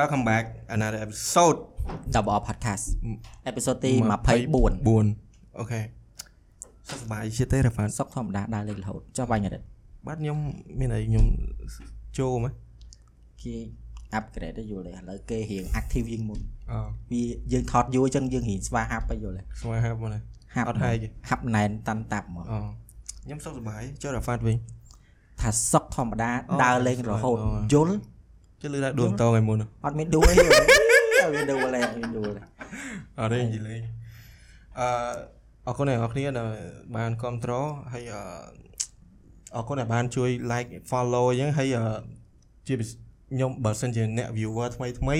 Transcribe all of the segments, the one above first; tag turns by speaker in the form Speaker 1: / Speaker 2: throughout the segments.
Speaker 1: Welcome back another episode
Speaker 2: Double R Podcast អេពីសូតទី24
Speaker 1: 4អូខេសុខសប្បាយជាទេរ៉ាហ្វាន
Speaker 2: សុកធម្មតាដើរលេងរហូតចុះបាញ់រត់
Speaker 1: បាទខ្ញុំមានអីខ្ញុំចូលមក
Speaker 2: គេ upgrade ទៅយល់ទេឥឡូវគេរៀង active ជាងមុន
Speaker 1: អូ
Speaker 2: វាយើងថតយូរអញ្ចឹងយើងរៀងស្វាហាប់ទៅយល់ទេ
Speaker 1: ស្វាហាប់មកណា
Speaker 2: ហាប់
Speaker 1: អត់ហើយទេ
Speaker 2: ហាប់ណែនតាន់តាប់មក
Speaker 1: អូខ្ញុំសុខសប្បាយចូលរ៉ាហ្វានវិញ
Speaker 2: ថាសុកធម្មតា
Speaker 1: អូ
Speaker 2: ដើរលេងរហូត
Speaker 1: អូ
Speaker 2: យល់
Speaker 1: ជិះលឺថាដួងតងឯមុន
Speaker 2: អត់មានដួលអីយល់ទេអត់មានដួលទេអត់មានដួលទេ
Speaker 1: អត់ទេនិយាយលេងអឺអរគុណអ្នកនរគ្នាដែលបានគ្រប់គ្រងហើយអឺអរគុណដែលបានជួយ like follow អញ្ចឹងហើយអឺជាពិសេសខ្ញុំបើសិនជាអ្នក viewer ថ្មីថ្មី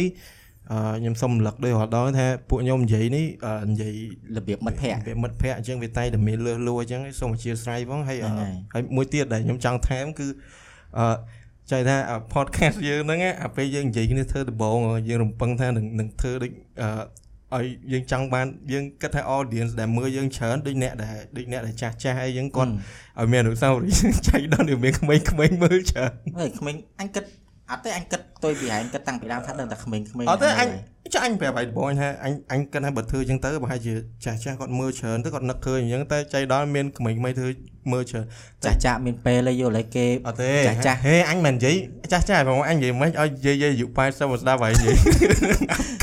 Speaker 1: អឺខ្ញុំសូមរំលឹកដោយរាល់ដងថាពួកខ្ញុំនិយាយនេះអឺនិយាយ
Speaker 2: របៀបមិត្តភ័ក្តិ
Speaker 1: វាមិត្តភ័ក្តិអញ្ចឹងវាតែតែមានលឺលួអញ្ចឹងសូមអធិស្ឋានផងហើយអឺ
Speaker 2: ហ្នឹងហើយ
Speaker 1: ហើយមួយទៀតដែលខ្ញុំចង់ថែមគឺអឺ ចង់ថាអា podcast យើងហ្នឹងណាអាពេលយើងនិយាយគ្នាធ្វើដំបូងយើងរំពឹងថានឹងនឹងធ្វើដូចអឺឲ្យយើងចង់បានយើងគិតថា audience ដែលមើលយើងច្រើនដូចអ្នកដែលដូចអ្នកដែលចាស់ចាស់អីចឹងគាត់ឲ្យមានអនុស្សាវរីយ៍ចៃដល់វាមានក្មេងៗមើលច្រើន
Speaker 2: អើយក្មេងអញគិតអត់ទេអញគិតផ្ទុយពីហែងគិតតាំងពីដើមថាដឹងតែក្មេងៗ
Speaker 1: អត់ទេអញ
Speaker 2: ហ្នឹងហើយ
Speaker 1: ចាអញប្រាប់ឲ្យដំបូងថាអញអញគិតថាបើធ្វើចឹងទៅប្រហែលជាចាស់ចាស់គាត់មើលច្រើនទៅគាត់នឹកឃើញអញ្ចឹងតែចៃដល់មានក្មេងៗធ្វើមើលច្រើន
Speaker 2: ចាស់ចាស់មានពេលហើយយល់ហើយគេ
Speaker 1: អត់ទេ
Speaker 2: ចាស់ចាស់
Speaker 1: ហេអញមិននិយាយចាស់ចាស់បងអញនិយាយមិនឲ្យយាយយាយអាយុ80មកស្ដាប់ហើយនិយាយ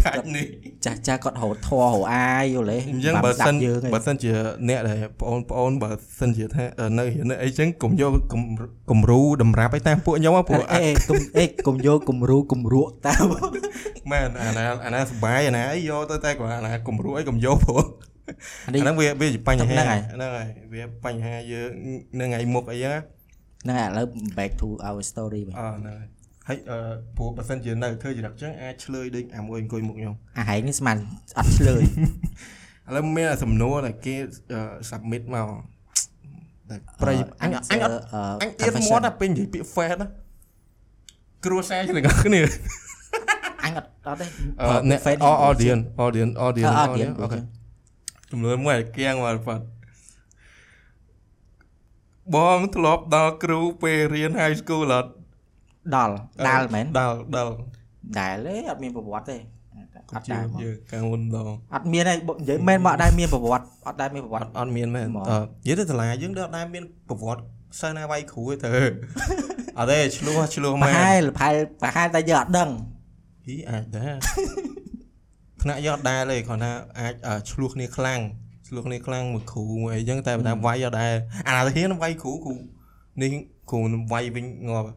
Speaker 1: កាច់នេះ
Speaker 2: ចាស់ចាស់គាត់រត់ធေါ်រអាយយល់ទេ
Speaker 1: អញ្ចឹង
Speaker 2: បាន
Speaker 1: បើ
Speaker 2: ស្ដា
Speaker 1: សិន
Speaker 2: ប់យើងឯង
Speaker 1: បើសិនជាអ្នកដែលបងប្អូនបើសិនជាថានៅរៀនអីចឹងកុំយកគំគំរូតម្រាប់ឲ្យតាមពួកខ្ញុំហ៎ព្រោះ
Speaker 2: អេអេកុំអេកុំយកគំរូគំរក់តាម
Speaker 1: មែនអាណាអាណាសុបាយអាណាអីយកទៅតែគាត់អាណាគំរូអីកុំយកព្រោះ
Speaker 2: អានេះ
Speaker 1: អាហ្នឹងវាវាជាបញ្ហា
Speaker 2: ហ្នឹងហើយ
Speaker 1: ហ្នឹងហើយវាបញ្ហាយើងនៅថ្ងៃមុខអីហ្នឹង
Speaker 2: ហ្នឹងហើយឥឡូវ back to our story វិញ
Speaker 1: អឺហ្នឹងហើយហើយអឺព្រោះបើសិនជានៅធ្វើចរិតចឹងអាចឆ្លើយដូចអាមួយអង្គុយមុខខ្ញុំ
Speaker 2: អាហែងនេះស្មានអត់ឆ្លើយ
Speaker 1: ឥឡូវមានសំណួរដែលគេអឺ submit មកតែប្រៃអញអញអត់អញអៀតមាត់តែពេលនិយាយពាក្យ fat ណាគ្រួសារជាមួយគ្នា
Speaker 2: អញអត់អត់ទេ
Speaker 1: អឺអ្នក
Speaker 2: Fat
Speaker 1: audience audience audience
Speaker 2: អ
Speaker 1: audience អូខេចំនួនមួយគៀងមកបាត់បងធ្លាប់ដល់គ្រូពេលរៀន high school អត់
Speaker 2: ដល់ដាល់មែន
Speaker 1: ដល់ដល់
Speaker 2: ដែលទេអត់មានប្រវត្តិទេអត់ដែរមក
Speaker 1: យើកាលមុនដល់
Speaker 2: អត់មានទេបើនិយាយមែនមកអត់ដែរមានប្រវត្តិអត់ដែរមានប្រវ
Speaker 1: អ
Speaker 2: ត្តិ
Speaker 1: ត់អត់មានមែន
Speaker 2: ហ្មង
Speaker 1: អឺនិយាយទៅសាលាយើងដល់ដែរមានប្រវត្តិសិស្សណាវាយគ្រូទេទៅអត់ទេឆ្លោះឆ្លោះ
Speaker 2: ប្រ
Speaker 1: មែន
Speaker 2: ហែលប្រហែលប្រហែលតែយើងអត់ដឹង
Speaker 1: ហីអាចដែរថ្នាក់យកអត់ដែរទេគ្រាន់ថាអាចអឺឆ្លោះគ្នាខ្លាំងឆ្លោះគ្នាខ្លាំងមួយគ្រូមួយអីចឹងតែបើថាវាយអត់ដែរអាណាទៅហ៊ានវាយគ្រូគ្រូនេះគ្រូវាយវិញងាប់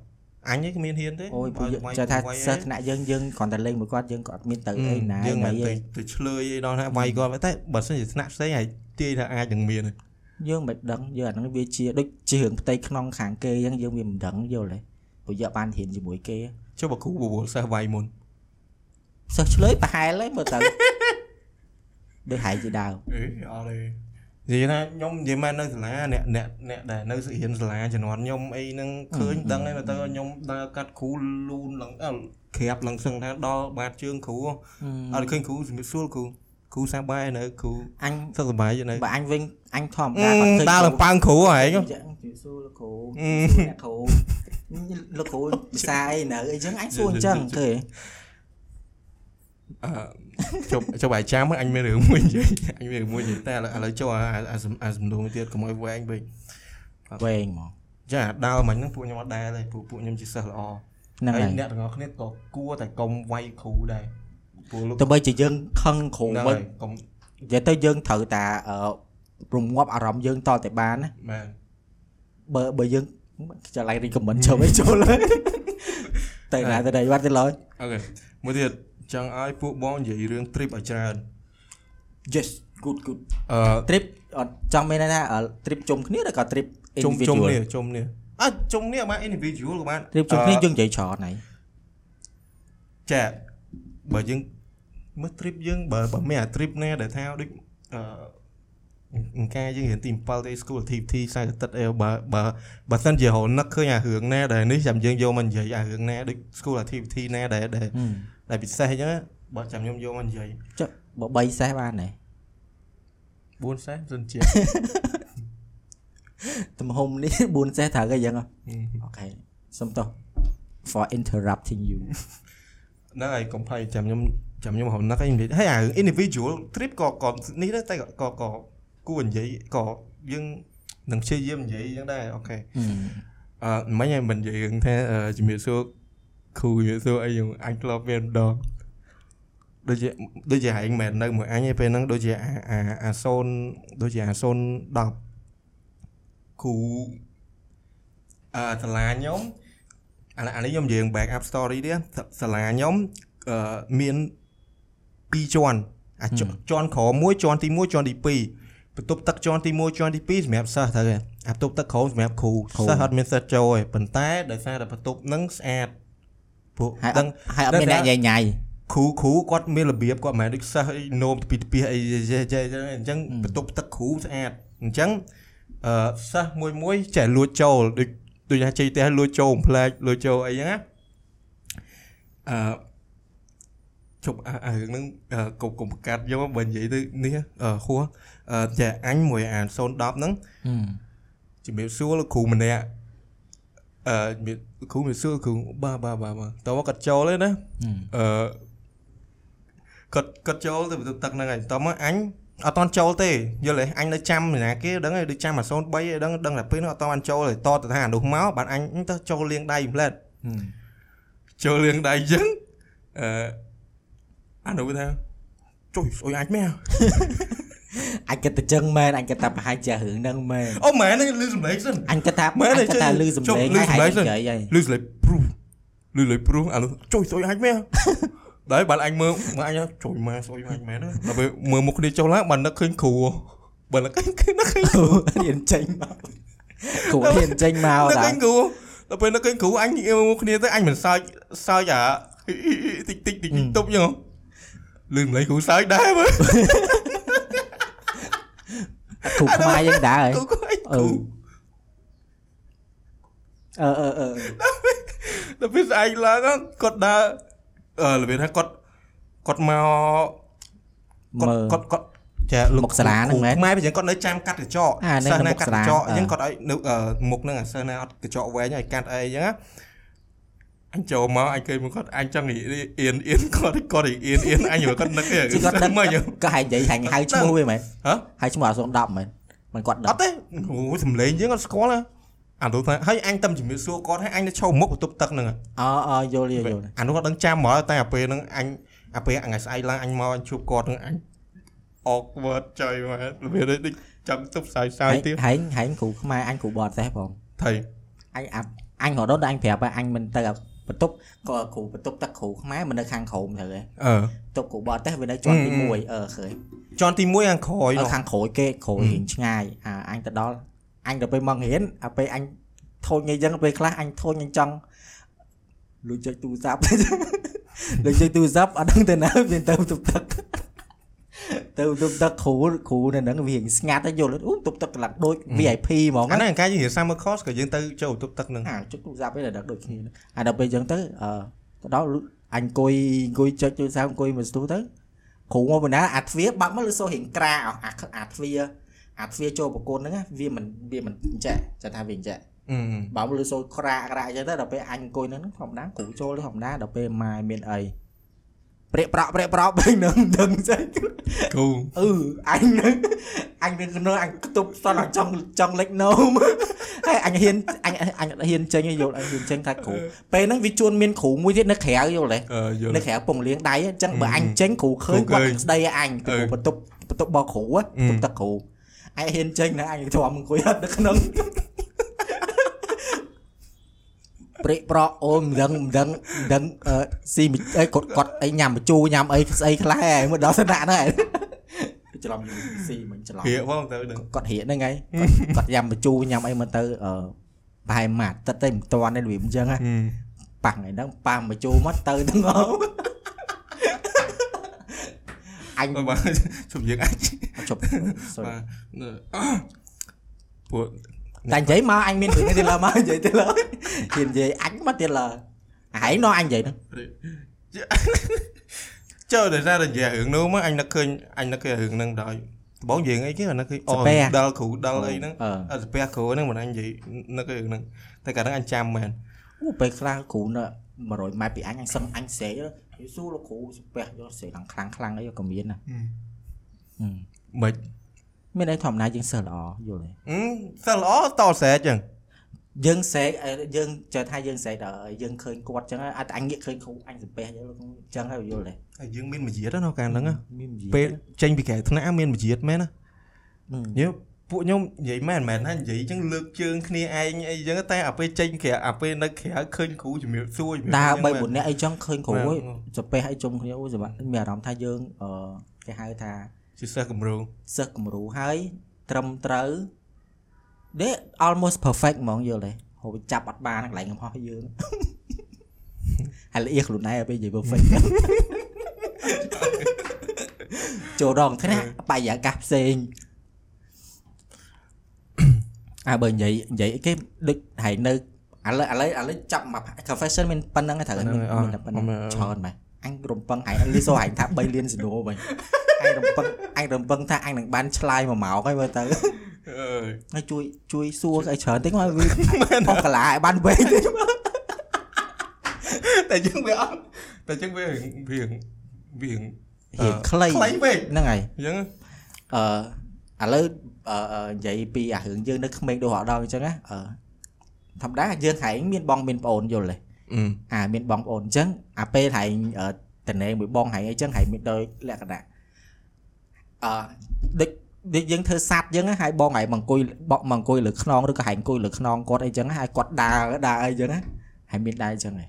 Speaker 1: អញឯងគ្មានហ៊ានទេ
Speaker 2: អូយពួកយើង
Speaker 1: វាយ
Speaker 2: ចេះថា
Speaker 1: វាយ
Speaker 2: សិស្សថ្នាក់យើងយើងគ្រាន់តែលេងមួយគាត់យើងក៏អត់មានទៅអីណា
Speaker 1: យើង
Speaker 2: អី
Speaker 1: មិនទៅ
Speaker 2: ទេ
Speaker 1: ទៅឆ្លើយអីដល់ថាវាយគាត់តែបើសិនជាថ្នាក់ផ្សេងហើយទាយថាអាចនឹងមានទេ
Speaker 2: យើងមិនដឹងយើងអាហ្នឹងវាជាដូចជារឿងផ្ទៃក្នុងខាងគេអញ្ចឹងយើងវាមិនដឹងយល់ទេព្រោះយើងអត់បានរៀនជាមួយគេ
Speaker 1: ចុះបើគ្រូបវលសិស្សវាយមុន
Speaker 2: សិស្សឆ្លើយប្រហែលហើយមើលទៅដូចហែងជាដើម
Speaker 1: អេអត់ទេនិយាយថាខ្ញុំនិយាយមែននៅសាលាអ្នកអ្នកអ្នកដែលនៅរៀនសាលាជំនាន់ខ្ញុំអីហ្នឹងឃើញដឹងហើយទៅខ្ញុំដើរកាត់គ្រូលូនឡើងអើក្រាបឡើងសឹងថាដល់បាតជើងគ្រូអត់ឃើញគ្រូជំរាបសួរគ្រូគ្រូសាបាយនៅគ្រូ
Speaker 2: អញ
Speaker 1: សុខសប្បាយនៅ
Speaker 2: បើអញវិញអញធម្ម
Speaker 1: អឺ
Speaker 2: តាគាត់ឃើញ
Speaker 1: ដើរឡើងប៉ាំងគ្រូហែង
Speaker 2: អញ្ចឹងជឿសួរលោកគ្រូ
Speaker 1: អឺ
Speaker 2: សួរអ្នកគ្រូលោកគ្រូភាសាអីនៅអីចឹងអញសួរអញ្ចឹងឃើ ញ
Speaker 1: អឺជប់ជប់អាយចាំអញមានរឿងមួយនិយាយអញមានរឿងមួយនិយាយតែឥឡូវឥឡូវចូលអាអាសំអាសំណួរមួយទៀតកុំឲ្យវែងពេក
Speaker 2: វែងហ្មង
Speaker 1: ចាដើរមិញហ្នឹងពួកខ្ញុំអត់ដែរទេពួកពួកខ្ញុំជាសិស្សល្អ
Speaker 2: ហ្នឹង
Speaker 1: ហើយ
Speaker 2: ហើយ
Speaker 1: អ្នកទាំងអស់គ្នាក៏គួរតែកុំវាយគ្រូដែរព្រោះលោក
Speaker 2: ទោះបីជាយើងខឹងគ្រូ
Speaker 1: ហ្នឹង
Speaker 2: វិញ
Speaker 1: ហើយកុំ
Speaker 2: និយាយទៅយើងត្រូវតាអឺរងាប់អារម្មណ៍យើងតតែបានណា
Speaker 1: មែន
Speaker 2: បើបើយើងចាឡៃរីខមមិនចូលឲ្យចូលហើយតែណាទៅដៃវត្តទៅឡើយ
Speaker 1: អូខេមួយទៀត ចង់ឲ្យពួកបងនិយាយរឿង trip ឲ្យច្រើន
Speaker 2: yes good good
Speaker 1: អឺ
Speaker 2: trip អត់ចង់មានន័យថាអឺ trip ជុំគ្នាឬក៏ trip
Speaker 1: ជុំជុំ
Speaker 2: individual
Speaker 1: នេះជុំនេះអើជុំនេះបាន individual ក៏បាន
Speaker 2: trip ជុំគ្នា
Speaker 1: អឺ
Speaker 2: យើងនិយាយច្រើនហើយ
Speaker 1: ចាបើយើងមើល trip យើងបើបើមានអា trip ណាដែលថាដូចអឺអង្ការយើងរៀនទី7ទេ school activity ខ្សែទឹកអីបើបើបើសិនជារហនឹកឃើញអារឿងណាដែលនេះចាំយើងយកមកនិយាយអារឿងណាដូច school activity ណាដែលដែល ដែលពិសេសអញ្ចឹងបើចាំខ្ញុំយកមកនិយាយ
Speaker 2: ចុះបើ3សេះបានទេ
Speaker 1: 4សេសសិនជា
Speaker 2: ទំហំនេះ4សេះត្រូវអីចឹងអូខេសុំទោស for interrupting you
Speaker 1: ហ្នឹងហើយកុំភ័យចាំខ្ញុំចាំខ្ញុំហៅណាស់ឯងនិយាយហើយអារឿង individual trip ក៏ក៏នេះដែរតែក៏ក៏គួរនិយាយក៏យើងនឹងព្យាយាមនិយាយអញ្ចឹងដែរអូខេអឺមិញឯងមិននិយាយរឿងថាអឺជំរាបសួរ គ្រូជំរាបសួរអីយើងអញធ្លាប់មានម្ដងដូចជាដូចជាហែងមិននៅមួយអញឯពេលហ្នឹងដូចជាអាអាអា0ដូចជាអា010គ្រូអឺសាលាខ្ញុំអានេះអានេះខ្ញុំនិយាយ back up story ទៀតសាលាខ្ញុំអឺមាន2ជាន់អាចជាន់ក្រោមមួយជាន់ទី1ជាន់ទី2បន្ទប់ទឹកជាន់ទី1ជាន់ទី2សម្រាប់សិស្សទៅឯងអាបន្ទប់ទឹកក្រោមសម្រាប់គ្រូសិស្សអត់មានសិស្សចូលទេប៉ុន្តែដោយសារតែបន្ទប់ហ្នឹងស្អាត ពួក
Speaker 2: ហើយអ
Speaker 1: ដឹង
Speaker 2: ត់ហើយអត់មានអ្នកញ៉ៃញ៉ៃ
Speaker 1: គ្រូគ្រូគាត់មានរបៀបគាត់មិនមែនដូចសិស្សអីនោមពីពីអីអញ្ចឹងបន្ទប់ទឹកគ្រូស្អាតអញ្ចឹងអឺសិស្សមួយមួយចេះលួចចូលដូចដូចថាជ័យផ្ទះលួចចូលផ្លែកលួចចូលអីចឹងណាអឺជប់អាអារឿងហ្នឹងអឺកុំកុំកាត់យកបើនិយាយទៅនេះអឺហួសអឺចាអញមួយអា010ហ្នឹងជំរាបសួរលោកគ្រូម្នាក់ អឺជំរាបគ្រូជំរាបសួរគ្រូបាទបាទបាទបាទតើមកគាត់ចូលទេណាអឺគាត់គាត់ចូលទៅបន្ទប់ទឹកហ្នឹងហើយតើមកអញអត់តន់ចូលទេយល់ទេអញនៅចាំណាគេដឹងហើយដូចចាំអា03ឯដឹងដឹងតែពេលនោះអត់តន់ចូលទេតទៅថាអានោះមកបានអញទៅចូលលៀងដៃផ្លែតចូលលៀងដៃអញ្ចឹងអឺអានោះថាចុយស្អុយអាចមែន
Speaker 2: អញគិតតែចឹងមែនអញគិតថាប្រហែលជារឿងហ្នឹងមែន
Speaker 1: អូមែនទេលឺសំឡេងសិន
Speaker 2: អញគិតថា
Speaker 1: មែន
Speaker 2: អញ
Speaker 1: ទេ
Speaker 2: គិតថា
Speaker 1: ចុះ
Speaker 2: លឺសំឡេង
Speaker 1: ចុះ
Speaker 2: ហើយ
Speaker 1: លឺ
Speaker 2: ហើយ
Speaker 1: សំឡេង
Speaker 2: និយាយហើយ
Speaker 1: លឺស្លេបព្រុសលឺលេបព្រុសអានោះចុយស្អុយអាចមែនដែរបានអញមើលមើលអញចុយមកស្អុយអាចមែនដល់ពេលមើលមុខគ្នាចុះឡើងបាននឹកឃើញគ្រូបើនឹកឃើញនឹកឃើញគ្រូ
Speaker 2: រៀនចេញមកគ្រូរៀនចេញមក
Speaker 1: នឹក
Speaker 2: តា
Speaker 1: ឃើញគ្រូដល់ពេលនឹកឃើញគ្រូអញមុខគ្នាទៅអញមិនសើចសើចអាតិចតិចតិចទប់ចឹងលឺម្លេះគ្រូសើចដែរមើល
Speaker 2: គ្រូខ្មែរយើងដែរហើយ
Speaker 1: គ្រូគ្រូអី
Speaker 2: អឺ
Speaker 1: គ្រូ
Speaker 2: អឺអឺអឺ
Speaker 1: ដល់ពេលស្អែកឡើងគាត់ដើរអឺរបៀបថាគាត់គាត់មក
Speaker 2: មើល
Speaker 1: គាត់គាត់ចាលោក
Speaker 2: មុខសាលាហ្នឹងមែន
Speaker 1: ខ្មែរពីចឹងគាត់នៅចាំកាត់កញ្ចក់
Speaker 2: អាហ្នឹង
Speaker 1: សិស្សណា
Speaker 2: មុខ
Speaker 1: កាត់
Speaker 2: សាលា
Speaker 1: កញ្ចក់អញ្ចឹង
Speaker 2: អឺ
Speaker 1: គាត់ឲ្យនៅអឺមុខហ្នឹងអាសិស្សណាអត់កញ្ចក់វែងឲ្យកាត់អីអញ្ចឹងណា អញចូលមកអញឃើញមកគាត់អញចង់និយាយអៀនអៀនគាត់គាត់អៀនអៀនអញមើលគាត់នឹកទេ
Speaker 2: ជីគាត់ដឹង
Speaker 1: មើលយើង
Speaker 2: ក៏ហែងនិយាយហែងហៅឈ្មោះវាមែន
Speaker 1: ហ៎
Speaker 2: ហៅឈ្មោះអា010មែនមិនគាត់
Speaker 1: អ
Speaker 2: ដឹង
Speaker 1: ត់ទេអូសំលេងយើងអត់ស្គាល់ណាអានោះថាហើយអញតែជំរាបសួរគាត់ហើយអញទៅឈរមុខបន្ទប់ទឹកហ្នឹង
Speaker 2: អអយល់យល់យល់
Speaker 1: អានោះគាត់ដឹងចាំមកតែអាពេលហ្នឹងអញអាពេលថ្ងៃស្អែកឡើងអញមកអញជួបគាត់ហ្នឹងអញ awkward ចុយមករបៀបដូចចង់ទប់ផ្សាយផ្សាយទៀត
Speaker 2: ហែងហែងគ្រូខ្មែរអញគ្រូបរទេសផង
Speaker 1: ថៃ
Speaker 2: អញអាប់អញរត់ដល់អញប្រាប់ថាអញមិនទៅអា បន្ទប់ក៏គ្រូបន្ទប់ទឹកគ្រូខ្មែរមិននៅខាងក្រោមទៅហ៎
Speaker 1: អឺ
Speaker 2: បន្ទប់គ្រូបរទេសវានៅជាន់ទី
Speaker 1: អឺ
Speaker 2: 1អឺឃើញ
Speaker 1: ជាន់ទី1ខាងក្រោយ
Speaker 2: នៅ
Speaker 1: នោះ
Speaker 2: ខាងក្រោយគេក្រោយ
Speaker 1: អឺ
Speaker 2: រៀងឆ្ងាយអាអញទៅដល់អញទៅពេលមករៀនអាពេលអញធូចអីចឹងពេលខ្លះអញធូចអញចង់លុយចុចទូរស័ព្ទលុយចុចទូរស័ព្ទអត់ដឹងទៅណាវាទៅបន្ទប់ទឹក ទៅបន្ទប់ទឹកគ្រូគ្រូនៅហ្នឹងវារៀងស្ងាត់ទៅយល់អូបន្ទប់ទឹកកន្លងដូច VIP ហ្មង
Speaker 1: អា
Speaker 2: ណា
Speaker 1: ហ្នឹងកាយយើងរៀន summer course ក៏យើងទៅចូលបន្ទប់ទឹកហ្នឹង
Speaker 2: អាចុចទូរស័ព្ទឯងដល់ដូចគ្នាហ្នឹងអាដល់ពេលអញ្ចឹងទៅអឺទៅដល់អញអង្គុយអង្គុយចុចទូរស័ព្ទអង្គុយមើលស្ទូទៅគ្រូមកបណ្ណាអាទ្វារបាក់មកលឺសូររៀងក្រាអស់អាអាទ្វារអាទ្វារចូលប្រកូនហ្នឹងណាវាមិនវាមិនអញ្ចឹងចាំថាវាអញ្ចឹង
Speaker 1: អឺ
Speaker 2: បើមកលឺសូរក្រាក្រាអញ្ចឹងទៅដល់ពេលអញអង្គុយហ្នឹងធម្មតាគ្រូចូលទៅធម្មតាដល់ពេលម៉ែមានអី ព្រាកប្រក់ព្រាកប្រក់ពេលហ្នឹងដឹងស្អី
Speaker 1: គ្រូ
Speaker 2: អឺអញនឹងអញនឹងនៅអញខ្ទប់សតចង់ចង់លេចនោមហើយអញហ៊ានអញអញអត់ហ៊ានចេញទេយល់អញហ៊ានចេញថាគ្រូពេលហ្នឹងវាជួនមានគ្រូមួយទៀតនៅក្រៅយល់ទេ
Speaker 1: អឺយល់
Speaker 2: នៅក្រៅពងលៀងដៃអញ្ចឹងបើ
Speaker 1: អឺ
Speaker 2: អញចេញគ្រូឃើញ
Speaker 1: គ្រូ
Speaker 2: គាត់
Speaker 1: ឃើញ
Speaker 2: នឹងស្ដីឲ្យអញពី
Speaker 1: អឺ
Speaker 2: បន្ទប់បន្ទប់បោគ្រូហ៎
Speaker 1: អឺ
Speaker 2: បន្ទប់ទឹកគ្រូអញហ៊ានចេញណាអញធំអង្គុយអត់នៅក្នុង ព្រេកប្រក់អូនមិនដឹងមិនដឹងមិនដឹងអឺស៊ីមិអីគាត់គាត់អីញ៉ាំបញ្ជូរញ៉ាំអីស្អីខ្លះហើយមកដល់ស្នាក់ហ្នឹងហើយច្រឡំស៊ីមិនច្រឡំ
Speaker 1: ហៀកផងទៅដឹង
Speaker 2: គាត់រៀកហ្នឹងហើយគាត់គាត់ញ៉ាំបញ្ជូរញ៉ាំអីមកទៅអឺប្រហែលមួយអាទិត្យទេមិនតាន់ទេរបៀបអញ្ចឹងហ៎ប៉ាំងឯហ្នឹងប៉ាំងបញ្ជូរមកទៅទាំងអស់អញ
Speaker 1: អឺបាទជុំយើងអាច
Speaker 2: ជប់ sorry
Speaker 1: បាទពួក
Speaker 2: តែនិយាយមកអញមានរឿងទៀតឡើមកនិយាយទៀតឡើហ៊ាននិយាយអញមកទៀតឡើហើយនោះអញនិយាយហ្នឹង
Speaker 1: ចូលតែសារតែនិយាយរឿងនោះមកអញនឹកឃើញអញនឹកឃើញរឿងហ្នឹងដល់បងយើងអីគេនឹកឃើញអូដល់គ្រូដល់អីហ្នឹង
Speaker 2: អឺ
Speaker 1: អត់ស្ពះគ្រូហ្នឹងមិនអញនិយាយនឹកឃើញរឿងហ្នឹងតែកាលហ្នឹងអញចាំមែន
Speaker 2: អូពេលខ្លះគ្រូនៅ100ម៉ែត្រពីអញអញសឹងអញស្រែកយូស៊ូលោកគ្រូស្ពះយកស្រែឡើងខ្លាំងខ្លាំងអីក៏មានណាហឹម
Speaker 1: មិន
Speaker 2: មានអីធម្មតាយើងសិស្សល្អយល់ទេ
Speaker 1: អឺសិលល្អតស្រែកចឹង
Speaker 2: យើងស្រែកអីយើងចេះថាយើងស្រែកដល់យើងឃើញគាត់ចឹងហើយអត់អញងាកឃើញគ្រូអញសំពះយកលោកគ្រូចឹងហើយយល់ទេ
Speaker 1: ហើយយើងមានមជ្ឈិតណាកាលហ្នឹងណា
Speaker 2: មាននិយាយ
Speaker 1: ពេលចេញពីក្រៅថ្នាក់មានមជ្ឈិតមែនណា
Speaker 2: ហឹម
Speaker 1: យើពួកខ្ញុំនិយាយមែនមែនណានិយាយចឹងលើកជើងគ្នាឯងអីចឹងតែអាពេលចេញក្រៅអាពេលនៅក្រៅឃើញគ្រូជំរាបសួរជំរាប
Speaker 2: ដើរ
Speaker 1: សួរ
Speaker 2: 3 4នាក់អីចឹងឃើញគ្រូ
Speaker 1: មែន
Speaker 2: អីសំពះអីជុំគ្នាអូសម្រាប់មានអារម្មណ៍ថាយើងអឺគេហៅថា
Speaker 1: ជាសិស្សគំរូ
Speaker 2: សិស្សគំរូហើយត្រឹមត្រូវដេ almost perfect ហ្មងយល់ទេហូបចាប់អត់បានកន្លែងកំហុសយើងហើយល្អៀខ្លួនឯងឲ្យពេលនិយាយ perfect ចូលរងថ្នាក់បរិយាកាសផ្សេងអើបើនិយាយនិយាយអីគេដូចហើយនៅឥឡូវឥឡូវឥឡូវចាប់មក confession មានប៉ុណ្្នឹងឯងត្រូវមានមានតែប៉ុណ្្នឹងច្រើនមែនអញរំពឹងហើយលីសូហែងថា3លានសណួរវិញ អញរំពឹងអញរំពឹងថាអញនឹងបានឆ្លើយមួយម៉ោងហើយមើលទៅ
Speaker 1: អើយ
Speaker 2: ហើយជួយជួយសួរឲ្យច្រើនតិចមកវាអស់កាឡាឲ្យបានវែងតិចមក
Speaker 1: តែយើងវាអត់តែយើងវាវាវា
Speaker 2: រៀងខ្លី
Speaker 1: ខ្លីពេក
Speaker 2: ហ្នឹងហើយ
Speaker 1: អញ្ចឹង
Speaker 2: អឺឥឡូវអឺអឺនិយាយពីអារឿងយើងនៅក្មេងដូចរដល់អញ្ចឹងណាអឺធម្មតាយើងហែងមានបងមានប្អូនយល់ទេ
Speaker 1: អឺ
Speaker 2: អាមានបងប្អូនអញ្ចឹងអាពេលហែងអឺតនេមួយបងហែងអីចឹងហែងមានដោយលក្ខណៈ អឺដូចដូចយើងធ្វើសัตว์អញ្ចឹងណាហើយបងហែងមកអង្គុយបកមកអង្គុយលើខ្នងឬក៏ហែងអង្គុយលើខ្នងគាត់អីចឹងណាហើយគាត់ដើរដើរអីចឹងណាហែងមានដែរអញ្ចឹងហ៎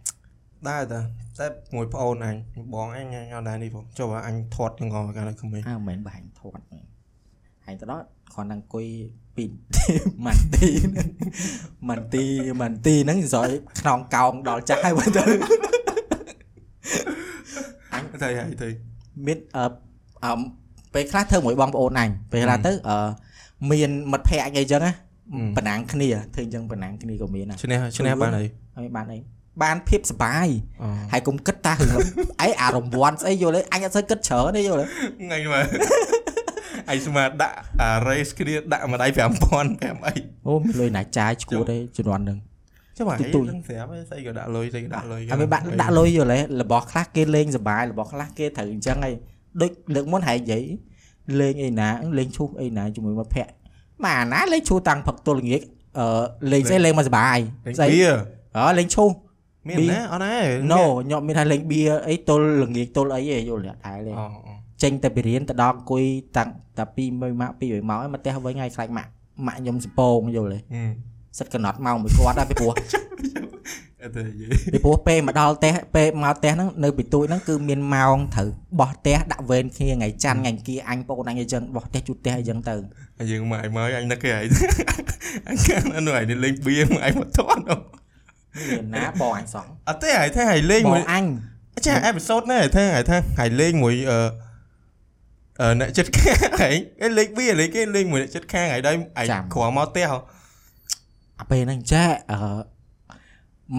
Speaker 1: ដែរតាតែមួយប្អូនអញបងអញអញអត់ដែរនេះផងចុះបើអញធាត់ទាំងអស់កាលនៅក្មេង
Speaker 2: អើមិនបាញ់ធាត់មែនហើយទៅដល់គ្រាន់តែអង្គុយពីម៉ាន់ទីហ្នឹងម៉ាន់ទីម៉ាន់ទីហ្នឹងស្រ័យខ្នងកោងដល់ចាស់ហើយបើទៅ
Speaker 1: ទៅហើយទៅ
Speaker 2: មានអឺអឺ ពេលខ្លះធ្វើមួយបងប្អូនអញពេលខ្លះទៅអឺមានមិត្តភ័ក្តិអីចឹងណាបណ្ណាំងគ្នាធ្វើអញ្ចឹងបណ្ណាំងគ្នាក៏មានដែរ
Speaker 1: ឈ្នះឈ្នះបានហើយ
Speaker 2: ហើយបានអីបានភាពសប្បាយ
Speaker 1: អូ
Speaker 2: ហើយកុំគិតតារឿងអីអារង្វាន់ស្អីយល់ទេអញអត់សូវគិតច្រើនទេយល់ទេ
Speaker 1: ថ្ងៃមើលអញស្មានដាក់អា race គ្នាដាក់ម្ដាយ5000 5អី
Speaker 2: អូមានលុយណាចាយឈួតទេជំនាន់ហ្នឹង
Speaker 1: ចុះបើ
Speaker 2: ទូ
Speaker 1: ឯ
Speaker 2: ទូ
Speaker 1: ងស្រាប់ហើយស្អីក៏ដាក់លុយស្អីក៏ដាក់លុយ
Speaker 2: ហើយមិនបាក់ដាក់លុយយល់ទេរបស់ខ្លះគេលេងសប្បាយរបស់ខ្លះគេត្រូវអញ្ចឹងហើយ ដូចលើកមុនហែងនិយាយលេងអីណាលេងឈូសអីណាជាមួយមិត្តភ័ក្តិមកអាណាលេងឈូសតាំងផឹកទល់ល្ងាចអឺលេងស្អីលេងមកសប្បាយ
Speaker 1: លេង
Speaker 2: ស្អី
Speaker 1: បៀ
Speaker 2: អើលេងឈូស
Speaker 1: មាន
Speaker 2: បៀ
Speaker 1: ណាអត់ណា
Speaker 2: no ញោមមានថាលេងបៀអីទល់ល្ងាចទល់អីឯងយល់ទេអត់ដែរទេ
Speaker 1: អូអូ
Speaker 2: ចេញតែពីរៀនទៅដល់អង្គុយតាំងតែពីមួយម៉ាក់ពីមួយម៉ោងហើយមកផ្ទះវិញហើយខ្លាចម៉ាក់ម៉ាក់ខ្ញុំសពងយល់ទេ
Speaker 1: ហឹម
Speaker 2: សិតកណត់ម៉ោងមួយគាត់ដែរពីព្រោះ
Speaker 1: អ ត់ទេនិយាយ
Speaker 2: ពីព្រោះពេលមកដល់ផ្ទះពេលមកផ្ទះហ្នឹងនៅពីទូចហ្នឹងគឺមានម៉ោងត្រូវបោះផ្ទះដាក់វេនគ្នាថ្ងៃច័ន្ទថ្ងៃអង្គារអញបងអញអីចឹងបោះផ្ទះជូតផ្ទះអីចឹងទៅ
Speaker 1: ហើយយើងមកឲ្យមកអញនឹកគេហើយអញកាលនោះឯងលេងបៀមកឯងមកធាត់នោះ
Speaker 2: មានណាបងអញសោះ
Speaker 1: អត់ទេហើយថាហើយលេង
Speaker 2: ប
Speaker 1: មួយ
Speaker 2: ងអញ
Speaker 1: ចាអេពីសូតនេះថាហើយថាហើយលេងមួយអឺអឺអ្នកចិត្តខាងឯងគេលេងបៀលេងគេលេងមួយអ្នកចិត្តខាងឯងដែរឯងក្រមកផ្ទះ
Speaker 2: អាពេលហ្នឹងចាអឺ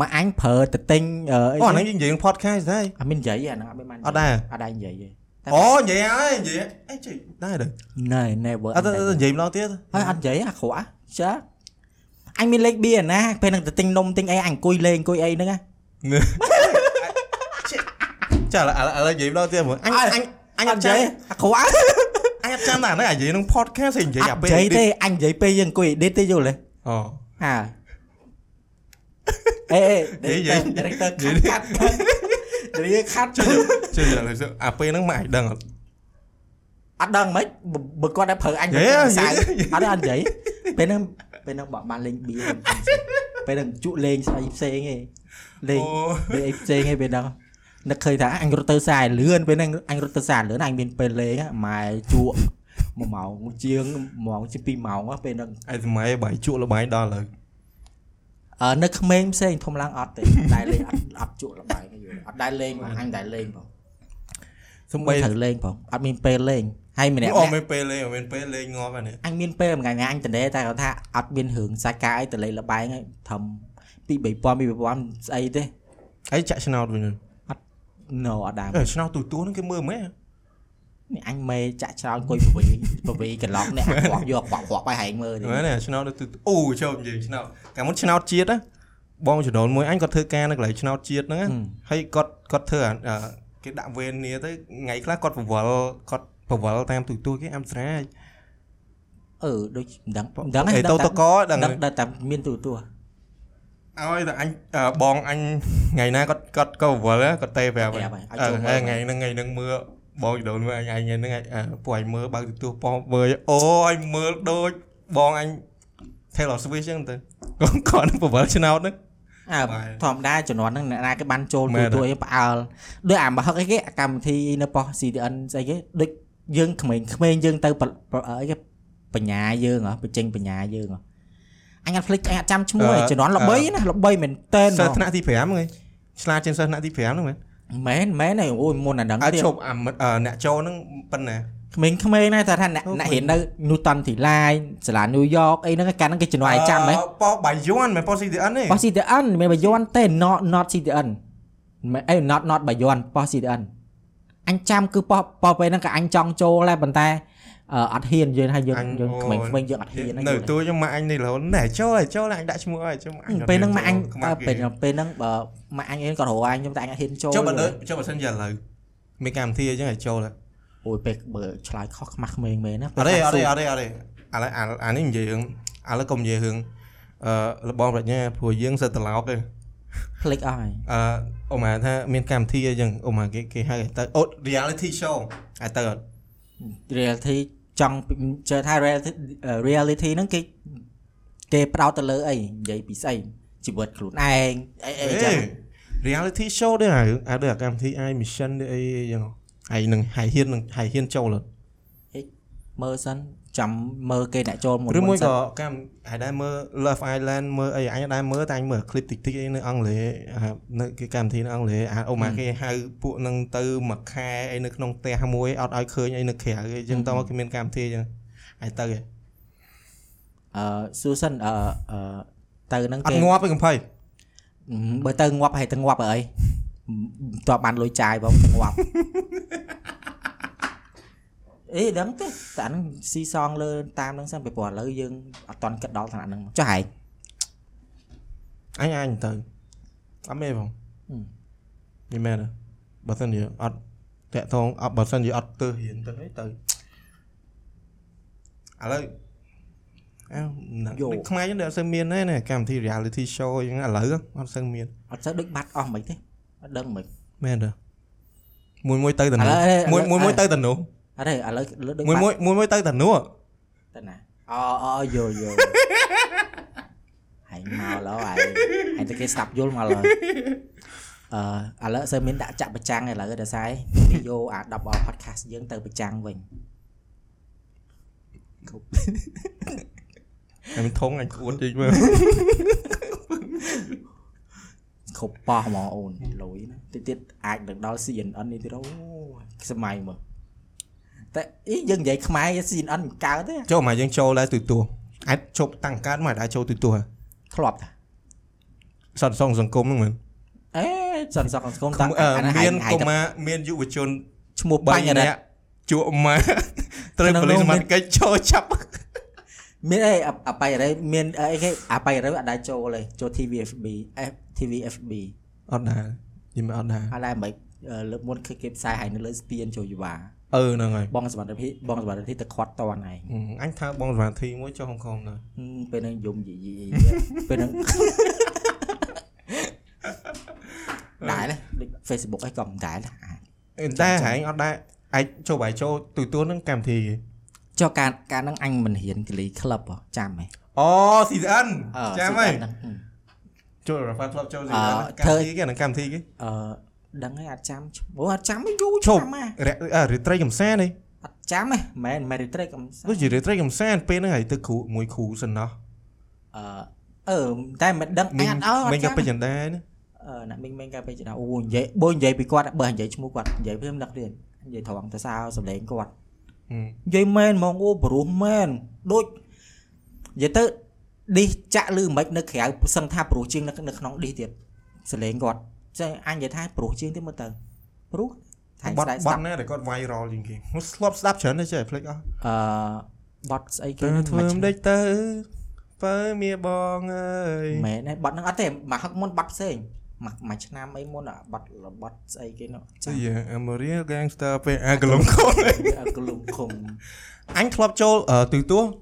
Speaker 2: មកអញប្រើទៅទិញអឺអី
Speaker 1: អូអាហ្នឹងយើងនិយាយ podcast ដែរ
Speaker 2: អត់មាននិយាយទេអាហ្នឹងអត់មានបាន
Speaker 1: អត់ដែរ
Speaker 2: អត់ដែរនិយាយទេតែ
Speaker 1: អូនិយាយហើយនិយាយអីចេះដែរទៅ
Speaker 2: ណែ never
Speaker 1: អត់ទៅនិយាយម្ដងទៀត
Speaker 2: ហើយអត់និយាយអាក្រក់ចាអញមានលេខបៀណាពេលហ្នឹងទៅទិញនំទិញអីអញអង្គុយលេងអង្គុយអីហ្នឹងណា
Speaker 1: ចាឥឡូវឥឡូវនិយាយម្ដងទៀតមើលអញអញអញអត់
Speaker 2: និ
Speaker 1: ចាំ
Speaker 2: យាយអាក្រក់
Speaker 1: អញអត់ចាំតែអាហ្នឹងអានិយាយក្នុង podcast ឯងនិយាយ
Speaker 2: អ
Speaker 1: អា
Speaker 2: ត់
Speaker 1: ពេល
Speaker 2: និយាយទេអញនិយាយពេលយើងអង្គុយ edit ទេយល់ទេ
Speaker 1: អូ
Speaker 2: ហា អេអេ
Speaker 1: និយាយ
Speaker 2: director ខាត់ខាត់ខាត់រៀខាត់
Speaker 1: ចុះចុះអាពេលហ្នឹងមកឯងដឹងអត់
Speaker 2: អត់ដឹងមិនបើគាត់តែប្រើអញ
Speaker 1: និយាយ
Speaker 2: សៅ
Speaker 1: និយាយ
Speaker 2: អត់ទេអត់និយាយពេលហ្នឹងពេលហ្នឹងបកបានលេងបៀពេលហ្នឹងជក់លេងស្អីផ្សេងឯងលេង
Speaker 1: អូ
Speaker 2: លេងអីផ្សេងឯងពេលហ្នឹងនឹកឃើញថាអញរត់ទៅខ្សែលឿនពេលហ្នឹងអញរត់ទៅខ្សែលឿនអញមានពេលលេងម៉ែជក់មួយម៉ោងជាងម៉ោងជាង2ម៉ោងពេលហ្នឹង
Speaker 1: ឯសម័យបាយជក់លបាយដល់ឥឡូវ
Speaker 2: អឺ នៅក្មេងផ្សេងធំឡើងអត់ទេដែរលេងអត់អត់ជក់លបាយទេយល់អត់ដែរលេងអញដែរលេងផង
Speaker 1: សំ
Speaker 2: បី
Speaker 1: បី
Speaker 2: ត្រូវលេងផងអត់មានពេលលេងហើយម្នាក់
Speaker 1: អូ
Speaker 2: ម្នាក់
Speaker 1: មានពេលលេងមានពេលលេងងាប់ហ្នឹង
Speaker 2: អញមានពេលមួយថ្ងៃអញតនេតែគាត់ថាអត់មានរឿងសាច់ការអីទៅលេងលបែងហើយធំពី3000 2000ស្អីទេ
Speaker 1: អីចាក់ឆ្នោតវិញ
Speaker 2: no អត់ដែរ
Speaker 1: អេឆ្នោតទូទួហ្នឹងគេមើលមែន
Speaker 2: នេះអញមេចាក់ច្រើនអង្គុយពវីពវីកន្លងនេះអាខ្វក់យកខ្វក់ខ្វក់ឲ្យហែងមើលនេះ
Speaker 1: មែនទេឆ្នោតទូអូចូលនិយាយឆ្នោត កាលមុនឆ្នោតជាតិណាបងចំណូលមួយអញគាត់ធ្វើការនៅកន្លែងឆ្នោតជាតិហ្នឹងណាហើយគាត់គាត់ធ្វើអាគេដាក់វេននេះទៅថ្ងៃខ្លះគាត់ប្រវល់គាត់ប្រវល់តាមទូទួលគេអាំស្រាយ
Speaker 2: អឺដូចមិនដឹងមិនដឹង
Speaker 1: អីតូតកដឹង
Speaker 2: ដឹងដឹងតែមានទូទួ
Speaker 1: ឲ្យតែអញអឺបងអញថ្ងៃណាគាត់គាត់ក៏ប្រវល់ដែរគាត់ទេប្រាប់
Speaker 2: ប្រាប់
Speaker 1: ហើ
Speaker 2: ហើយយឲ្យចូលមើល
Speaker 1: ថ្ងៃហ្នឹងថ្ងៃហ្នឹងមើលបងចដូនមើលអញអញហ្នឹងអឺពួកអញមើលបើកទូទួលប៉ោមើលអូអញមើលដូចបងអញ Taylor Swift ចឹងទៅ គាត់គាត់នឹងប្រវល់ឆ្នោតហ្នឹង
Speaker 2: អើ
Speaker 1: បាទ
Speaker 2: ធម្មតាជំនាន់ហ្នឹងអ្នកណាគេបានចូល
Speaker 1: មែ
Speaker 2: ទូ
Speaker 1: ន
Speaker 2: ទួឯងផ្អើលដូចអាមហឹកអីគេអាកម្មវិធីនៅប៉ុស CDN ស្អីគេដូចយើងក្មេងក្មេងយើងទៅប្រប្រអីគេបញ្ញាយើងហ៎បញ្ចេញបញ្ញាយើងហ៎អញអត់ភ្លេចអញអត់ចាំឈ្មោះឯងជំនាន់ល្បីណាល្បីមែនតែន
Speaker 1: សិស្ស
Speaker 2: ហ្ម
Speaker 1: ថ្ងនាក់ទី5ហ្នឹងឯងឆ្លាតជាងសិស្សថ្នាក់ទី5ហ្នឹងមែន
Speaker 2: មែនមែនឯងអូយមុនអាហ្នឹង
Speaker 1: អាច
Speaker 2: ទៀត
Speaker 1: ជប់អាមិត្តអឺអ្នកចូលហ្នឹងប៉ុណ្ណា
Speaker 2: ក្មេងក្មេងណាតែថាអ្នក
Speaker 1: អូ
Speaker 2: អ្នក
Speaker 1: ក្មេង
Speaker 2: រៀននៅ Newton ទីឡាយសាលា New York អីហ្នឹងកាលហ្នឹងគេជំនាន់ឯងចាំហ៎
Speaker 1: ប៉ោបាយ័នមិនប៉ោ CDN ទេ
Speaker 2: ប៉ោះ CDN មិនមែនបាយ័នទេ not not CDN មិនអី not not បាយ័នប៉ោះ CDN អញចាំគឺប៉ោះប៉ោះពេលហ្នឹងក៏អញចង់ចូលដែរប៉ុន្តែអឺអត់ហ៊ានយើងហើយយើងយើងក្មេងក្មេងយើងអត់ហ៊ានណា
Speaker 1: នៅ
Speaker 2: យល់ទេ
Speaker 1: ទួខ្ញុំមកអញនេះរហូតណែចូលឲ្យចូលអញដាក់ឈ្មោះឲ្យចូលអញ
Speaker 2: ពេលហ្នឹងមកអញ
Speaker 1: ខ្មាស់គេ
Speaker 2: ពេលពេលហ្នឹងបើមកអញអីក៏រកអញខ្ញុំតែអញអត់ហ៊ានចូល
Speaker 1: ចូលបើលើចូលបើសិនជាឥឡូវមានកម្មវិធីអញ្ចឹងឲ្យចូលហើយ
Speaker 2: អូយពេលបើឆ្លើយខុសខ្មាស់ក្មេងមែនណា
Speaker 1: អត់ទេអត់ទេអត់ទេអត់ទេឥឡូវអាអានេះនិយាយរឿងឥឡូវកុំនិយាយរឿងអឺលបងប្រាជ្ញាព្រោះយើងសិតត្រឡប់ទេ
Speaker 2: ភ្លេចអស់ហើយ
Speaker 1: អឺអូម៉ាថាមានកម្មវិធីអីចឹងអូម៉ាគេគេហៅទៅអូ reality show ឲ្យទៅអត់
Speaker 2: reality ចង់ជឿថា reality reality ហ្នឹងគេគេផ្ដោតទៅលើអីនិយាយពីស្អីជីវិតខ្លួនឯងអីអីចឹង
Speaker 1: reality show ទេហើយអាដូចអាកម្មវិធី i mission ទេអីអីចឹងហើ យនឹងហើយហ៊ាននឹងហើយហ៊ានចូលអត់
Speaker 2: មើលសិនចាំមើលគេអ្នកចូលមុន
Speaker 1: ឬមួយ
Speaker 2: សិន
Speaker 1: ក៏កម្មហើយដែរមើល Love Island មើលអីអញដែរមើលតែអញមើល clip តិចតិចអីនៅអង់គ្លេសអានៅគេកម្មវិធីនៅអង់គ្លេសអាអូម៉ាគេហៅពួកនឹងទៅមួយខែអីនៅក្នុងផ្ទះមួយអត់ឲ្យឃើញអីនៅក្រៅអីចឹងតមកគេមានកម្មវិធីចឹងហើយទៅឯង
Speaker 2: អឺសួរសិនអឺអឺទៅហ្នឹង
Speaker 1: អ
Speaker 2: គេ
Speaker 1: ត់ងាប់ទេកំភៃ
Speaker 2: ហឹមបើទៅងាប់ហើយទៅងាប់អី តបបានលុយចាយបងទៅងាប់អេដឹងទេតែអាហ្នឹងស៊ីសងលើតាមហ្នឹងសិនពីព្រោះឥឡូវយើងអត់តន់គិតដល់ថ្នាក់ហ្នឹងចុះហែង
Speaker 1: អញអញទៅអត់មែនបង
Speaker 2: ហឹម
Speaker 1: នេះមែនទេបើសិនជាអត់តាក់ទងអត់បើសិនជាអត់ទៅរៀនទៅអីទៅឥឡូវអើដូចខ្មែរយើងដូចអត់សូវមានទេណាកម្មវិធី reality show អញ្ចឹងឥឡូវអត់សូវមាន
Speaker 2: អត់ទៅដូចបាត់អស់មិនទេ អត់ដឹងមិន
Speaker 1: មែនទេមួយមួយទៅទៅ
Speaker 2: ឥ
Speaker 1: នោះ
Speaker 2: ឡូវ
Speaker 1: មួយមួយមួយទៅទៅនោះ
Speaker 2: អត់ទេឥឡូវលើដូច
Speaker 1: មួយ
Speaker 2: បាត់
Speaker 1: មួយមួយមួយទៅទៅនោះ
Speaker 2: ទៅណាអូអូយយយហើយមកឡូវហើយហើយតែគេស្ដាប់យល់មកឡូវអឺឥឡូវសើមានដាក់ចាក់ប្រចាំងឥឡូវដល់ស្អីវីដេអូអា10អ podcast យើងទៅប្រចាំងវិញ
Speaker 1: អញធំអញគួតជិះមើល
Speaker 2: គ្រប់ប៉ោះហ្មងអូនលុយណាតិចទៀតអាចនឹងដល់ CNN នេះទៀតអូសម័យមើលតែអីយើងនិយាយខ្មែរ CNN មិនកើតទេ
Speaker 1: ចូលមកយើងចូលដែរទូទួអាចជប់តាំងកើតមកអាចចូលទូទួ
Speaker 2: ធ្លាប់តា
Speaker 1: សន្តិសងសង្គមហ្នឹងមែន
Speaker 2: អេសន្តិសុខសង្គមតាំង
Speaker 1: អឺ
Speaker 2: អាហ្នឹង
Speaker 1: មា
Speaker 2: ហើ
Speaker 1: ន
Speaker 2: យហើយកុ
Speaker 1: មារមានយុវជន
Speaker 2: ឈ្មោះបាញ់អរិ
Speaker 1: 3
Speaker 2: ត
Speaker 1: នាក់ជក់មកត្រូវ
Speaker 2: ក្នុង
Speaker 1: ប៉ូលីស
Speaker 2: នោះ
Speaker 1: សម
Speaker 2: មាន
Speaker 1: ត្ថកិច្ចចូលចាប់
Speaker 2: មានអីអអបាយរ៉េមានអីគេអបាយរ៉េអត់ដែរចូលទេចូល TVFB F TVFB
Speaker 1: អត់ដែរយីមិនអត់ដែរ
Speaker 2: អត់ដែរមិនអឺលើកមុនគឺគេផ្សាយឲ្យនៅលើស្ពានចូលយវ៉ា
Speaker 1: អឺហ្នឹងហើយ
Speaker 2: បងសមត្ថភាពបងសមត្ថភាពទៅខាត់តនឯង
Speaker 1: អឺអញថាបងសមាធិមួយចុះហុងខំដែរ
Speaker 2: ហឹមពេលហ្នឹងយំយីយីពេលហ្នឹងដែរណាដូច Facebook អីក៏មិនដែរណាអាច
Speaker 1: អឺតែហែងអត់ដែរអាចចូលបាយចូលទូទួហ្នឹងកម្មវិធី
Speaker 2: ចុះការការហ្នឹងអញមិនហ៊ានកលីក្លឹបហ៎ចាំហ៎
Speaker 1: អូ CCN
Speaker 2: អឺ
Speaker 1: ចាំហើយ
Speaker 2: ហ្នឹងហឹម
Speaker 1: ចូល Rafa Club ចូល
Speaker 2: អឺ
Speaker 1: CCN កម្មវិធីគេហ្នឹងកម្មវិធីគេ
Speaker 2: អឺដឹងហើយអត់ចាំឈ្មោះអត់ចាំទេយូរ
Speaker 1: ឈប់
Speaker 2: ចាំហ៎
Speaker 1: រអឺរីត្រីកំសាន្តនេះ
Speaker 2: អត់ចាំហ៎មិនមែនរីត្រេកកំសាន្ត
Speaker 1: ដូចជារីត្រីកំសាន្តពេលហ្នឹងហើយទៅគ្រូមួយគ្រូសិនណោះ
Speaker 2: អឺអឺតែមិនដឹងអញអត់អើអ
Speaker 1: មិញ
Speaker 2: ត់
Speaker 1: ក៏
Speaker 2: ចាំ
Speaker 1: ពេញចន្ទាណា
Speaker 2: អឺណាមីងមីងកាពេកណាអូនិយាយបើនិយាយពីគាត់បើនិយាយឈ្មោះគាត់និយាយព្រមនឹកទៀតនិយាយត្រង់ទៅសើសំឡេងគាត់
Speaker 1: ហឹម
Speaker 2: និយាយមែនហ្មងអូព្រោះមែនដូចនិយាយទៅឌីសចាក់លឺមិននៅក្រៅសឹងថាព្រោះជាងនៅនៅក្នុងឌីសទៀតសំឡេងគាត់ចឹងអញនិយាយថាព្រោះជាងទៀតមើលទៅព្រោះថៃ
Speaker 1: ប
Speaker 2: ស្ត់ដាយ
Speaker 1: ប
Speaker 2: ស្ដា
Speaker 1: ត់
Speaker 2: ប់
Speaker 1: ណាដែលគាត់ viral ជាងគេខ្ញុំស្លាប់ស្ដាប់ច្រើនទេចេះភ្លេចអស់
Speaker 2: អឺបត់ស្អីគេ
Speaker 1: ទៅ
Speaker 2: ហ្នឹង
Speaker 1: ធ្វើ
Speaker 2: មិន
Speaker 1: មិនដេចទៅបើមៀបងអើយ
Speaker 2: មែនទេបត់ហ្នឹងអត់ទេមកហឹកមុនបត់ផ្សេង មួយមួយឆ្នាំអីមុនអាបတ်បတ်ស្អីគេនោះ
Speaker 1: ស្អីហ៎ Amaria Gangster ពេលអាកលំខន
Speaker 2: អាកលុំឃុំ
Speaker 1: អញធ្លាប់ចូលអឺទូទស្សន៍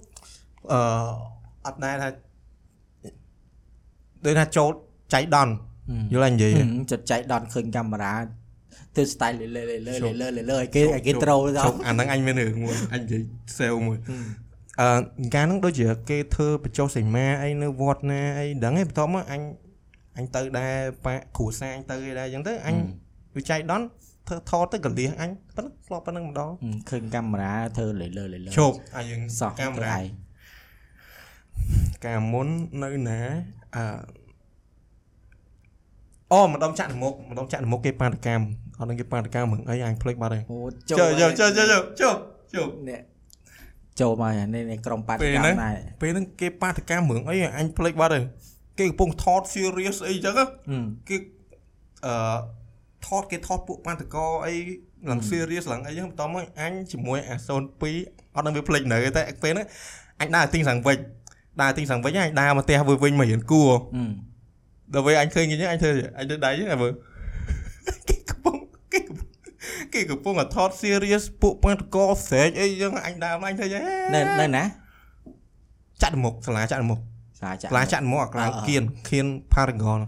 Speaker 1: អឺអត់ដែរថាដូចថាចូលចៃដន្យយល់អញនិយាយទេ
Speaker 2: ចិត្តចៃដនឃើញកាមេរ៉ាទៅ style លេលេលេលេ
Speaker 1: ជប់
Speaker 2: លេលេលេឲ្យគេឲ្យគេត្រូលទៅ
Speaker 1: ជប់អាហ្នឹងអញមានរឿងមួយអញនិយាយ sale មួយអឺកាលហ្នឹងដូចជាគេធ្វើបញ្ចុះសីមាអីនៅវត្តណាអីដឹងឯងបន្ទាប់មកអញ អញទៅដែរប៉ាគ្រូសាអញទៅឯដែរអញ្ចឹងទៅអញវិច័យដនធ្វើថតទៅកលៀសអញប៉ុណ្ណឹងធ្លាប់ប៉ុណ្ណឹងម្ដង
Speaker 2: ឃើញកាមេរ៉ាធ្វើលេលេលេលេ
Speaker 1: ជប់អាយើង
Speaker 2: សោះ
Speaker 1: កាមេរ៉ា
Speaker 2: ឯង
Speaker 1: កាលមុននៅណាអឺអូម្ដងចាក់នមុកម្ដងចាក់នមុកគេបាតកម្មអត់នឹងគេបាតកម្មមិនអីអញភ្លេចបាត់ហើយ
Speaker 2: អូ
Speaker 1: ចុះចុះចុះចុះចុះចុះចុះ
Speaker 2: នេះចូលមកនេះនេះក្រុមបាត
Speaker 1: ពេល
Speaker 2: កម្ម
Speaker 1: ហ្នឹង
Speaker 2: ដែរ
Speaker 1: ពេលហ្នឹងគេបាតកម្មរឿងអីអញភ្លេចបាត់ហើយ គេកំពុងថត serious អីចឹងណា
Speaker 2: ហឹម
Speaker 1: គេអឺថតគេថតពួកបាតកោអីឡើង serious ឡើងអីចឹងបន្តមកអញជាមួយអា02អត់នឹងវាភ្លេចនៅតែពេលហ្នឹងអញដើរទិញសាំងវិចដើរទិញសាំងវិចអញដើរមកផ្ទះវិញវិញមករៀនគួរ
Speaker 2: ហឹម
Speaker 1: ដល់ពេលអញឃើញគេចឹងអញធ្វើអញទៅដៃចឹងអើមើលគេកំពុងគេកំពុងគេកំពុងតែថត serious ពួកបាតកោស្រែកអីចឹងអញដើរមកអញធ្វើចឹង
Speaker 2: នៅនៅណា
Speaker 1: ចាក់មុខសាលាចាក់មុខ
Speaker 2: សាចា
Speaker 1: សាលាចាក់មុខអាកន្លែង
Speaker 2: អឺអឺ
Speaker 1: គៀនគៀន Paragon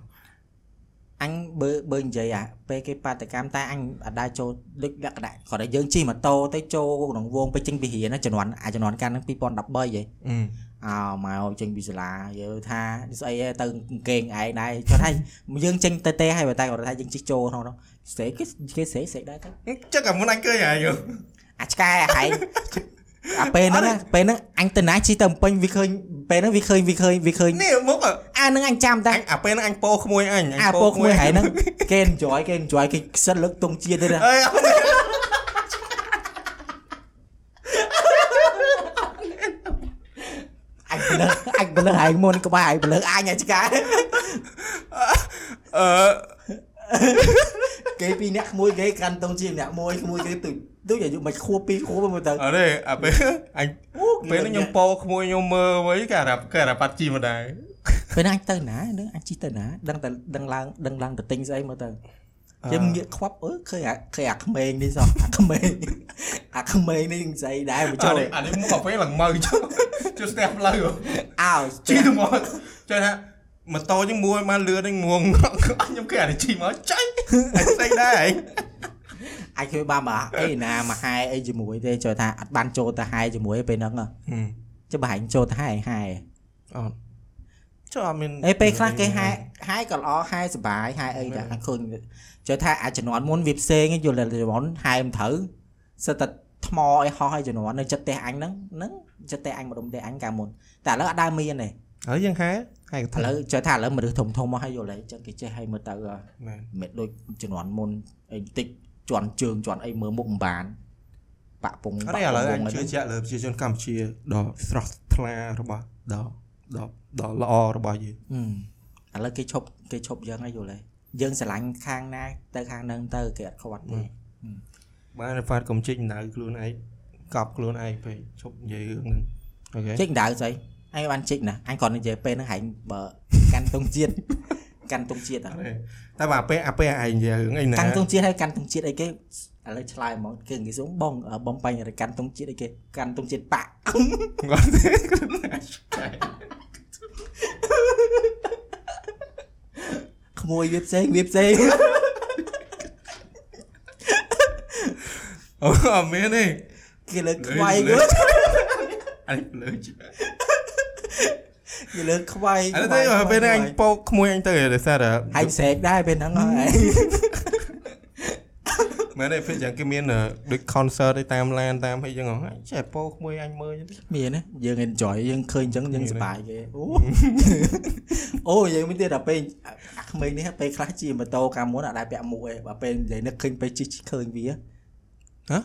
Speaker 2: អញបើបើនិយាយអាពេលគេបាតកម្មតែអញអត់ដែរចូលដូចលក្ខណៈគាត់តែយើងជិះម៉ូតូទៅចូលក្នុងវងទៅចេញពីរៀនណាជំនាន់អាជំនាន់កាលហ្នឹង2013ហី
Speaker 1: អឺ
Speaker 2: អោមកចេញពីសាលាយើងថាស្អីទៅកេងឯងដែរចុះថាយើងចេញទៅទេហើយបើតែគាត់ថាយើងជិះចូលក្នុងនោះស្រែកគេគេស្រែកស្រែកដែរទៅ
Speaker 1: ចឹងអាមុនអញឃើញហើយយោ
Speaker 2: អាឆ្កែអាហែង អាពេលហ្នឹងណាពេលហ្នឹងអញទៅណាជិះទៅភ្នំពេញវាឃើញពេលហ្នឹងវាឃើញវាឃើញវាឃើញ
Speaker 1: នេះមុខអ
Speaker 2: អាហ្នឹងអញចាំតែ
Speaker 1: ញអាពេលហ្នឹងអញពោក្មួយអញ
Speaker 2: អាពកក្មួយហែងហ្នឹងគេ enjoy គេ enjoy គេខ្សិតលើកទងជាតិទៅណា
Speaker 1: អើយ
Speaker 2: អញបលឹងអញបលឹងហែងមុនក្បែរហែងបលឹងអញអាឆ្កែ
Speaker 1: អឺ
Speaker 2: គេពីរអ្នកក្មួយគេកាន់ទងជាតិអ្នកមួយក្មួយគេទុយ ទុយអាយុមិនខួបពីរខួបមើលទៅ
Speaker 1: អត់ទេអាពេលអញពេលហ្នឹងខ្ញុំពោក្មួយខ្ញុំមើលវិញគេអារ៉ាប់គេអារ៉ាប់ប៉ាត់ជីមកដែរ
Speaker 2: ពេលហ្នឹងអញទៅណាហ្នឹងអញជិះទៅណាដឹងតែដឹងឡើងដឹងឡើងទៅទិញស្អីមើលទៅខ្ញុំងាកខ្វាប់អឺឃើញអាឃើញអាក្មេងនេះសោះអាក្មេងអាក្មេងនេះស្អីដែរមក
Speaker 1: ចុ
Speaker 2: ចូលះ
Speaker 1: អានេះមកពេលឡើងមើលចុះចុះស្ទះផ្លូវ
Speaker 2: អោ
Speaker 1: ជីទៅមកចុះថាម៉ូតូចឹងមួយបានលឿនហ្នឹងងងខ្ញុំគេអានេះជីមកចៃអញស្អីដែរហី
Speaker 2: អាចឃើញបានមកអីណាមកហែអីជាមួយទេចូលថាអត់បានចូលទៅហែជាមួយពេលហ្នឹងហ៎ចុះបើហែងចូលទៅហែហែ
Speaker 1: អត់ចុះអត់មាន
Speaker 2: អេពេលខ្លះគេហែហែក៏ល្អហែសុបាយហែអីដែរឃើញចូលថាអាចជំនាន់មុនវាផ្សេងយល់តែជំនាន់ហែមិនត្រូវសិតតែថ្មអីហោះឲ្យជំនាន់នៅចិត្តផ្ទះអញហ្នឹងហ្នឹងចិត្តផ្ទះអញម្ដុំផ្ទះអញកាលមុនតែឥឡូវអត់ដែរមានទេ
Speaker 1: ហើយយើងហែហែក
Speaker 2: ឥឡូវចូលថាឥឡូវមនុស្សធំធំមកឲ្យយល់ហើយចឹងគេចេះឲ្យមើលទៅអ่ะ
Speaker 1: មែន
Speaker 2: មិនដូចជំនាន់មុនអីបន្តិច ជន់ជើងជន់អីមើលមុខមិនបានបាក់ពង
Speaker 1: អត់
Speaker 2: បា
Speaker 1: ទេឥឡូវអញ
Speaker 2: ពង
Speaker 1: ជឿជាក់លើប្រជាជនកម្ពុជាដ៏ស្រស់ថ្លារបស់ដ៏ដ៏ដ៏ល្អរបស់យើង
Speaker 2: ហឹមឥឡូវគេឈប់គេឈប់យើងហើយយល់ហើយយើងស្រឡាញ់ខាងណាទៅខាងហ្នឹងទៅគេអត់ខ្វាត់ទេ
Speaker 1: បានហ្វាតកុំជីកដៅខ្លួនឯងកប់ខ្លួនឯងពេកឈប់និយាយរឿងហ្នឹងអូខេ
Speaker 2: ជីកដៅស្អីអញបានជីកណាអញគ្រាន់តែនិយាយពេលហ្នឹងហែងបើកាន់តុងជាតិកាន់តុងជាតិ
Speaker 1: អ
Speaker 2: ហ៎
Speaker 1: ត់ទេ តែបើអាពេលអាពេលឯងនិយាយរឿងអីណា
Speaker 2: កាន់តុងជាតិហើយកាន់តុងជាតិអីគេឥឡូវឆ្លើយហ្មងគេនិយាយសុំបងបងបាញ់រកាន់តុងជាតិអីគេកាន់តុងជាតិបាក់
Speaker 1: គាត់ទេ
Speaker 2: ក្មួយវាផ្សេងវាផ្សេង
Speaker 1: អូអត់មានទេ
Speaker 2: គេលើកខ្វាយ
Speaker 1: លើ
Speaker 2: គាត់
Speaker 1: អញលើ ជ
Speaker 2: គេលើកខ្វាយ
Speaker 1: អត់ទេពេលហ្នឹងអញពោកក្មួយអញទៅដោយសារតែ
Speaker 2: ហែងស្រែកដែរពេលហ្នឹងហើយ
Speaker 1: មែនទេពេលយ៉ាងគេមានដូច concert ឯតាមឡានតាមអីចឹងហ៎អញចេះពោកក្មួយអញមើលចឹង
Speaker 2: មានណាយើង enjoy យើងឃើញអញ្ចឹងយើង
Speaker 1: មាន
Speaker 2: សប្បាយគេអូអូយើងមានទៀតដល់ពេលអាក្មេងនេះពេលខ្លះជិះម៉ូតូកាលមុនអត់ដែរពាក់មួកឯងបើពេលនិយាយនឹកឃើញពេលជិះឃើញវា
Speaker 1: ហ៎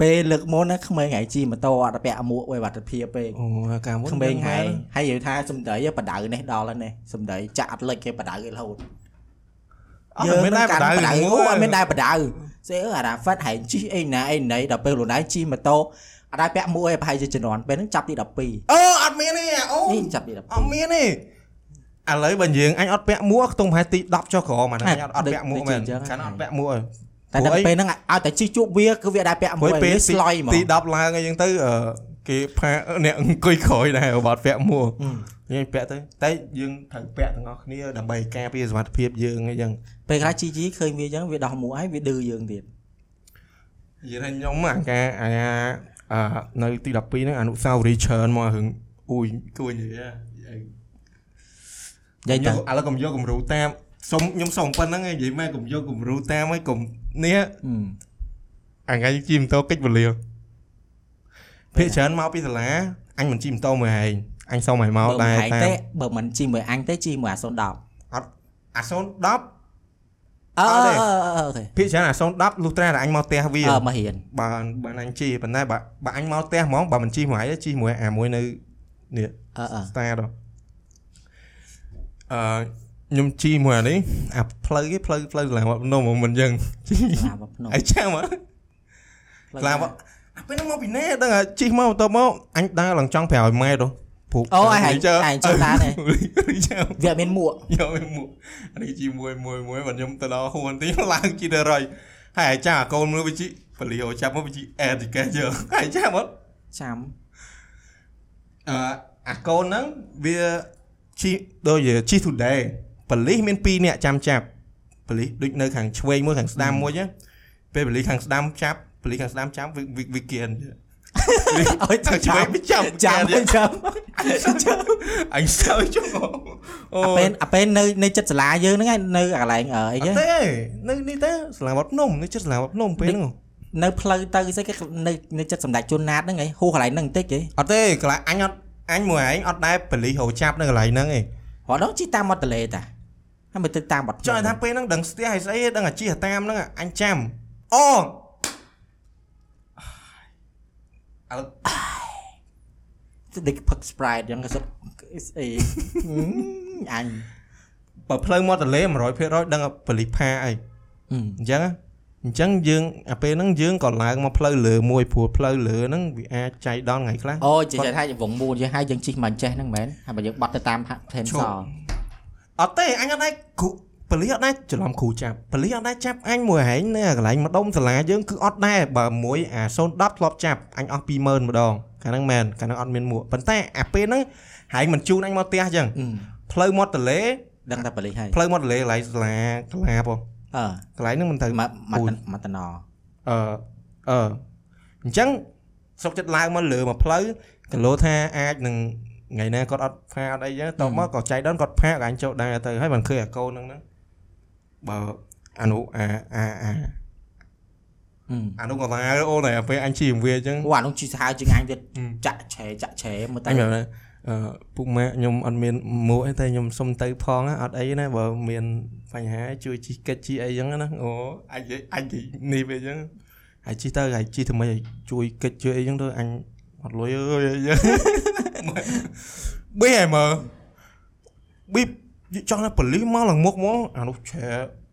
Speaker 2: ពេលលើកមុនណាក្មេងហើយជិះម៉ូតូអត់ពាក់មួកឯវត្តភាពពេក
Speaker 1: អូកាលមុន
Speaker 2: ក្មេងហើយហើយនិយាយថាសំដីបដៅនេះដល់ហើយនេះសំដីចាក់អត់លិចគេបដៅគេរហូត
Speaker 1: អត់មានដែរបដៅ
Speaker 2: បដៅ
Speaker 1: មួ
Speaker 2: អូ
Speaker 1: យ
Speaker 2: អត់មានដែរបដៅស្អីអឺអារ៉ាហ្វាត់ហែងជិះអីណាអីណីដល់ពេលខ្លួនឯងជិះម៉ូតូអត់ដែរពាក់មួកឯងប្រហែលជាជំនាន់ពេលហ្នឹងចាប់ទី12
Speaker 1: អូអត់មានទេអូ
Speaker 2: នេះចាប់ទី
Speaker 1: អត់មានទេឥឡូវបើយើងអញអត់ពាក់មួកខ្ទង់ប្រហែលទី10ចុះក្រោមអាហ្នឹង
Speaker 2: ហេ
Speaker 1: អញអត់អត់ពាក់មួកមែន
Speaker 2: ដូចជាអញ្ចឹង
Speaker 1: ខាងអត់ពាក់មួកហើយ
Speaker 2: តែដល់ពេលហ្នឹងឲ្យតែជីជួបវាគឺវាដែរពាក់
Speaker 1: មួយ
Speaker 2: មួយ
Speaker 1: ពេល
Speaker 2: វាស្លុយហ្មង
Speaker 1: ទី10ឡើងអីចឹងទៅអឺគេផាអ្នកអង្គុយក្រោយដែរបាត់ពាក់មួក
Speaker 2: ហឹម
Speaker 1: យើងពាក់ទៅតែយើងត្រូវពាក់ទាំងអស់គ្នាដើម្បីការពារសុវត្ថិភាពយើងអីចឹង
Speaker 2: ពេលខ្លះជីជីឃើញវាអញ្ចឹងវាដោះមួកហើយវាឌឺយើងទៀត
Speaker 1: និយាយថាខ្ញុំអាការអាអឺនៅទី12ហ្នឹងអនុស្សាវរីយ៍ច្រើនមករឿងអ៊ុយគួរនិយាយហ៎
Speaker 2: និយាយទៅ
Speaker 1: ឥឡូវកុំយកគំរូតាមសុំខ្ញុំសុំប៉ុណ្្នឹងឯងនិយាយមកកុំយកគំរូតាមឲ្យកុំ នេះ
Speaker 2: ហឹម
Speaker 1: អាថ្ងៃជិះម៉ូតូកិច្ចវេលាភាកច្រើនមកពីសាលាអញមិនជិះម៉ូតូមួយឯងអញសុំឲ្យមក
Speaker 2: បើ
Speaker 1: ដែរ
Speaker 2: មិនឯង
Speaker 1: តា
Speaker 2: ទេ
Speaker 1: ម
Speaker 2: បើមិនជីមួយអញទេជីមួយអា010
Speaker 1: អា010
Speaker 2: អឺ
Speaker 1: អត់ទេ
Speaker 2: អឺអូខេ
Speaker 1: ភាកច្រើនអា010លុះត្រាតែអញមកផ្ទះវា
Speaker 2: អឺមករៀន
Speaker 1: បើបើអញជិះប៉ុន្តែបើបើអញមកផ្ទះហ្មងបើមិនជិះមួយឯងទេជិះមួយអាមួយនៅនេះ
Speaker 2: អឺអឺ
Speaker 1: start អឺ ខ្ញុំជិះមួយអានេះអាផ្លូវគេផ្លូវផ្លូវសាលាវត្តភ្នំហ្មងមិនយ៉ាងជិះ
Speaker 2: ឡាវភ្នំ
Speaker 1: អីចាំហ៎ក្លាវត្តអាពេលហ្នឹងមកពីណាដឹងតែជិះមកបន្ទាប់មកអញដើរឡើងចង់500ម៉ែត្រព្រោះ
Speaker 2: អូឯងឯងចូលដែរនេះ
Speaker 1: ចាំ
Speaker 2: វាអត់មានមួក
Speaker 1: យកវាមកអានេះជីមួយមួយមួយបើខ្ញុំទៅដល់ហួនទីឡើងជីទៅរយហើយអាចារ្យកកូនមើលវិជីបលីអូចាប់មកវិជីអេតិកេយកហើយចាំមក
Speaker 2: ចាំ
Speaker 1: អឺអាកូនហ្នឹងវាជីដូចជាជី today បលីមាន2នាក់ចាំចាប់បលីដូចនៅខាងឆ្វេងមួយខាងស្ដាំមួយណាពេលបលីខាងស្ដាំចាប់បលីខាងស្ដាំចាប់វាវាវាគៀន
Speaker 2: ឲ្យទៅ
Speaker 1: ខាងឆ្វេងវាចាប់
Speaker 2: ចាំ
Speaker 1: គៀន
Speaker 2: ចាំ
Speaker 1: អញសើចចុះអូ
Speaker 2: អាពេលអាពេលនៅនៅចិត្តសាលាយើងហ្នឹងឯងនៅកន្លែងអឺអី
Speaker 1: អ
Speaker 2: គេ
Speaker 1: ត់ទេនៅនេះទេសាលាវត្តភ្នំនៅចិត្តសាលាវត្តភ្នំពេលហ្នឹង
Speaker 2: នៅផ្លូវទៅស្អីគេនៅនៅចិត្តសម្ដេចជួនណាតហ្នឹងឯងហួសកន្លែងហ្នឹងបន្តិចឯង
Speaker 1: អត់ទេកន្លែងអញអត់អញមួយឯងអត់ដែរបលីហៅចាប់នៅកន្លែងហ្នឹងឯង
Speaker 2: រហូតដល់ជីតាមមាត់ទន្លេតា ហើយមិនទៅតាមបាត់
Speaker 1: ចង់ឲ្យថាពេលហ្នឹងដឹងស្ទះឲ្យស្អីដឹងអាជីតាមហ្នឹងអញចាំអូអើ
Speaker 2: ដូចផឹក Sprite អញ្ចឹងក៏សុទ្ធស្អីអញ
Speaker 1: បើផ្លូវមកតលេ100%ដឹងបលីផាអីអញ្ចឹងអញ្ចឹងយើងអាពេលហ្នឹងយើងក៏ឡើងមកផ្លូវលើមួយព្រោះផ្លូវលើហ្នឹងវាអាចចៃដន្យថ្ងៃខ្លះ
Speaker 2: អូចេះថាវងមូលយើងហើយយើងជីកមកចេះហ្នឹងមែនហើយបើយើងបត់ទៅតាមថេន
Speaker 1: ឈ
Speaker 2: ស
Speaker 1: ប់ អត់ទេអញអត់ដែរគ្រូបលីអត់ដែរច្រឡំគ្រូចាប់បលីអត់ដែរចាប់អញមួយហែងនៅកន្លែងម្ដុំសាលាយើងគឺអត់ដែរបើមួយអា010ធ្លាប់ចាប់អញអស់20000ម្ដងកាលហ្នឹងមែនកាលហ្នឹងអត់មានមួកប៉ុន្តែអាពេលហ្នឹងហែងមិនជូនអញមកផ្ទះអញ្ចឹងផ្លូវមាត់ទលេ
Speaker 2: ដឹងតែបលិសហើយ
Speaker 1: ផ្លូវមាត់ទលេកន្លែងសាលាកលាបង
Speaker 2: អឺ
Speaker 1: កន្លែងហ្នឹងមិនទៅ
Speaker 2: មកមកមកតណ
Speaker 1: អឺអឺអញ្ចឹងសុកចិត្តឡើងមកលើមកផ្លូវគីឡូថាអាចនឹង ថ្ងៃណាគាត់អត់ផាអត់អីចឹងតមកក៏ចៃដនគាត់ផាក៏អញចូលដែរទៅហើយមិនឃើញអាកូនហ្នឹងហ្នឹងបើអនុអាអាអាអានោះក៏ថាអូនឯពេលអញជីវាអញ្ចឹង
Speaker 2: អូអានោះជីសាហាវជាងអញទៀតចាក់ឆែចាក់ឆែមើលតែ
Speaker 1: អឺពុកម៉ាក់ខ្ញុំអត់មានមួកទេខ្ញុំសុំទៅផងអត់អីណាបើមានបញ្ហាជួយជីកិច្ចជីអីចឹងណាអូអញអញនេះវាចឹងហើយជីទៅហើយជីធ្វើម៉េចឲ្យជួយកិច្ចជួយអីចឹងទៅអញអត់លុយអើយ បេហែមើប៊ីចង់ណាប៉ូលីសមកឡើងមុខមកអានោះឆែ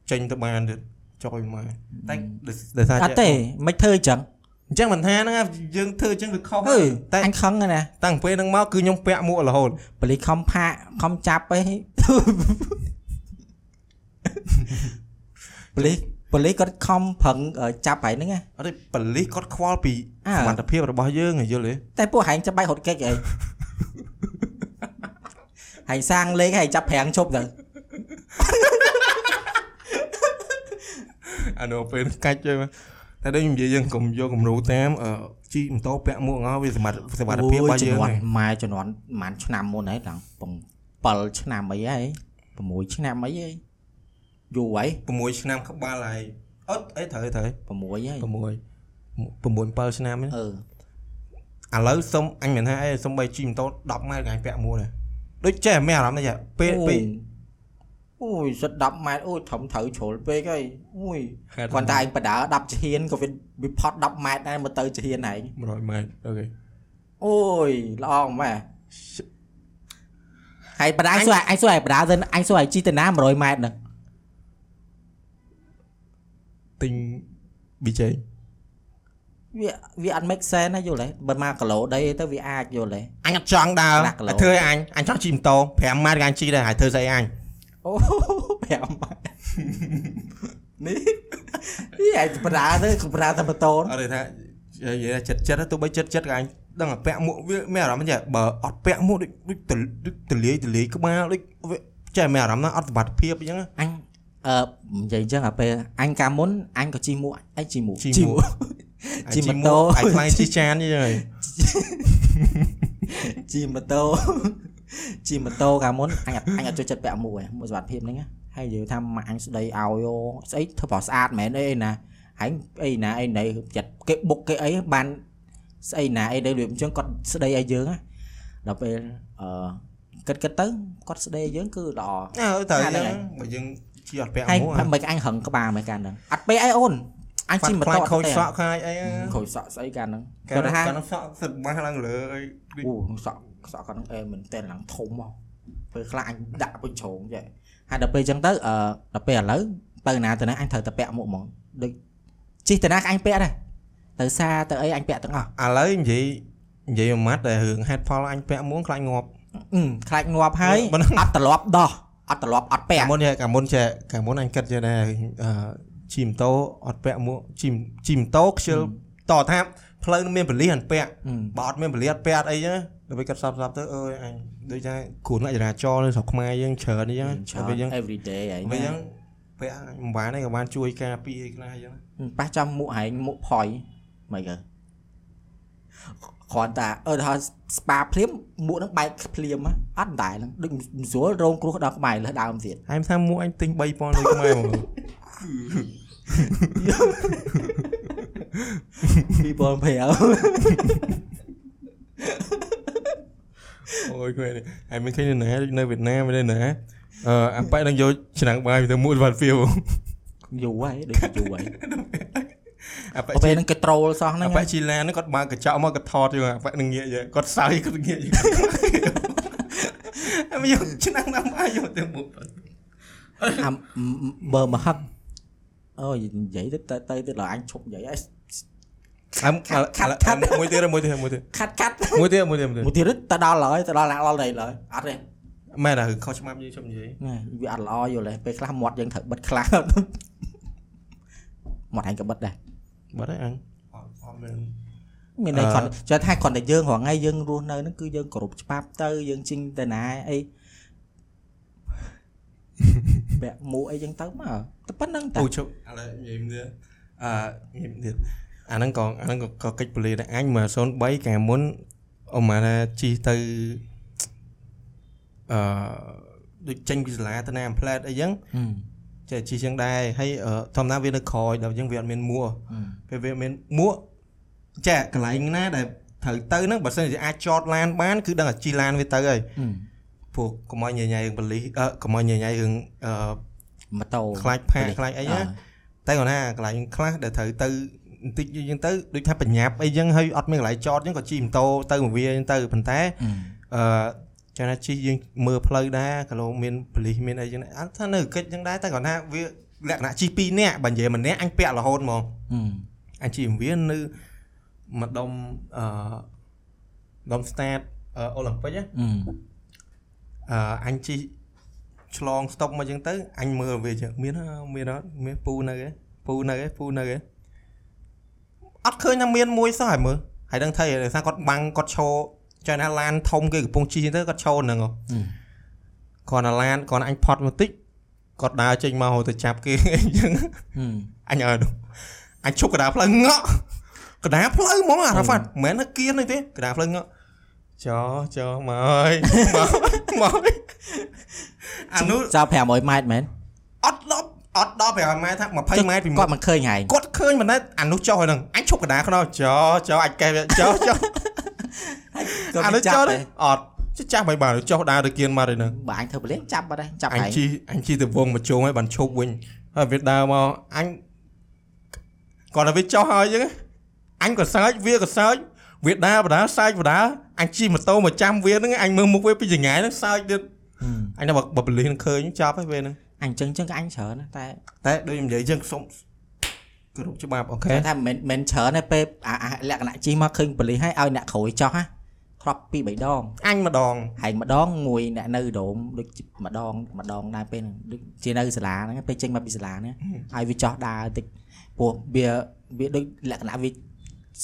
Speaker 1: ចេញទៅបានទៀតចុយមកតែដោយសារ
Speaker 2: អត់ទេមិនធ្វើអញ្ចឹង
Speaker 1: អញ្ចឹងមិនថាហ្នឹងយើងធ្វើអញ្ចឹងវាខុស
Speaker 2: អឺ
Speaker 1: តែ
Speaker 2: អញខឹងណា
Speaker 1: តាំងពេលហ្នឹងមកគឺខ្ញុំពាក់មួករហូត
Speaker 2: បលិសខំផាកខំចាប់អីបលិសបលិសគាត់ខំប្រឹងចាប់ហើយហ្នឹងណា
Speaker 1: អត់ទេបលិសគាត់ខ្វល់ពី
Speaker 2: អើ
Speaker 1: សមត្ថភាពរបស់យើងហ៎យល់ទេ
Speaker 2: តែពួកហែងចាប់បាយហត់កិច្ចអី ហែងសាងលេខហែងចាប់ប្រាំងឈប់ទៅ
Speaker 1: អានោះពេលកាច់ទៅតែដូចខ្ញុំនិយាយយើងកុំយកគំរូតាមអឺជីម៉ូតូពាក់មួកអស់វាសមត្ថសមត្ថភាពរបស់យើង
Speaker 2: ជំនា
Speaker 1: ហ៎
Speaker 2: ន់ម៉ែជំនាន់ប្រហែលឆ្នាំមុនហើយឡើង7ឆ្នាំអីហើយ6ឆ្នាំអីហើយយូរហើយ
Speaker 1: 6ឆ្នាំក្បាលហើយអត់អីត្រូវត្រូវ
Speaker 2: 6ហើយ
Speaker 1: 6 6 7ឆ្នាំហ្នឹង
Speaker 2: អឺ
Speaker 1: ឥឡូវសុំអញមិនថាអីសុំបីជីម៉ូតូ10ម៉ែត្រកាញ់ពាក់មួកដែរ ដូចចេះមានអារម្មណ៍នេះពេលពេល
Speaker 2: អូយសិត10ម៉ែត្រអូយធំត្រូវជ្រុលពេកហើយអូយ
Speaker 1: ហេតុ
Speaker 2: គាត់តែឯងបដើ10ចាហានក៏វាវាផត់10ម៉ែត្រដែរមកទៅចាហានឯង
Speaker 1: 100ម៉ែត្រអូខេ
Speaker 2: អូយល្អម៉ែហើយបដាសួរអញសួរឲ្យបដាទៅអញសួរឲ្យជីទៅណា100ម៉ែត្រហ្នឹង
Speaker 1: ទិញ BJ
Speaker 2: វាវាអត់ make sense ណាយល់ទេបើមកគីឡូដីទៅវាអាចយល់ទេ
Speaker 1: អញអត់ចង់ដើរ
Speaker 2: ខ្លះគីឡូ
Speaker 1: ឲ្យធ្វើឲ្យអញអញចង់ជិះម៉ូតូ5ម៉ែត្រក៏អញជិះដែរហើយធ្វើស្អីអញ
Speaker 2: អូ5ម៉ែត្រនេះនេះឯងបដាទៅគឺបដាតែម៉ូតូ
Speaker 1: អត់ទេថានិយាយថាចិត្តចិត្តទៅបីចិត្តចិត្តក៏អញដឹងតែពាក់មួកវាមានអារម្មណ៍ថាបើអត់ពាក់មួកដូចដូចទលដូចទលាយទលាយក្បាលដូចវាចេះមានអារម្មណ៍ថាអត់សុវត្ថិភាពអញ្ចឹង
Speaker 2: អញអឺនិយាយអញ្ចឹងអាពេលអញកាលមុនអញក៏ជិះមួកអញជិះមួក
Speaker 1: ជិះ
Speaker 2: ជិះ
Speaker 1: មួ
Speaker 2: មួ
Speaker 1: ក
Speaker 2: ក ជិះម៉ូតូ
Speaker 1: អាយខ្លាយជិះចានអញ្ចឹងហើយ
Speaker 2: ជិះម៉ូតូជិះម៉ូតូកាលមុនអញអត់អញអត់ចូលចិត្តពាក់មួកឯងមួកសុវត្ថិភាពហ្នឹងណាហើយនិយាយថាម៉ាក់អញស្ដីឲ្យអូស្អីធ្វើប្រស្អាតមែនអីណាហើយអីណាអីណៃចិត្តគេបុកគេអីបានស្អីណាអីដែលលឿនអញ្ចឹងគាត់ស្ដីឲ្យយើងណាដល់ពេលអឺគិតគិតទៅគាត់ស្ដីឲ្យយើងគឺល្អ
Speaker 1: អើត្រូវអ
Speaker 2: អា
Speaker 1: ញ្ចឹង
Speaker 2: ហ្នឹង
Speaker 1: បើយើងជិះអត់ពាក់
Speaker 2: ហើយ
Speaker 1: មួក
Speaker 2: មិនអញហឹងក្បាលមិនកាលហ្នឹងអត់ពេកអីអូន អញជិះម៉ូ
Speaker 1: ខ្លា
Speaker 2: តូ
Speaker 1: ច
Speaker 2: អត់
Speaker 1: ខូច
Speaker 2: ទេស
Speaker 1: ក់ខ្លាចអី
Speaker 2: ខូចសក់ស្អីកាលហ្នឹង
Speaker 1: កា
Speaker 2: គាត់
Speaker 1: ល
Speaker 2: ថា
Speaker 1: កាលនោះសក់សិតបាសឡើងលើអីដូច
Speaker 2: អូសក់សក់គាត់ហ្នឹងអែមែនតែឡើងធំមកពេលខ្លះអញដាក់ពេញជ្រងចេះហើយដល់ពេលអញ្ចឹងទៅអឺដល់ពេលឥឡូវទៅណាទៅណាអញត្រូវតែពាក់មួកហ្មងដូចជិះទៅណាក៏អញពាក់ដែរទៅសារទៅអីអញពាក់ទាំងអស់
Speaker 1: ឥឡូវនិយាយនិយាយមួយម៉ាត់តែរឿងហេតុផលអញពាក់មួកខ្លាចងាប់
Speaker 2: អឺខ្លាចងាប់ហើយ
Speaker 1: មិន
Speaker 2: អត់ត្រឡប់ដោះអត់ត្រឡប់អត់ពាក់
Speaker 1: កាលមុនកាលមុនចេះកាលមុនអញគិតចេះដែរអឺ ជិះម៉ូតូអត់ពាក់មួកជិះជិះម៉ូតូខ្ជិលតថាផ្លូវនឹងមានបលិសអត់ពាក់
Speaker 2: អឺ
Speaker 1: បើអត់មានបលិសអត់ពាក់អត់អីចឹងដល់ពេលគាត់សប់សប់ទៅអើយអញដូចថាគ្រោះថ្នាក់ចរាចរណ៍នៅស្រុកខ្មែរយើងច្រើនអីចឹង
Speaker 2: ច្រើន
Speaker 1: ដល់ពេលចឹង
Speaker 2: every day ហើយ
Speaker 1: ពេលចឹ
Speaker 2: ណា
Speaker 1: ងពាក់មិនបានទេក៏បានជួយការពារអីខ្លះចឹង
Speaker 2: ប៉ះចំមួកហែងមួកផុយមិនកើគ្រាន់តែអឺថាស្ប៉ាភ្លាមមួកហ្នឹងបែកភ្លាមហ៎អត់ដែរហ្នឹងដូចមិនស្រួលរងគ្រោះដល់ក្បែរលើដើមទៀត
Speaker 1: ហើយថាមួកអញទិញ3000ដូចខ្មែរមក
Speaker 2: 2005
Speaker 1: អូយឃើញនេះហើយមិនឃើញនៅណាដូចនៅវៀតណាមនៅណាអឺអាប៉ែនឹងយកឆ្នាំងបាយទៅមួកវ៉ាន់ហ្វៀវ
Speaker 2: យូរហើយដូចយូរហើយ
Speaker 1: អាប៉ែ
Speaker 2: ពេលហ្នឹងគេត្រូលសោះហ្នឹង
Speaker 1: អាប៉ែជីឡានហ្នឹងគាត់បើកកញ្ចក់មកគាត់ថតយកអាប៉ែនឹងងាកយកគាត់សើចគាត់ងាកយកអមយកឆ្នាំងណាំបាយយកទៅមួក
Speaker 2: អាបើមកហឹក អូយនិយាយទៅទៅទៅដល់អញឈប់និយាយហើយ
Speaker 1: អមមួយទៀតមួយទៀតមួយទៀត
Speaker 2: ខាត់ខាត់
Speaker 1: មួយទៀតមួយទៀតមួយទៀត
Speaker 2: មួយទៀតទៅដល់ហើយទៅដល់ដល់ដល់ហើយអត់ទេ
Speaker 1: មែនតែខុសច្បាប់យើងជុំនិយាយ
Speaker 2: នេះវាអត់ល្អយល់ទេពេលខ្លះមាត់យើងត្រូវបិទខ្លះមាត់ឯងក៏បិទដែរ
Speaker 1: បាត់ហើយអញអត់អត់មាន
Speaker 2: មានន័យ
Speaker 1: អឺ
Speaker 2: គាត់ចេះថាគាត់តែយើងរងថ្ងៃយើងរស់នៅហ្នឹងគឺយើងគោរពច្បាប់ទៅយើងជិញទៅណាអី បែកមួកអីចឹងទៅមកតែប៉ុណ្្នឹងតែ
Speaker 1: អូជប់ឥឡូវនិយាយទៀតអឺនិយាយទៀតអាហ្នឹងក៏អាហ្នឹងក៏ក៏កិច្ចពលិដែរអញមក03កាលមុនអូម៉ាថាជីទៅអឺដូចចេញពីសាលាទៅណាអាំផ្លែតអីចឹង
Speaker 2: ហឹម
Speaker 1: ចេះជីចឹងដែរហើយអឺធម្មតាវានៅក្រោយដល់ចឹងវាអត់មានមួក
Speaker 2: ហឹម
Speaker 1: ពេលវាមានមួកចេះកន្លែងណាដែលត្រូវទៅហ្នឹងបើសិនជាអាចចតឡានបានគឺដឹងតែជីឡានវាទៅហើយ
Speaker 2: ហឹម
Speaker 1: ព្រោះកុំឲ្យញញ៉ៃរឿងបលិសអឺកុំឲ្យញញ៉ៃរឿងអឺ
Speaker 2: ម៉ូតូ
Speaker 1: ខ្លាចផាកខ្លាចអីណាតែគាត់ថាកន្លែងខ្លះដែលត្រូវទៅបន្តិចអញ្ចឹងទៅដូចថាបញ្ញាប់អីចឹងហើយអត់មានកន្លែងចតអញ្ចឹងក៏ជិះម៉ូតូទៅមកវាអញ្ចឹងទៅប៉ុន្តែ
Speaker 2: ហឹម
Speaker 1: អឺចាំថាជិះយើងមើលផ្លូវដែរក៏លោមានបលិសមានអីចឹងដែរអត់ថានៅកិច្ចអញ្ចឹងដែរតែគាត់ថាវាលក្ខណៈជិះ2នាក់បើនិយាយម្នាក់អញពាក់រហូតហ្មង
Speaker 2: ហឹម
Speaker 1: អញជិះវានៅម្ដុំអឺដុំ start អូឡ িম্প ពិក
Speaker 2: ហឹម
Speaker 1: អឺអញជិះឆ្លងស្តុបមកអញ្ចឹងទៅអញមើលវាចឹងមានអឺមានអត់មានពូនៅឯពូនៅឯពូនៅឯអត់ឃើញថាមានមួយសោះហើយមើលហើយដឹងថាដោយសារគាត់បាំងគាត់ឈរចែណាឡានធំគេកំពុងជិះអញ្ចឹងទៅគាត់ឈរហ្នឹងហ៎
Speaker 2: ហឹម
Speaker 1: គាត់ណាឡានគាត់អញផត់មកតិចគាត់ដើរចេញមកហៅទៅចាប់គេអញ្ចឹង
Speaker 2: ហឹម
Speaker 1: អញអើនោះអញឈប់កណ្ដាលផ្លូវងក់កណ្ដាលផ្លូវហ្មងអារ៉ាហ្វាត់មិនមែនថាគៀនទេកណ្ដាលផ្លូវងក់ ចោចោមកអើយមកមកអានោះ
Speaker 2: ចោល500ម៉ែត្រមែន
Speaker 1: អត់ដល់អត់ដល់5ម៉ែត្រថា20ម៉ែត្រពីមុ
Speaker 2: គា
Speaker 1: ខ
Speaker 2: ត់មិនឃើញហែង
Speaker 1: គាត់ឃើញមិនដែរអានោះចុះហ្នឹងអញឈប់កណ្ដាលខ្នោចោចោអាចកែវាចោចោ
Speaker 2: គាត់
Speaker 1: អានោះ
Speaker 2: ចាប់
Speaker 1: ចោ
Speaker 2: ទេ
Speaker 1: អត់ចាស់បាយបានចុះដើរទៅគៀនមកទេហ្នឹង
Speaker 2: បើអញធ្វើប្រលេងចាប់បាត់ហើយចាប់
Speaker 1: អញ
Speaker 2: ហែង
Speaker 1: ជីអញជីទៅវងមកជុំឲ្យបានឈប់វិញហើយវាដើរមកអញគាត់ទៅវាចុះហើយអញ្ចឹងអញក៏សើចវាក៏សើចវាដើរបដាសើចបដា អញជិះម៉ូតូមកចាំវាហ្នឹងអញមើលមុខវាពីចង្ងាយហ្នឹងសើចទៀត
Speaker 2: ហឹម
Speaker 1: អញថាបើបើបលិសនឹងឃើញចាប់ហើយវាហ្នឹង
Speaker 2: អញចឹងចឹងក៏អញច្រើនណាស់តែ
Speaker 1: តែដូចនិយាយយើងសុំគ្រប់ច្បាប់អូខេ
Speaker 2: គេថាមិនមិនច្រើនទេពេលអាអាលក្ខណៈជីមកឃើញប៉ូលីសហើយឲ្យអ្នកក្រួយចោះណាធ្លាប់ពីរបីដង
Speaker 1: អញម្ដង
Speaker 2: ហើយម្ដងមួយអ្នកនៅរោមដូចម្ដងម្ដងដែរពេលហ្នឹងដូចជានៅសាលាហ្នឹងពេលចេញមកពីសាលាហ្នឹងឲ្យវាចោះដើរតិចព្រោះវាវាដូចលក្ខណៈវា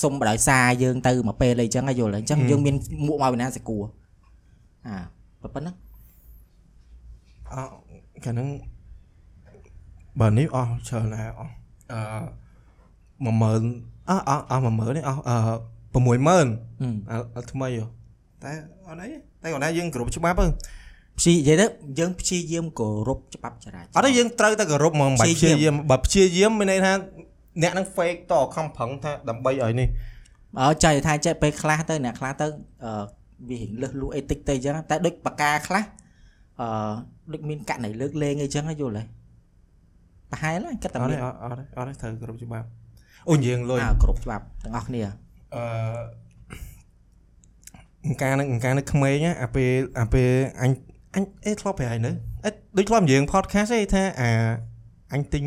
Speaker 2: សុំបដោយសារយើងទៅមកពេលអីចឹងហើយយល់ហើយអញ្ចឹងយើងមានមួកមកពីណាសគួរអាប៉ុណ្ណឹង
Speaker 1: អោកាលហ្នឹងបើនេះអស់ច្រើនណាស់អស់អឺ10000អស់អស់អស់10000នេះអស់អឺ60000
Speaker 2: ហឹម
Speaker 1: អើថ្មីហ៎តែអត់អីតែគាត់ថាយើងគ្រប់ច្បាប់ហ្នឹង
Speaker 2: ព្យានិយាយទៅយើងព្យាយាមគោរពច្បាប់ចរាចរណ៍
Speaker 1: អត់ទេយើងត្រូវតែគោរពហ្មងមិនបាច់
Speaker 2: ព្ព្យា
Speaker 1: យា
Speaker 2: យា
Speaker 1: យា
Speaker 2: ម
Speaker 1: មបើព្យាយាមមានន័យថា អ្នកនឹង fake តខំប្រឹងថាដើម្បីឲ្យនេះ
Speaker 2: អើចៃថាចេះពេលខ្លះទៅអ្នកខ្លះទៅអឺវារៀងលឹះលួអេតិចទៅអញ្ចឹងតែដូចបកាខ្លះអឺដូចមានករណីលើកលែងអីចឹងយល់ហើយប្រហែលហ្នឹងគិតតែ
Speaker 1: អត់
Speaker 2: មា
Speaker 1: ទេ
Speaker 2: ន
Speaker 1: អត់អត់ទេអត់ទេត្រូវគោរពច្បាប់អូនិយាយលុយ
Speaker 2: អើគ្រប់ច្បាប់ទាំងអស់គ្នា
Speaker 1: អឺអង្ការនឹងអង្ការនៅក្មេងណាអាពេលអាពេលអញអញអេធ្លាប់ប្រហែលនៅអេដូចធ្លាប់និយាយ podcast ឯងថាអាអញទិញ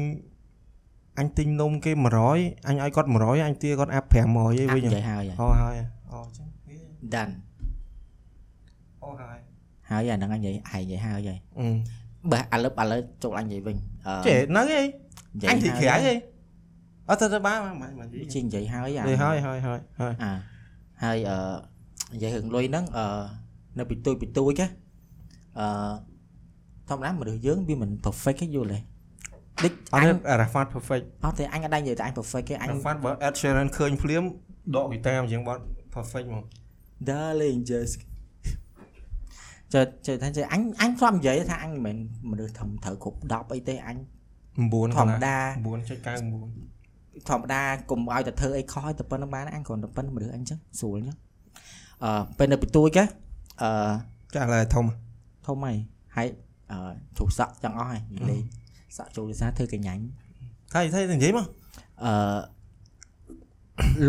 Speaker 1: អញទិញនំគេ100អញឲ្យគាត់100អញទាគាត់អាប់500ឯង
Speaker 2: អា
Speaker 1: វិញ
Speaker 2: និយាយហើយ
Speaker 1: អូហើយអូចឹងវា
Speaker 2: ដាន
Speaker 1: អូហើយ
Speaker 2: ហើយអាហ្នឹងអញនិយាយឯងនិយាយហើយហើយ
Speaker 1: អឺ
Speaker 2: បើឥឡូវឥឡូវចូលអញនិយាយវិញអឺ
Speaker 1: ចេះហ្នឹងឯង
Speaker 2: និយាយ
Speaker 1: អញទីក្រៅ
Speaker 2: ហើយ
Speaker 1: ឯងអត់ទៅទៅបានបានបាននិយាយ
Speaker 2: ជានិយាយហើយអា
Speaker 1: និយាយហើយហើយហើយហើយ
Speaker 2: អាហើយអឺនិយាយរឿងលុយហ្នឹងអឺនៅពីទួយពីទួយណាអឺធម្មតាមនុស្សយើងវាមិន perfect ទេយល់ទេ ដូច
Speaker 1: អ
Speaker 2: អញ
Speaker 1: ត់ទេ Rafat perfect
Speaker 2: អត់ទេអញអត់ដែរនិយាយតែអញ perfect ទេអញ
Speaker 1: Rafat បើ Ed Sheeran ឃើញភ្លាមដកហ្គីតាមកជាងបាត់ perfect ហ្មង
Speaker 2: Darling just ចេះចេះថាចេះអញអញធ្លាប់និយាយថាអញមិនមែនមនុស្សធំត្រូវគ្រប់10អីទេអញ
Speaker 1: 9
Speaker 2: ធម្មតា
Speaker 1: 9.99
Speaker 2: ធម្មតាកុំឲ្យតែធ្វើអីខុសឲ្យតែប៉ុណ្្នឹងបានអញគ្រាន់តែប៉ុណ្្នឹងមនុស្សអញចឹងស្រួលចឹងអឺពេលនៅពីទួយកាអឺ
Speaker 1: ចាស់ឡើយធំ
Speaker 2: ធំហើយហើយអឺជ្រុះសក់ចឹងអស់ហើយនិយាយលេង សក់ចូលវិសាធ្វើកញ្ញាញ់
Speaker 1: ថៃថៃនិយាយមក
Speaker 2: អឺ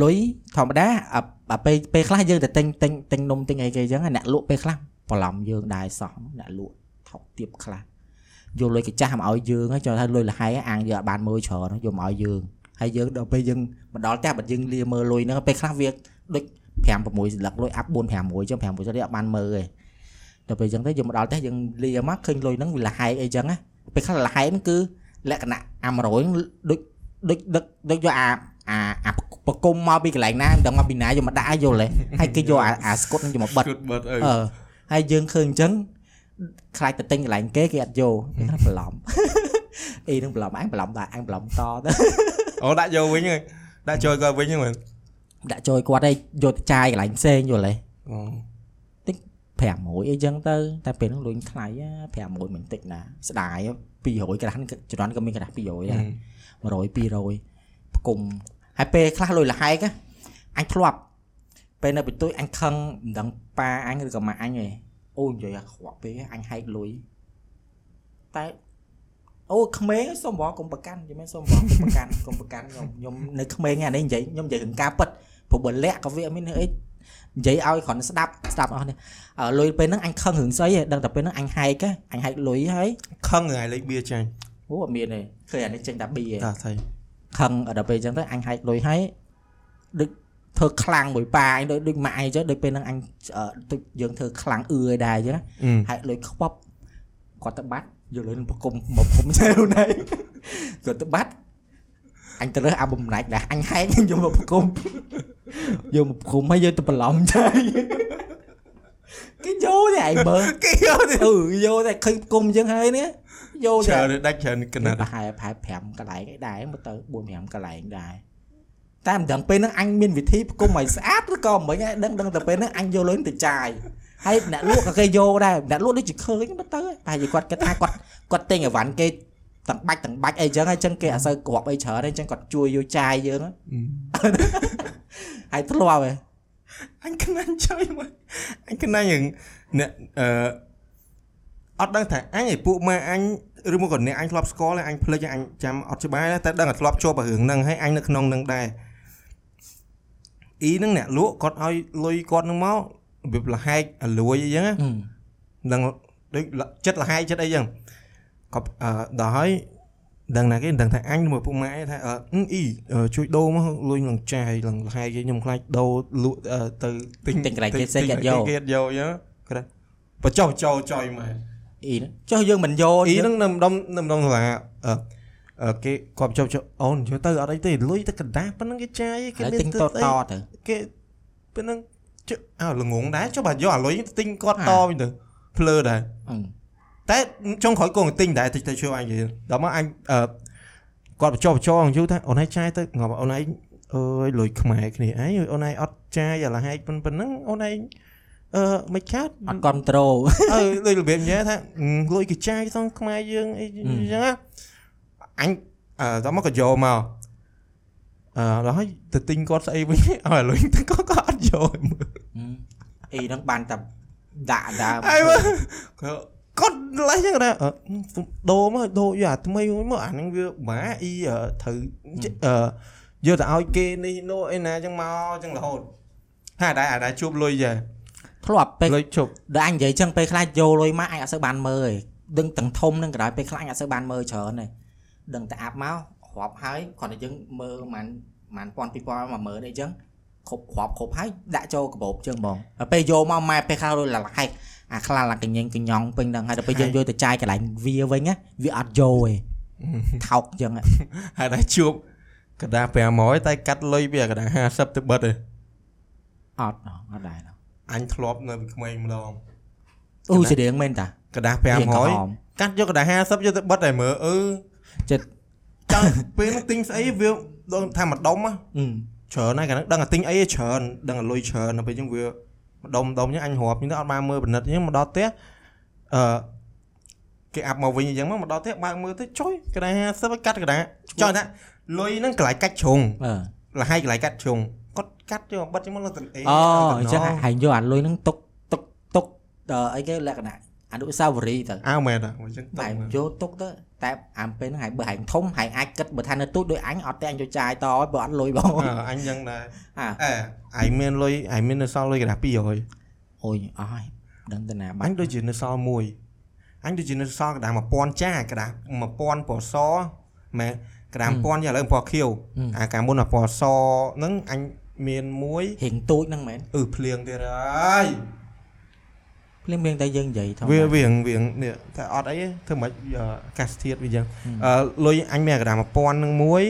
Speaker 2: លុយធម្មតាអាអាពេលពេលខ្លះយើងទៅទិញទិញទិញនំទិញអីគេចឹងអ្នកលក់ពេលខ្លះបន្លំយើងដែរសោះអ្នកលក់ថោកទៀបខ្លះយកលុយកញ្ចាស់មកឲ្យយើងហើយចូលថាលុយលហែអាងយើងអត់បានមើលច្រើនយកមកឲ្យយើងហើយយើងដល់ពេលយើងមកដល់ផ្ទះបាត់យើងលាមើលលុយហ្នឹងពេលខ្លះវាដូច5 6ស្លឹកលុយអាប់4 5 1ចឹង5 6ស្លឹកអត់បានមើលទេដល់ពេលចឹងទៅយើងមកដល់ផ្ទះយើងលាមកឃើញលុយហ្នឹងវាលហែអីចឹងណា ពេលខ្លះលហែហ្នឹងគឺលក្ខណៈអា100ហ្នឹងដូចដូចដឹកដូចយកអាអាអាបកុំមកពីកន្លែងណាមិនដឹងមកពីណាយកមកដាក់ឲ្យយល់ទេហើយគេយកអាអាស្គុតហ្នឹងយកមកបិទ
Speaker 1: គិតបិទអី
Speaker 2: អឺហើយយើងឃើញអញ្ចឹងខ្លាចទៅទិញកន្លែងគេគេអត់យកគេថាបន្លំអីនឹងបន្លំអញបន្លំដែរអញបន្លំតទៅ
Speaker 1: អូដាក់យកវិញហើយដាក់ចូលគាត់វិញហ្នឹងមែន
Speaker 2: ដាក់ចូលគាត់ឲ្យយកទៅចាយកន្លែងផ្សេងយល់ទេ
Speaker 1: អូ
Speaker 2: 500អីចឹងទៅតែពេលហ្នឹងលុយថ្លៃ500មិនតិចណាស្ដាយ200ក្រាស់នេះជំនាន់ក៏មានក្រាស់200ដែរ100 200ផ្គុំហើយពេលខ្លះលុយលហែកណាអញធ្លាប់ពេលនៅបន្ទួយអញខឹងមិនដឹងប៉ាអញឬក៏ម៉ាក់អញទេអូនិយាយអាខ្វក់ពេកអញហែកលុយតែអូក្មេងសុំបងកុំប្រកាន់យល់មែនសុំបងកុំប្រកាន់កុំប្រកាន់ខ្ញុំខ្ញុំនៅក្មេងអានេះនិយាយខ្ញុំនិយាយរឿងការពិតព្រោះបើលាក់ក៏វាអត់មានអី និយាយឲ្យគ្រាន់តែស្ដាប់ស្ដាប់អស់នេះអឺលុយពេលហ្នឹងអញខឹងរឿងស្អីទេដឹងតែពេលហ្នឹងអញហែកហ៎អញហែកលុយហើយ
Speaker 1: ខឹងថ្ងៃលេខបៀចាញ់
Speaker 2: អូអត់មានទេឃើញអានេះចេញតែប៊ីឯង
Speaker 1: តាថៃ
Speaker 2: ខឹងដល់ពេលអញ្ចឹងទៅអញហែកលុយហើយដូចធ្វើខ្លាំងមួយប៉ាអញដូចដូចម៉ាក់អីចឹងដូចពេលហ្នឹងអញអឺដូចយើងធ្វើខ្លាំងអឺឲ្យដែរអញ្ចឹងណាហែកលុយខ្វប់គាត់ទៅបាត់យកលុយនឹងប្រគុំមកប្រគុំចែលណៃគាត់ទៅបាត់អញទៅរើសអាបំណាច់ដែរអញហែកយកមកប្រគុំ យកមកប្រគុំហើយយកទៅបន្លំចាយគេយកទេឯងមើល
Speaker 1: គេយកទេ
Speaker 2: អឺយកតែឃើញប្រគុំអញ្ចឹងហើយនេះយកតែ
Speaker 1: ច្រើនដាច់ច្រើនកណាត់
Speaker 2: ប្រហែលប្រហែល5កន្លែងឯដែរមើលទៅ4 5កន្លែងដែរតែមិនដឹងពេលហ្នឹងអញមានវិធីផ្គុំឲ្យស្អាតឬក៏មិនឯងដឹងដឹងតែពេលហ្នឹងអញយកលុយទៅចាយហើយអ្នកលក់ក៏គេយកដែរអ្នកលក់ដូចជាឃើញមើលទៅតែនិយាយគាត់គិតថាគាត់គាត់ទិញអីវ៉ាន់គេ ទាំងបាច់ទាំងបាច់អីចឹងហើយចឹងគេអត់សូវគ្រាប់អីច្រើនទេចឹងគាត់ជួយយកចាយយើងហើយធ្លាប់ហ៎
Speaker 1: អញខ្នាញ់ចុយមកអញខ្នាញ់រឿងអ្នកអឺអត់ដឹងថាអញឯពួកម៉ែអញឬមកក៏អ្នកអញធ្លាប់ស្គាល់ហើយអញភ្លេចហើយអញចាំអត់ច្បាស់ដែរតែដឹងតែធ្លាប់ជាប់អារឿងហ្នឹងហើយអញនៅក្នុងហ្នឹងដែរអ៊ីហ្នឹងអ្នកលក់គាត់ឲ្យលុយគាត់ហ្នឹងមករបៀបលហែកអាលួយអីចឹងណា
Speaker 2: ហឹម
Speaker 1: នឹងដូចចិត្តលហាយចិត្តអីចឹងក៏ អឺដល់ហើយដឹងណាគេដឹងថាអញមួយពុកម៉ែថាអឺអឺអ៊ីអឺជួយដូរមកលុយនឹងចាយឡើងលហើយគេខ្ញុំខ្លាចដូរលក់អឺទៅទិញ
Speaker 2: ទិញកន្លែងគេផ្សេងគេអត់យក
Speaker 1: គេអត់យកយើគាត់បចោចោចុយមក
Speaker 2: អ៊ីហ្នឹងចុះយើងមិនយក
Speaker 1: អ៊ីហ្នឹងនៅម្ដុំនៅម្ដុំសាលាអឺអឺគេគាត់ចុចអូនយកទៅអត់អីទេលុយទៅកណ្ដាស់ប៉ុណ្ណឹងគេចាយគេ
Speaker 2: គេទិញតត
Speaker 1: អី
Speaker 2: ទៅ
Speaker 1: គេប៉ុណ្ណឹងចុះអើល្ងងដែរចុះបើយកអាលុយទិញគាត់
Speaker 2: ហា
Speaker 1: តវិញទៅភ្លើដែរ
Speaker 2: អឺ
Speaker 1: តែចុងក្រោយគង់ទិញដែរតិចទៅជួយអញនិយាយដល់មកអញអឺគាត់បញ្ចុះបញ្ចោយូរថាអូនឯងចាយទៅងាប់អូនឯងអើយលុយខ្មែរគ្នាអីអូនឯងអត់ចាយអាលហែកប៉ុណ្ប៉ុណ្ណឹងអូនឯងអឺមិនខាត់
Speaker 2: អត់គ្រប់ត្រូល
Speaker 1: អើដូចរបៀបញ៉ែថាអឺលុយគេចាយសងខ្មែរយើងអីចឹងណាអញអឺដល់មកក៏យកមកអឺដល់ហើយទៅទិញគាត់ស្អីវិញឲ្យអាលុយទៅគាត់ក៏អត់យកឲ្យមើល
Speaker 2: អ៊ីហ្នឹងបានតែដាក់ដើម
Speaker 1: អីមើលគាត់ គាត់លេះចឹងណាអឺដូរមកដូរយកអាថ្មីមកអាហ្នឹងវាបាអ៊ីអឺត្រូវអឺយកទៅឲ្យគេនេះនោះអីណាចឹងមកចឹងរហូតហើយដែរអាដែរជួបលុយចា
Speaker 2: ធ្លាប់ពេល
Speaker 1: លុយជប់
Speaker 2: ដល់អញនិយាយចឹងពេលខ្លះយកលុយមកអញអត់សូវបានមើលទេដឹងទាំងធំនឹងក៏ដោយពេលខ្លះអញអត់សូវបានមើលច្រើនទេដឹងតែអាប់មករាប់ហើយគ្រាន់តែយើងមើលប្រហែលប្រហែលពាន់ពីរពាន់មកមើលអីចឹងគ្រប់រាប់គ្រប់ហើយដាក់ចូលកាបូបចឹងបងដល់ពេលយកមកម៉ែពេលខ្លះលុយលហែក អាខ្លះឡាកញ៉េងកញ្ញងពេញហ្នឹងហើយដល់ពេលយើងយកទៅចាយកន្លែងវាវិញណាវាអត់យកទេថោកចឹងហ៎
Speaker 1: ហើយដែរជួបកណ្ដាស់500តែកាត់លុយវាកណ្ដាស់50ទៅបិទឯង
Speaker 2: អត់អត់ដែរ
Speaker 1: អញធ្លាប់នៅពីក្មេងម្ដង
Speaker 2: អូសេរៀងមែនតា
Speaker 1: កណ្ដាស់
Speaker 2: រៀងក្រហម
Speaker 1: 500កាត់យកកណ្ដាស់50យកទៅបិទតែមើលអឺ
Speaker 2: ចិត្ត
Speaker 1: ចាំពេលហ្នឹងទិញស្អីវាដូចថាមួយដុំហ៎
Speaker 2: អឺ
Speaker 1: ច្រើនហើយកណ្ដាស់ដឹងតែទិញអីច្រើនដឹងតែលុយច្រើនដល់ពេលអញ្ចឹងវា ម្ដុំម្ដុំអញ្ចឹងអញរាប់អញ្ចឹងទៅអត់បានមើលពិនិត្យអញ្ចឹងមកដល់ផ្ទះអឺគេអាប់មកវិញអញ្ចឹងមកដល់ផ្ទះបើកមើលទៅចុយកណ្ដាស់50ឲ្យកាត់កណ្ដាស់ចង់ថាលុយហ្នឹងកន្លែងកាច់ជ្រុង
Speaker 2: អឺ
Speaker 1: លហើយកន្លែងកាត់ជ្រុងគាត់កាត់យកបិទអញ្ចឹងមកលើទៅអី
Speaker 2: អូអញ្ចឹងហើយយកអាលុយហ្នឹងទុកទុកទុកអីគេលក្ខណៈអនុស្សាវរីយ៍ទៅ
Speaker 1: អើមែនតាអញ្ចឹងទៅ
Speaker 2: តែយកទុកទៅ តែអាមពេលហ្នឹងហើយបើហែងធំហែងអាចគិតបើថានៅទូចដោយអញអត់ទេអញយកចាយតឲ្យបើអត់លុយបង
Speaker 1: អឺអញចឹងដែរ
Speaker 2: អា
Speaker 1: អែឯងមានលុយឯងមាននៅសល់លុយកណ្ដាស់200
Speaker 2: អូយអស់ហើយដឹងទៅណាបា
Speaker 1: អ
Speaker 2: ញ់
Speaker 1: ញដូចជានៅសល់មួយអញដូចជានៅសល់កណ្ដាស់1000ចាកណ្ដាស់1000ពណ៌សម៉ែកណ្ដាស់1000យ៉ាងឥឡូវពណ៌ខៀវអាកាលមុនអាពណ៌សហ្នឹងអញមានមួយ
Speaker 2: រៀងទូចហ្នឹងមែន
Speaker 1: អឺភ្លៀងទៀតហើយ
Speaker 2: ភ្លាមៗតែយើងនិយាយធម្ម
Speaker 1: វា
Speaker 2: តា
Speaker 1: វាងវាងនេះតែអត់អីទេធ្វើមិនអាកាសធាតុវាចឹង
Speaker 2: ហឹម
Speaker 1: អឺលុយអញមានកណ្ដាស់1000ហ្នឹងមួយ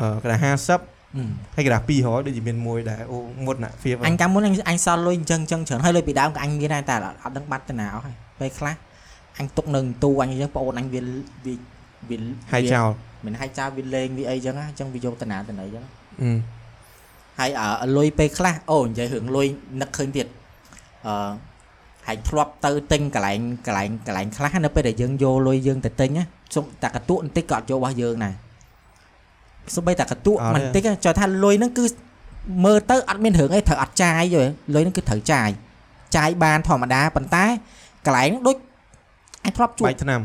Speaker 1: អឺកណ្ដាស់50
Speaker 2: អឺ
Speaker 1: ហើយកណ្ដាស់200ដូចជាមានមួយដែរអូមុតណាហ្វៀប
Speaker 2: អញកាលមុនអញអញសល់លុយអញ្ចឹងអញ្ចឹងច្រើនហើយលុយពីដើមក៏អញមានដែរតែអត់អត់ដឹងបាត់ទៅណាអស់ហើយពេលខ្លះអញទុកនៅទូអញអញ្ចឹងបងអូនអញវាវាវា
Speaker 1: ហើយចោល
Speaker 2: មិនហើយចោលវាលេងវាអីចឹងណាអញ្ចឹងវាយកទៅណាទៅណីអញ្ចឹង
Speaker 1: អឺ
Speaker 2: ហើយអឺលុយពេលខ្លះអូនិយាយរឿងលុយនឹកឃើញទៀតអឺ ហើយធ្លាប់ទៅទិញកន្លែងកន្លែងកន្លែងខ្លះនៅពេលដែលយើងយកលុយយើងទៅទិញណាសុំតែកតុបន្តិចក៏អត់យករបស់យើងដែរសូម្បីតែកតុមិនតិចចុះថាលុយហ្នឹងគឺមើលទៅអត់មានរឿងអីត្រូវអត់ចាយទេលុយហ្នឹងគឺត្រូវចាយចាយបានធម្មតាប៉ុន្តែកន្លែងហ្នឹងដូចអញធ្លាប់ជួប
Speaker 1: បាយឆ្នាំ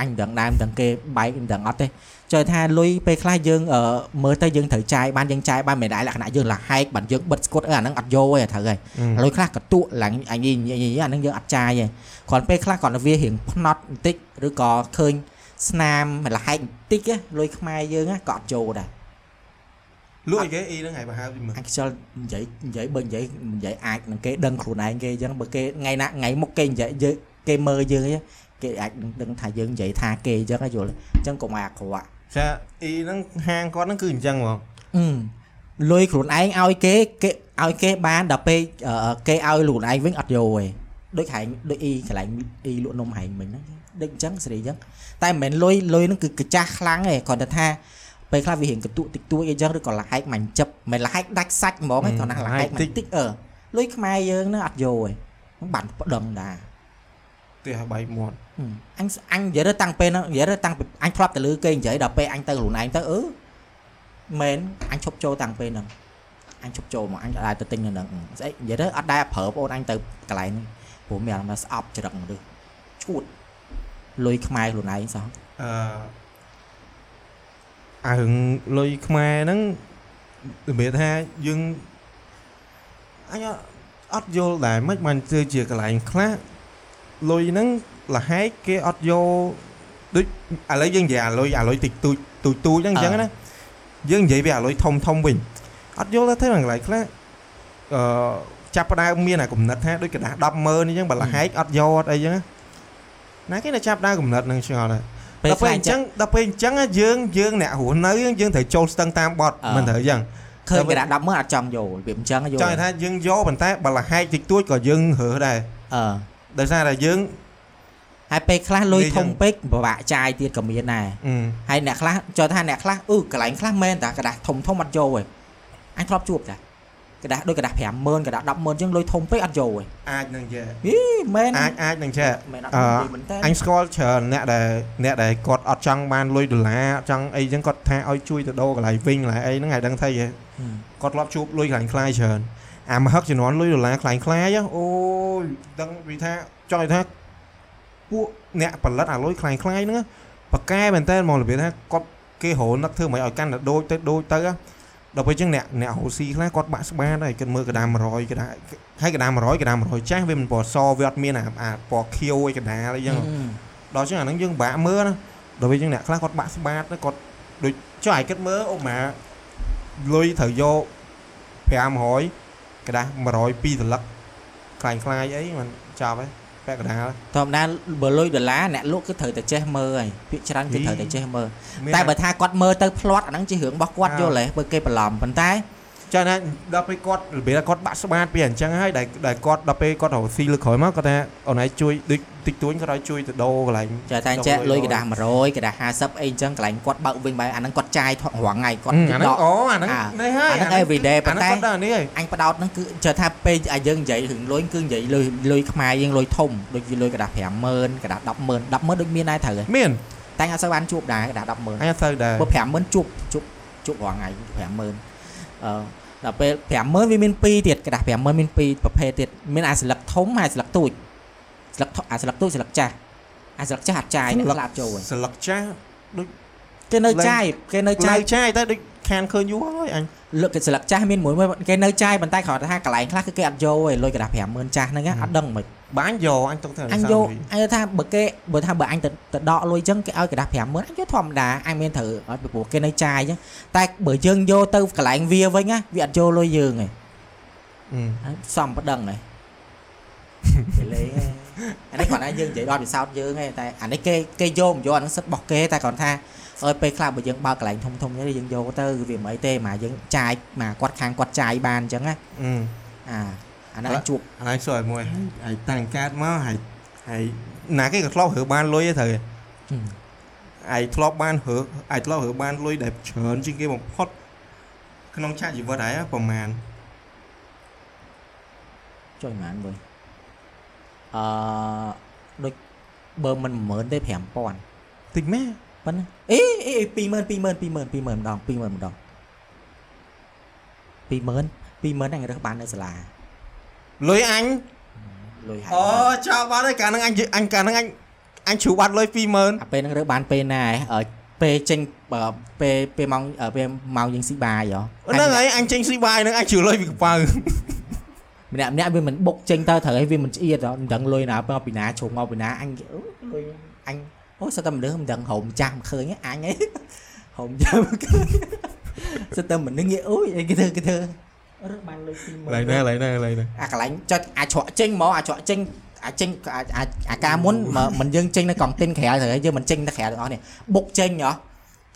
Speaker 2: អញមិនដឹងដែរមិនដឹងគេបែកមិនដឹងអត់ទេ ចុះថាលុយពេលខ្លះយើងអឺមើលទៅយើងត្រូវចាយបានយើងចាយបានមិនដែរលក្ខណៈយើងលះហែកបានយើងបិទស្គុតអីអាហ្នឹងអត់យកទេត្រូវហើយលុយខ្លះកតុឡើងអញនិយាយអាហ្នឹងយើងអត់ចាយទេគ្រាន់ពេលខ្លះគ្រាន់តែវារៀងផ្នត់បន្តិចឬក៏ឃើញស្នាមលះហែកបន្តិចណាលុយខ្មែរយើងណាក៏អត់យកដែរ
Speaker 1: លក់អីគេអ៊ីហ្នឹងហើយបើហៅពីមើល
Speaker 2: អញខ្ជិលនិយាយនិយាយបើនិយាយនិយាយអាចនឹងគេដឹងខ្លួនឯងគេអញ្ចឹងបើគេថ្ងៃណាថ្ងៃមុខគេនិយាយយើងគេមើលយើងអីគេអាចដឹងថាយើងនិយាយថាគេអញ្ចឹងយល់អញ្ចឹងកុំឲ្យអាក្រក់
Speaker 1: ចាអ៊ីហ្នឹងហាងគាត់ហ្នឹងគឺអញ្ចឹងហ្មង
Speaker 2: អឺលុយខ្លួនឯងឲ្យគេគេឲ្យគេបានដល់ពេលអឺគេឲ្យខ្លួនឯងវិញអត់យកទេដូចហែងដូចអ៊ីកន្លែងអ៊ីលក់នំហែងមិញហ្នឹងដូចអញ្ចឹងសេរីអញ្ចឹងតែមិនមែនលុយលុយហ្នឹងគឺកាចាស់ខ្លាំងទេគ្រាន់តែថាពេលខ្លះវារៀងកន្ទុតិចតួចអីចឹងឬក៏លហែកមាញ់ចិបមិនលហែកដាច់សាច់ហ្មងទេគ្រាន់តែលហែកមាញ់តិចអឺលុយខ្មែរយើងហ្នឹងអត់យកទេហ្នឹងបានប្តឹងដែរ
Speaker 1: ផ្ទះបាយមាត់
Speaker 2: ហឹម អញអញនិយាយទៅតាំងពេលហ្នឹងនិយាយទៅតាំងពីអញធ្លាប់ទៅលើគេនិយាយដល់ពេលអញទៅខ្លួនឯងទៅអឺមែនអញឈប់ចូលតាំងពេលហ្នឹងអញឈប់ចូលមកអញអត់ដែរទៅទិញនៅហ្នឹងស្អីនិយាយទៅអត់ដែរប្រើបងអូនអញទៅកន្លែងហ្នឹងព្រោះមានអារម្មណ៍ថាស្អប់ច្រឹកទៅឈួតលុយខ្មែរខ្លួនឯងសោះ
Speaker 1: អឺអារឿងលុយខ្មែរហ្នឹងរបៀបថាយើងអញអត់អត់យល់ដែរមិនបានធ្វើជាកន្លែងខ្លះលុយហ្នឹង លហែកគេអត់យក ដូចឥឡូវយើងនិយាយអាលុយអាលុយតិចតួចតួចតួចហ្នឹងអញ្ចឹងណាយើងនិយាយពីអាលុយធំធំវិញអត់យល់ទេហ្នឹងកន្លែងខ្លះអឺចាប់ផ្ដើមមានអាកំណត់ថាដូចกระดาษ100000អញ្ចឹងបើលហែកអត់យកអត់អីចឹងណាណាគេនៅចាប់ដើមកំណត់ហ្នឹងឆ្ងល់ដែរ
Speaker 2: ពេល
Speaker 1: ដល់
Speaker 2: ខ្លះ
Speaker 1: ពេល
Speaker 2: អ
Speaker 1: អ
Speaker 2: ញ្ ញ្ ចឹ
Speaker 1: ចឹ
Speaker 2: ង
Speaker 1: ងដល់ពេលអញ្ចឹងយើងយើងអ្នករស់នៅយើងត្រូវចូលស្ទឹងតាមបត់
Speaker 2: អឺ
Speaker 1: មិនត្រូវអញ្ចឹង
Speaker 2: ឃើញកระดาษ10មើលអត់ចង់យកវាអញ្ចឹងយក
Speaker 1: ចង់ថាយើងយកប៉ុន្តែបើលហែកតិចតួចក៏យើងរើសដែរ
Speaker 2: អឺ
Speaker 1: ដោយសារតែយើង
Speaker 2: ហើយពេលខ្លះលុយ
Speaker 1: និយាយ
Speaker 2: ធំ
Speaker 1: ចឹង
Speaker 2: ពេកពិបាកចាយទៀតក៏មានដែរ
Speaker 1: អឺ
Speaker 2: ហើយអ្នកខ្លះចូលថាអ្នកខ្លះអឺកន្លែងខ្លះមែនតាกระดาษធំធំអត់យកទេអញធ្លាប់ជួបតាกระดาษដូចกระดาษ50000กระดาษ100000អញ្ចឹងលុយធំពេកអត់យកទេ
Speaker 1: អាចនឹងចេះ
Speaker 2: ហីមែន
Speaker 1: អាចអាចនឹងចេះ
Speaker 2: មែនអត់
Speaker 1: អឺ
Speaker 2: និយាយមែនតើ
Speaker 1: អញស្គាល់ច្រើនអ្នកដែលអ្នកដែលគាត់អត់ចង់បានលុយដុល្លារអត់ចង់អីចឹងគាត់ថាឲ្យជួយទៅដូរកន្លែងវិញកន្លែងអីហ្នឹងឲ្យដឹងថាយេគាត់ធ្លាប់ជួបលុយកន្លែងខ្លាយច្រើនអាមហឹកជំនាន់លុយដុល្លារខ្លាញ់ខ្លាយអូយដឹងវិថាចង់ឲ្យថា ពួកអ្នកផលិតអាលុយខ្លាញ់ខ្លាយហ្នឹងប៉កែមែនតើមករបៀបថាគាត់គេរនឹកធ្វើមិនឲ្យកាន់តែដូចទៅដូចទៅដល់ពេលចឹងអ្នកអ្នករស់ស៊ីខ្លះគាត់បាក់ស្បាតហើយគិតមើលកដា100កដាហើយកដា100កដា100ចាស់វាមិនពណ៌សវាអត់មានអាអាពណ៌ខៀវឯកដាអីចឹង ដល់ចឹងអាហ្នឹងយើងបាក់មើលណាដល់ពេលចឹងអ្នកខ្លះគាត់បាក់ស្បាតណាគាត់ដូចចុះឲ្យគិតមើលអូម៉ាលុយត្រូវយក500กระดาษ100 2សន្លឹកខ្លាញ់ខ្លាយអីមិនចាប់ទេ ពាក់កណ្ដាល
Speaker 2: ធម្មតាបើលុយដុល្លារអ្នកលក់គឺត្រូវតែចេះមើលហើយពាក្យច្រើនគឺត្រូវតែចេះមើល
Speaker 1: មាន
Speaker 2: តែបើថាគាត់មើលទៅផ្្លាត់អាហ្នឹងជារឿងរបស់គាត់
Speaker 1: អើ
Speaker 2: យល់ទេបើគេបន្លំប៉ុន្តែ
Speaker 1: ចឹងណាដល់ពេលគាត់របៀបគាត់បាក់ស្បាតពីអញ្ចឹងហើយដែលដែលគាត់ដល់ពេលគាត់រកស៊ីលើក្រោយមកគាត់ថាអូនឯងជួយដូចតិចតួចគាត់ឲ្យជួយទៅដោកន្លែង
Speaker 2: ចាតែអញ្ចឹងលុយកដាស់100កដាស់50អីអញ្ចឹងកន្លែងគាត់បើកវិញបែរអាហ្នឹងគាត់ចាយថក់រងថ្ងៃគាត់ដក
Speaker 1: អូអាហ្នឹងនេះហើយ
Speaker 2: អាហ្នឹង everyday ប៉ុន្តែ
Speaker 1: អ
Speaker 2: ញបដោតហ្នឹងគឺចើថាពេលឲ្យយើងនិយាយរឿងលុយគឺនិយាយលុយលុយខ្មែរយើងលុយធំដូចលុយកដាស់50000កដាស់100000 100,000ដូចមានដែរត្រូវហើយ
Speaker 1: មាន
Speaker 2: តែអត់សូវបានជួបដែរកដាស់100,000
Speaker 1: អញអត់សូវដែរ
Speaker 2: បើ50000ជួបជួបជួបរងថ្ងៃ50000អឺ ដល់ពេល50000វាមាន2ទៀតกระดาษ50000មាន2ប្រភេទទៀតមានអាស្លឹកធំហើយស្លឹកទូចស្លឹកធំអាស្លឹកទូចស្លឹកចាស់អាស្លឹកចាស់អត់ចាយអ្នកខ្លះអត់ចូលទេ
Speaker 1: ស្លឹកចាស់
Speaker 2: គេនៅ
Speaker 1: ឡើង
Speaker 2: ចាយគេនៅ
Speaker 1: ចា
Speaker 2: ចា
Speaker 1: យ
Speaker 2: យ
Speaker 1: ចាយតែដូច ខានឃើញយូរហើយអញ
Speaker 2: លើកស្លឹកចាស់មានមួយមួយគេនៅចាយប៉ុន្តែគាត់ថាកន្លែងខ្លះគឺគេអត់យកឯងលុយក្រដាស់50000ចាស់ហ្នឹងអត់ដឹងមិន
Speaker 1: បានយកអញទុកទៅ
Speaker 2: អញយកអញថាបើគេបើថាបើអញទៅទៅដកលុយចឹងគេឲ្យក្រដាស់50000អញយកធម្មតាអញមានត្រូវឲ្យពីព្រោះគេនៅចាយចឹងតែបើយើងយកទៅកន្លែងវាវិញណាវាអត់យកលុយយើងឯងសំប៉ដឹងឯងលេងអានេះគាត់ថាយើងនិយាយដល់ពិសោធន៍យើងឯងតែអានេះគេគេយកមិនយកអានឹងសិតរបស់គេតែគាត់ថា អើយពេលខ្លះបើយើងបើកកន្លែងធំធំនេះយើងយកទៅវាមិនអីទេមកយើងចាយមកគាត់ខាងគាត់ចាយបានអញ្ចឹងណា
Speaker 1: អឺ
Speaker 2: អាអាហ្នឹងអញជួប
Speaker 1: អានេះសួរឲ្យមួយហើយតាំងកាតមកហើយហើយណាគេក៏ធ្លាប់រើបានលុយទេត្រូវឯងធ្លាប់បានរើឯងធ្លាប់រើបានលុយដែលច្រើនជាងគេបំផុតក្នុងឆាកជីវិតហើយប្រហែល
Speaker 2: ចុយប៉ុន្មានបើអឺដូចបើមិន10000ទេ5000
Speaker 1: តិចមែន
Speaker 2: ប៉ុណ្ណាអេអេ20000 20000 20000 20000ម្ដង20000ម្ដង20000 20000អញរើសបាននៅសាលា
Speaker 1: លុយអញ
Speaker 2: លុយហើយ
Speaker 1: អូចោលបាត់ហើយកាលហ្នឹងអញអញកាលហ្នឹងអញអញជ្រូបាត់លុយ20000
Speaker 2: អាពេលហ្នឹងរើសបានពេលណាហ៎អឺពេលចេញបើពេលពេលម៉ោងអឺពេលម៉ោងយើងស៊ីបាយហ៎
Speaker 1: ហ្នឹងហើយអញចេញស៊ីបាយហ្នឹងអញជ្រូលុយពីកប៉ៅ
Speaker 2: ម្នាក់ម្នាក់វាមិនបុកចេញទៅត្រូវឲ្យវាមិនឆ្អៀតហ៎មិនដឹងលុយណាពីពីណាជ្រុំមកពីណាអញអូលុយអញ អូសិតតែមនុស្សមិនដឹងរោមចាស់មិនឃើញទេអញហ៎រោមចាស់មិនឃើញសិតតែមនុស្សងាកអូយអីគេធ្វើគេធ្វើរើសបានលុយពីមើ
Speaker 1: ឡើយណាឡើយណាឡើយណា
Speaker 2: អាកន្លែងចុចអាច្រកចេញហ្មងអាច្រកចេញអាចេញអាអាអាការមុនមកមិនយើងចេញនៅកង់ទិនក្រៅទៅហើយយើងមិនចេញទៅក្រៅទាំងអស់នេះបុកចេញហ៎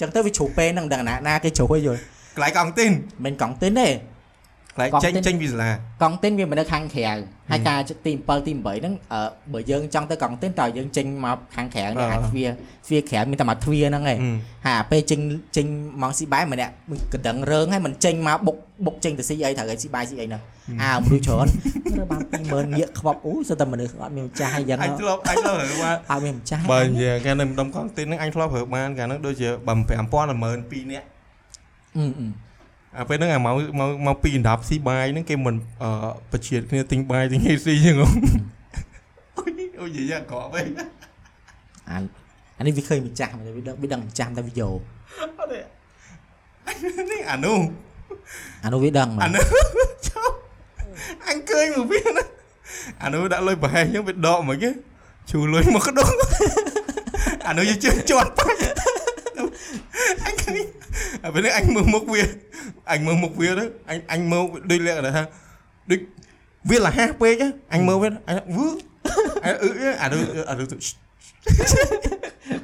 Speaker 2: ចឹងទៅវាជ្រុះពេលហ្នឹងដឹងណាណាគេជ្រុះឲ្យយល់
Speaker 1: កន្លែងកង់ទីន
Speaker 2: មិនកង់ទិនទេ
Speaker 1: កន្លែង
Speaker 2: កង់
Speaker 1: ចេញ
Speaker 2: ទីន
Speaker 1: ចេញពីសាលា
Speaker 2: កង់ទិនវាមិននៅខាងក្រៅ ហើយការទី7ទី8ហ្នឹងអឺបើយើងចង់ទៅកង់ទិនតើយើងចេញមកខាងក្រៅនេះអាទ្វារទ្វារក្រៅមានតែមកទ្វារហ្នឹងឯង
Speaker 1: អឺ
Speaker 2: ហើយអាពេលចេញចេញមកស៊ីបាយម្នាក់កណ្ដឹងរើងហើយមិនចេញមកបុកបុកចេញទៅស៊ីអីត្រូវឲ្យស៊ីបាយស៊ីអីហ្នឹងអាមនុស្សច្រើនរើបាន20000ងាកខ្វប់អូយសិតតែមនុស្សអត់មានម្ចាស់អីយ៉ាង
Speaker 1: អញ
Speaker 2: ហ្នឹង
Speaker 1: ធ្លាប់អញធ្លាប់រើបាន
Speaker 2: អត់មានម្ចាស់
Speaker 1: បើនិយាយកាលនៅម្ដុំកង់ទីនហ្នឹងអញធ្លាប់រើបានកាលហ្នឹងដូចជាបើ5000 12000នាក់
Speaker 2: អឺ អឺ
Speaker 1: អាពេលហ្នឹងអាមកមកមកពីអណ្ដាប់ស៊ីបាយហ្នឹងគេមិនអឺបជាតគ្នាទិញបាយទិញអីស៊ីចឹងហ៎អូយអូយនិយាយអាក្រក់វិញ
Speaker 2: អាអានេះវាឃើញម្ចាស់វាដឹងវាដឹងម្ចាស់តែវាយក
Speaker 1: អត់ទេនេះអានោះ
Speaker 2: អានោះវាដឹងមែ
Speaker 1: អា
Speaker 2: ន
Speaker 1: នោះចុះអញឃើញមកវាណាអានោះដាក់លុយប្រហែសចឹងវាដកមកគេជូរលុយមកក្ដុងអាអានោះយើងជឿជាប់អញឃើញ អាពេលនេះអញមើលមុខវាអញមើលមុខវាទៅអញអញមើលដូចលក្ខណៈថាដូចវាលះហាស់ពេកហ៎អញមើលវាអញវឺអញអឺអានោះអានោះ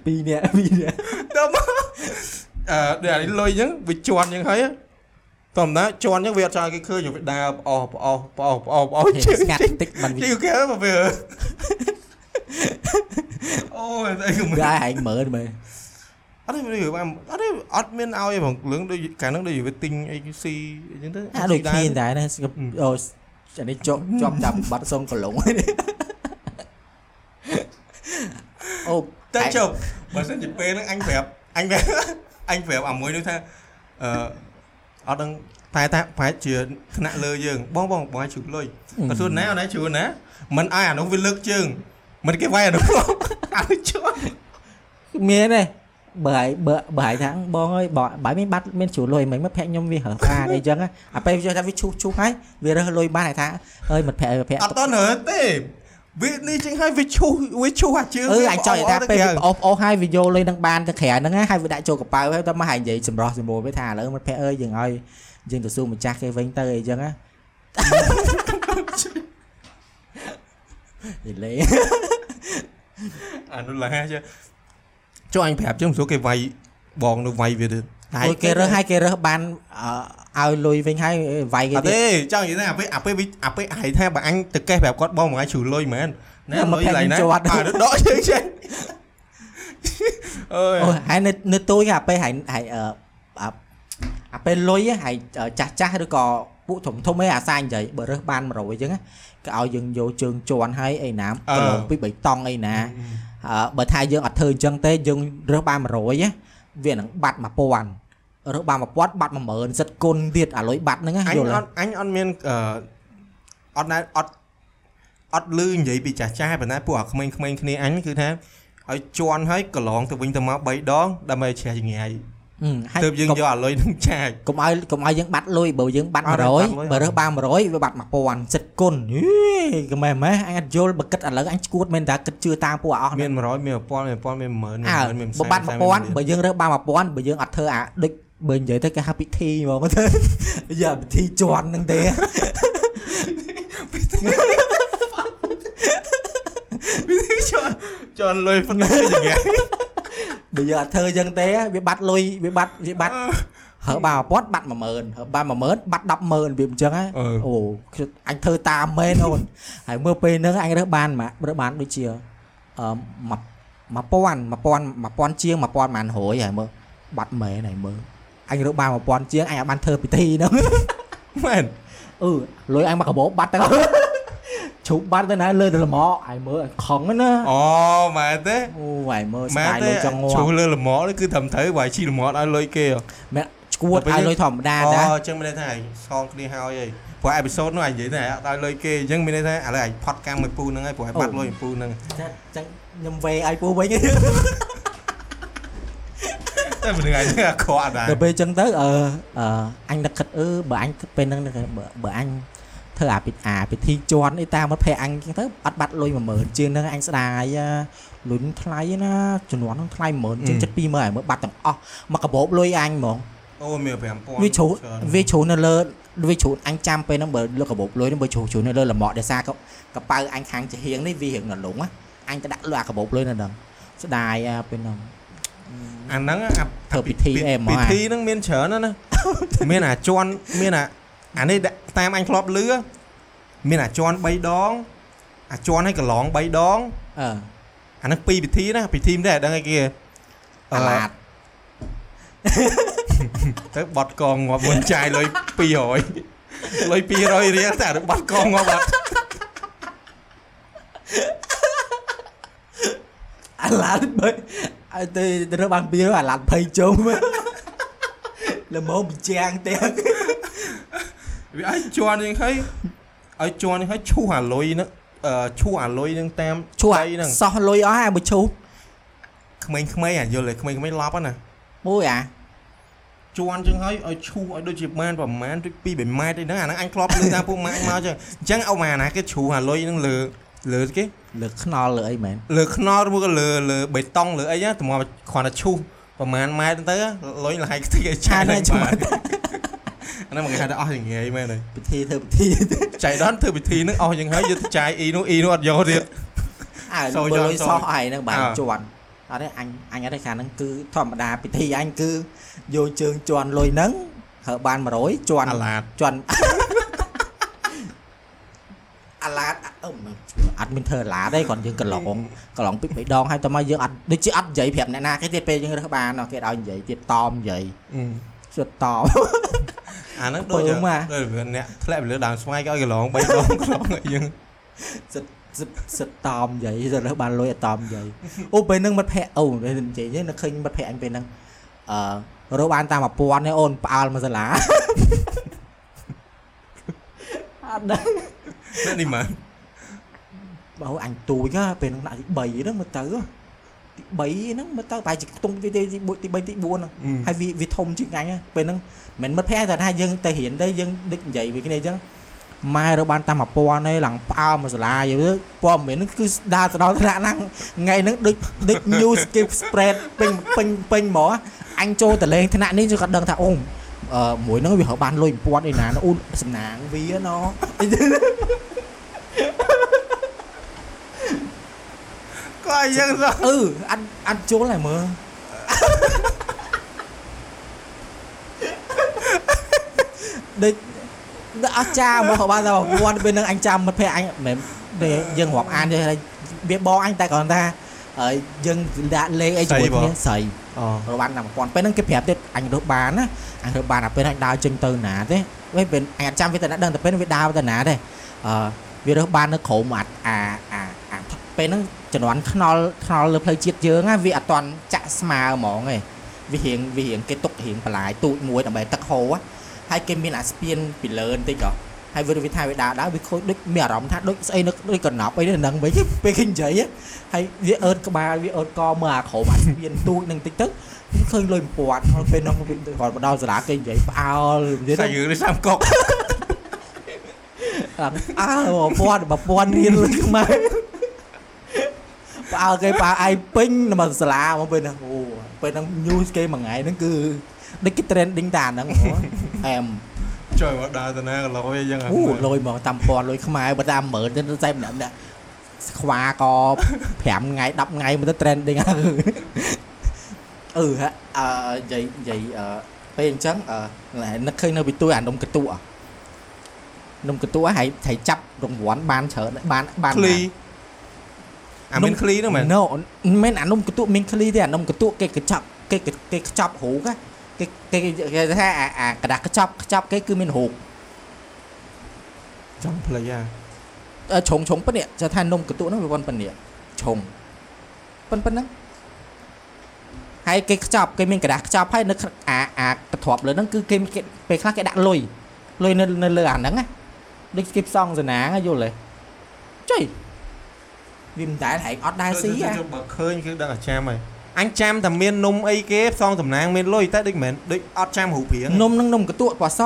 Speaker 2: ពីរនាក់ពីរនាក់
Speaker 1: ដល់មកអឺដូចអានេះលុយអញ្ចឹងវាជន់អញ្ចឹងហើយធម្មតាជន់អញ្ចឹងវាអត់ចង់ឲ្យគេឃើញវាដើរផ្អោផ្អោផ្អោផ្អោផ្អោ
Speaker 2: ហេ
Speaker 1: ជិះ
Speaker 2: ស្ងាត់
Speaker 1: ជិះ
Speaker 2: បន្តិចបានវា
Speaker 1: ជិះគេមកវាអូយអីក៏មិន
Speaker 2: វាឲ្យឯងមើលមើល
Speaker 1: អត់ទេវាបានអត់ទេអត់មានឲ្យទេបងរឿងដូចកាលហ្នឹងដូចវាទិញអីស៊ីអញ្ចឹងទៅ
Speaker 2: អាដូចគ្នាដែរណាស្គប់អូអានេះជាប់ជាប់ចាប់បាត់សុំកន្លងអូ
Speaker 1: តែចុះបើសិនជាពេលហ្នឹងអញប្រាប់អញប្រាប់អញប្រាប់អាមួយនោះថាអឺអត់ដឹងតែតាប្រហែលជាថ្នាក់លើយើងបងបងបងឲ្យជ្រុលលុយបើសួរណាអត់ណាជ្រុលណាមិនឲ្យអានោះវាលើកជើងមិនគេវាយអានោះអានោះជន់
Speaker 2: មានទេ បើឲ្យបើបើឲ្យថាបងអើយបើបើមានបាត់មានជ្រូលលុយមិនមិត្តភក្តិខ្ញុំវារើសបានអីចឹងអាពេលយកថាវាឈូសឈូសហើយវារើសលុយបានឲ្យថាអើយមិត្តភក្តិមិត្តភក្តិ
Speaker 1: អត់តនរើទេវានេះចឹងឲ្យវាឈូសវាឈូសអាជើង
Speaker 2: អឺ
Speaker 1: វា
Speaker 2: អញចង់និយាយថាពេលអូសអូសហើយវាយកលុយនឹងបានទៅក្រៅហ្នឹងណាហើយវាដាក់ចូលកប៉ៅហើយតើមកហើយនិយាយចម្រោះសម្បូរវាថាឥឡូវមិត្តភក្តិអើយយើងឲ្យយើងទៅសួរម្ចាស់គេវិញទៅអីចឹងណាយីលេ
Speaker 1: អានោះឡាជ ចុះអញប្រាប់ចឹងមិនស្រួលគេវាយបងនោះវាយវាទៅ
Speaker 2: អូយគេរើសហើយគេរើសបានអឺឲ្យលុយវិញហើយវាយគេ
Speaker 1: អត់
Speaker 2: ទៀត
Speaker 1: ទេចង់និយាយថាអាពេលអាពេលវាអាពេលហៅថាបើអញទៅកេះប្រាប់គាត់បងមួយថ្ងៃជ្រូលលុយមែនណាលុយឡៃណាអាដកជើងចេញអើយ
Speaker 2: អូហើយនៅនៅទូចអាពេលហើយហើយអឺអាអាពេលលុយហើយចាស់ចាស់ឬក៏ពួកធំធំឯងអាសានិយាយបើរើសបាន100អញ្ចឹងគេឲ្យយើងយកជើងជន់ហើយអីណាប្រឡងពី3តង់អីណាអឺ បើថាយើងអត់ធ្វើអញ្ចឹងទេយើងរើសបាន100ណាវានឹងបាត់1000រើសបាន1000បាត់10000សិតគុណទៀតអាលុយបាត់ហ្នឹងណា
Speaker 1: អញ
Speaker 2: យល់
Speaker 1: អត់អញអត់មានអឺអត់ណែអត់អត់លឺនិយាយពីចាស់ចាស់ប៉ុន្តែពួកអាក្មេងៗគ្នាអញគឺថាឲ្យជន់ហើយកន្លងទៅវិញទៅមក3ដងដើម្បីជ្រះចងាយ
Speaker 2: ហើយ
Speaker 1: ទើបយើងយកអាលុយនឹងចាយ
Speaker 2: កុំឲ្យកុំឲ្យយើងបាត់លុយបើយើងបាត់
Speaker 1: អត់ទេបាត់លុយ
Speaker 2: 100បើរើសបាន100វាបាត់1000សិតគុណហីកុំមែនម៉េះអញអត់យល់បើគិតឥឡូវអញឈួតមែនតាគិតជឿតាមពួកអស់
Speaker 1: មាន100មាន1000មាន1000មាន10000
Speaker 2: អើ
Speaker 1: មាន
Speaker 2: បើបាត់1000បើយើងរើសបាន1000បើយើងអត់ធ្វើអាដូចបើនិយាយទៅគេហៅពិធីហ្មងទៅយ៉ាពិធីជន់ហ្នឹងទេ
Speaker 1: ជន់ជន់លុយប៉ុណ្ណឹងចងាយ
Speaker 2: បើយើងអត់ធ្វើអញ្ចឹងទេវាបាត់លុយវាបាត់វាបាត់ហើបាន1000បាត់10000ហើបាន10000បាត់100000វាអញ្ចឹងហ៎អូខ្ញុំអញធ្វើតាមមែនអូនហើយមើលពេលហ្នឹងអញរើសបានមករើសបានដូចជាអឺ1000 1000 1000ជាង1000ប៉ុន្មានរយហើយមើលបាត់មែនហើយមើលអញរើសបាន1000ជាងអញអាចបានធ្វើពិធីហ្នឹង
Speaker 1: មែន
Speaker 2: អឺលុយអញមកកបោបាត់ទៅ ឈប់បាត់ទៅណាលើទៅលម៉ហើយមើលអញខឹងណា
Speaker 1: អូមែនទេ
Speaker 2: អូហើយមើលស្មែ
Speaker 1: ន
Speaker 2: ដាយ
Speaker 1: ទេ
Speaker 2: លុយចង់ងា
Speaker 1: ជ្រុះ
Speaker 2: ប់
Speaker 1: លើលម៉នេះគឺត្រឹមត្រូវបើឲ្យជីលម៉ឲ្យលុយគេ
Speaker 2: មែនឈួតឲ្យលុយធម្មតា
Speaker 1: អូ
Speaker 2: តា
Speaker 1: អញ្ចឹងមានន័យថាឯងសងគ្នាហើយអីព្រោះអេពីសូតនោះឯងនិយាយថាអត់ឲ្យលុយគេអញ្ចឹងមានន័យថាឥឡូវឯងផត់កម្មមួយពូហ្នឹងហើយព្រោះឯងបាត់លុយមួយពូហ្នឹង
Speaker 2: ចឹងចឹងខ្ញុំវេឲ្យពូវិញ
Speaker 1: តែមិនដឹងឯងអាក្រក់ដែរ
Speaker 2: ដល់ពេលចឹងទៅអឺអឺអញនឹកគិតអឺបើអញពេលហ្នឹងបើបើអញ ធ្វើអាពិធីអាពិធីជន់អីតាមមិត្តភ័ក្ដិអញចឹងទៅអត់បាត់លុយ10000ជាងហ្នឹងអញស្ដាយលុយថ្លៃណាចំនួនហ្នឹងថ្លៃ10000ជាងចិត្ត20000ហើយមើលបាត់ទាំងអស់មកកាបូបលុយអញហ្មង
Speaker 1: អូមាន5000
Speaker 2: វាជ្រូវាជ្រូនៅលើវាជ្រូអញចាំពេលហ្នឹងបើលើកាបូបលុយហ្នឹងបើជ្រូជ្រូនៅលើលំអកដោយសារកកប៉ៅអញខាងជាហៀងនេះវារៀងនៅលងណាអញទៅដាក់លុយអាកាបូបលុយនៅហ្នឹងស្ដាយពេលហ្នឹង
Speaker 1: អាហ្នឹងអា
Speaker 2: ធ្វើពិធីអីហ្មង
Speaker 1: ពិធីហ្នឹងមានច្រើនណាស់ណាមានអាចន់មានអា អានេះតាមអញធ្លាប់លឺមានអាចន់3ដងអាចន់ឲ្យកន្លង3ដង
Speaker 2: អឺ
Speaker 1: អាហ្នឹងពីរពិធីណាពិធីមិនដែរដឹងអីគេ
Speaker 2: អាឡាត
Speaker 1: ទៅបត់កងងាប់មុនចាយលុយ200លុយ200រៀលតែបត់កងងាប់អត់
Speaker 2: អាឡាតបើឲ្យទៅទៅរើបានពីអាឡាតភ័យជុំល្មមបញ្ចាំងទាំង
Speaker 1: វាឲ្យជន់យ៉ាងហើយឲ្យជន់យ៉ាងហើយឈូសអាលុយហ្នឹងអឺឈូសអាលុយហ្នឹងតាម
Speaker 2: ឈួរ
Speaker 1: ដៃហ្នឹង
Speaker 2: សោះលុយអស់ហើយមួយឈូស
Speaker 1: ក្មេងៗអាយល់ទេក្មេងៗឡប់ហ្នឹងណា
Speaker 2: មួយអា
Speaker 1: ជន់ចឹងហើយឲ្យឈូសឲ្យដូចជាបានប្រហែលដូច2 3ម៉ែត្រអីហ្នឹងអាហ្នឹងអញធ្លាប់លើតាមពួកម៉ាក់អញមកចឹងអញ្ចឹងអូម៉ាណាគេជ្រូសអាលុយហ្នឹងលើលើគេ
Speaker 2: លើខ្នល់លើអីមែន
Speaker 1: លើខ្នល់ឬមួយក៏លើលើបេតុងលើអីណាតម្រាំគ្រាន់តែឈូសប្រហែលម៉ែត្រទៅលុយលហើយខ្ទេចឲ្យឆាយហ្នឹងបាទអា ហ្នឹងមកគេហៅថាអស់យ៉ាងងាយមែនហើយ
Speaker 2: ពិធីធ្វើពិធី
Speaker 1: ចៃដន្យធ្វើពិធីហ្នឹងអស់យ៉ាងហើយយកទៅចាយអ៊ីនោះអ៊ីនោះអត់យកទៀត
Speaker 2: អើ
Speaker 1: សូ
Speaker 2: លុ
Speaker 1: យក
Speaker 2: យ
Speaker 1: សូ
Speaker 2: សោះអីហ្នឹងបាន
Speaker 1: អើ
Speaker 2: ជន់អត់ទេអញអញអត់ទេខាងហ្នឹងគឺធម្មតាពិធីអញគឺយកជើងជន់លុយហ្នឹងហើបាន100ជន់
Speaker 1: អាឡាត
Speaker 2: ជន់អាឡាតអឺមិនអត់មានធ្វើអាឡាតទេគ្រាន់យើងកន្លងកន្លងពីរបីដងហើយតើមកយើងអត់ដូចជាអត់និយាយប្រាប់អ្នកណាគេទៀតពេលយើងរើសបានគេឲ្យនិយាយទៀតតមនិយាយ
Speaker 1: អឺ
Speaker 2: ជិតតម
Speaker 1: អាហ្នឹងដូច
Speaker 2: ពើមក
Speaker 1: ដូចអ្នកធ្លាក់ពីលើដើមស្វាយក៏ឲ្យកន្លង3ដងខ្លងឲ្យយើង
Speaker 2: សិតសិតសិតតមនិយាយទៅរើសបានលុយអត់តមនិយាយអូពេលហ្នឹងមិត្តភ័ក្ដិអូនិយាយហ្នឹងនឹកឃើញមិត្តភ័ក្ដិអញពេលហ្នឹងអឺរកបានតាម1000ទេអូនផ្អើលមកសាលាអត់ដឹង
Speaker 1: នេះនេះមក
Speaker 2: បើអញទូចហ่าពេលហ្នឹងដាក់ទី3ហ្នឹងមើលទៅ ទី3ហ្នឹងមើលទៅបែរជាខ្ទង់ទីទីទី3ទី4ហ្នឹងហើយវាវាធំជាងអញហ៎ពេលហ្នឹងមិនមិត្តភ័ក្ដិតែថាយើងទៅរៀនទៅយើងដឹកនិយាយវាគ្នាអញ្ចឹងម៉ែរកបានតាម1000ទេឡើងផ្អើលមកសាលាយើងទៅព័ត៌មានហ្នឹងគឺស្ដារទៅដល់ថ្នាក់ហ្នឹងថ្ងៃហ្នឹងដូចដូច news skip spread ពេញពេញពេញហ្មងអញចូលតលេងថ្នាក់នេះគាត់ដឹងថាអូអឺមួយហ្នឹងវារកបានលុយ1000ឯណាអូនសំណាងវាណោះ
Speaker 1: ក៏ឲ្យយើងសោះ
Speaker 2: អឺអត់អត់ជល់ហើយមើលដូចដូចអស់ចាមកបានតែពាន់ពេលហ្នឹងអញចាំមិត្តភក្តិអញមិនមែនយើងរាប់អានទេហើយវាបងអញតែគ្រាន់តែហើយយើងដាក់លេខអីជាមួយគ្នាស្រី
Speaker 1: អូ
Speaker 2: រកបានតែ1000ពេលហ្នឹងគេប្រាប់ទៀតអញរកបានណាអញរកបានតែពេលហ្នឹងអញដើរចេញទៅណាទេវិញពេលអញអត់ចាំវាទៅណាដឹងតែពេលហ្នឹងវាដើរទៅណាទេអឺវារើសបាននៅក្រោមអាអាអាអា ពេលហ្នឹងជំនាន់ខ្នល់ខ្នល់លើផ្លូវជាតិយើងណាវាអត់តន់ចាក់ស្មើហ្មងឯងវារៀងវារៀងគេទុករៀងបន្លាយទូចមួយដើម្បីទឹកហូរហើយគេមានអាស្ពានពីលើបន្តិចហ៎ហើយវាវាថាវាដើរដើរវាខូចដូចមានអារម្មណ៍ថាដូចស្អីនៅដូចកណ្ដប់អីនៅហ្នឹងវិញពេលគេនិយាយហើយវាអើតក្បាលវាអើតកមើលអាក្រោមអាស្ពានទូចហ្នឹងតិចទៅឃើញលុយពាត់ហើយពេលហ្នឹងវាគាត់មកដល់សាលាគេនិយាយផ្អើលនិយាយ
Speaker 1: តែយើងនេះសាំកុក
Speaker 2: អើពាត់បើពាត់រៀនលុយខ្មែរ ផ្អើលគេផ្អើលឯងពេញមកសាលាមកពេលហ្នឹងអូពេលហ្នឹង news គេមួយថ្ងៃហ្នឹងគឺដូចគេ trending តាហ្នឹងហ្មងអែម
Speaker 1: ជួយមកដើរទៅណាក៏លយអីចឹង
Speaker 2: អូលុយមកតាមពាន់លុយខ្មែរបើតាម10000ទៅតែម្នាក់ម្នាក់ខ្វាក៏5ថ្ងៃ10ថ្ងៃមកទៅ trending ហើយអឺហ่ะអឺនិយាយនិយាយអឺពេលអញ្ចឹងអឺនឹកឃើញនៅពីទួយអានំកតុអានំកតុហើយហើយចាប់រង្វាន់បានច្រើនបានបាន
Speaker 1: ឃ្លី អាមានឃ្លីហ្នឹងមែន
Speaker 2: ណូមិនមែនអានំកតុមានឃ្លីទេអានំកតុគេកញ្ចប់គេគេខ្ចប់រូកគេគេគេថាអាអាกระดาษខ្ចប់ខ្ចប់គេគឺមានរូក
Speaker 1: ចង់ផ្លេចអា
Speaker 2: អឺឆុងឆុងប៉ុណ្នេះจะថានំកតុហ្នឹងវាប៉ុនប៉ុណ្នេះឆុងប៉ុនប៉ុណ្ណឹងហើយគេខ្ចប់គេមានកระดาษខ្ចប់ហើយនៅអាអាកន្ទ្រាប់លើហ្នឹងគឺគេគេពេលខ្លះគេដាក់លុយលុយនៅនៅលើអាហ្នឹងណាដូចគេផ្សងសណាយល់ទេចុយ វាមិនដែលហែកអត់ដែរស៊ីហ៎
Speaker 1: បើឃើញគឺដឹងតែចាំហើយអញចាំតែមាននំអីគេផ្សងតំណាងមានលុយតែដូចមិនដូចអត់ចាំរូបរាង
Speaker 2: នំនឹងនំកតួតប៉ស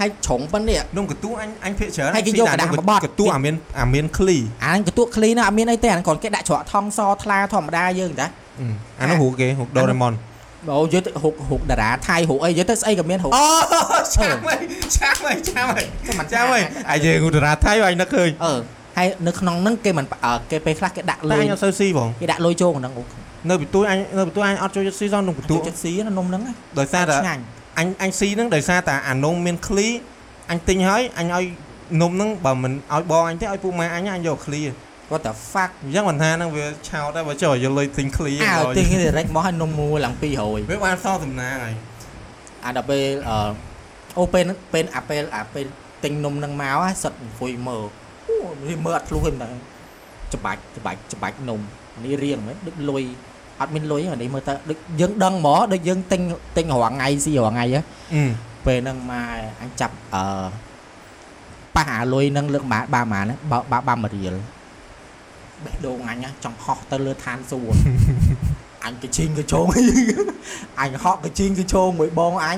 Speaker 2: ហើយច្រងប៉ុណ្នេះ
Speaker 1: នំកតួអញអញភាកច្រើន
Speaker 2: ហើយគេយកក្តារមកបត់
Speaker 1: កតួអាមានអាមានឃ្លី
Speaker 2: អាហ្នឹងកតួឃ្លីណាអត់មានអីទេអាហ្នឹងគ្រាន់គេដាក់ច្រកថងសថ្លាធម្មតាយើងតា
Speaker 1: អានោះរូបគេរូបដូរ៉េម៉ុន
Speaker 2: បើយកទៅហុកហុកតារាថៃហុកអីយកទៅស្អីក៏មានហុក
Speaker 1: អូចាំហើយចាំហើយចាំហើយ
Speaker 2: ចាំ
Speaker 1: ហើយអាយើងហុកតារាថៃអញនឹកឃើញ
Speaker 2: អឺ ហើយនៅក្នុងហ្នឹងគេមិនអើគេពេលខ្លះគេដាក់
Speaker 1: តែ
Speaker 2: លុយ
Speaker 1: អញអត់សូវស៊ីបង
Speaker 2: គេដាក់លុយចូលក្នុងហ្នឹងអូ
Speaker 1: នៅពីទួយអញនៅពីទួយអញអត់ចូលចិត្តស៊ីសោះនំកទួ
Speaker 2: ចិត្តស៊ីណានំហ្នឹង
Speaker 1: ដោយសារតែ
Speaker 2: ឆ្ងាញ់
Speaker 1: អញអញស៊ីហ្នឹងដោយសារតែអានំមានឃ្លីអញទិញហើយអញឲ្យនំហ្នឹងបើមិនឲ្យបងអញទេឲ្យពូម៉ែអញអញយកឃ្លី
Speaker 2: គាត់តែ fuck
Speaker 1: អញ្ចឹងមិនថាហ្នឹងវាឆោតដែរបើចូលយកលុយទិញឃ្លី
Speaker 2: អើ
Speaker 1: ឲ្យ
Speaker 2: ទិញ direct មកឲ្យនំមួយឡើង200
Speaker 1: វាបានសងសំណាងហើយ
Speaker 2: អាដល់ពេលអឺអូពេលហ្នឹងពេលអាពេលអាពេលទិញនំហ្នឹងមកហើយសិតអង្គុយមើល អូនេះមើលអត់ធ្លុះទេម្ដងច្បាច់ច្បាច់ច្បាច់នំនេះរៀងហ្មងដូចលុយអត់មានលុយអានេះមើលទៅដូចយើងដឹងហ្មងដូចយើងទិញទិញរាល់ថ្ងៃស៊ីរាល់ថ្ងៃហ៎
Speaker 1: អឺ
Speaker 2: ពេលហ្នឹងមកអញចាប់អឺប៉ះអាលុយហ្នឹងលើកបាបាម៉ាណាបើបាបាមួយរៀលបេះដូងអញណាចង់ហោះទៅលើឋានសួគ៌អញកជីងកជងអញហក់កជីងកជងមួយបងអញ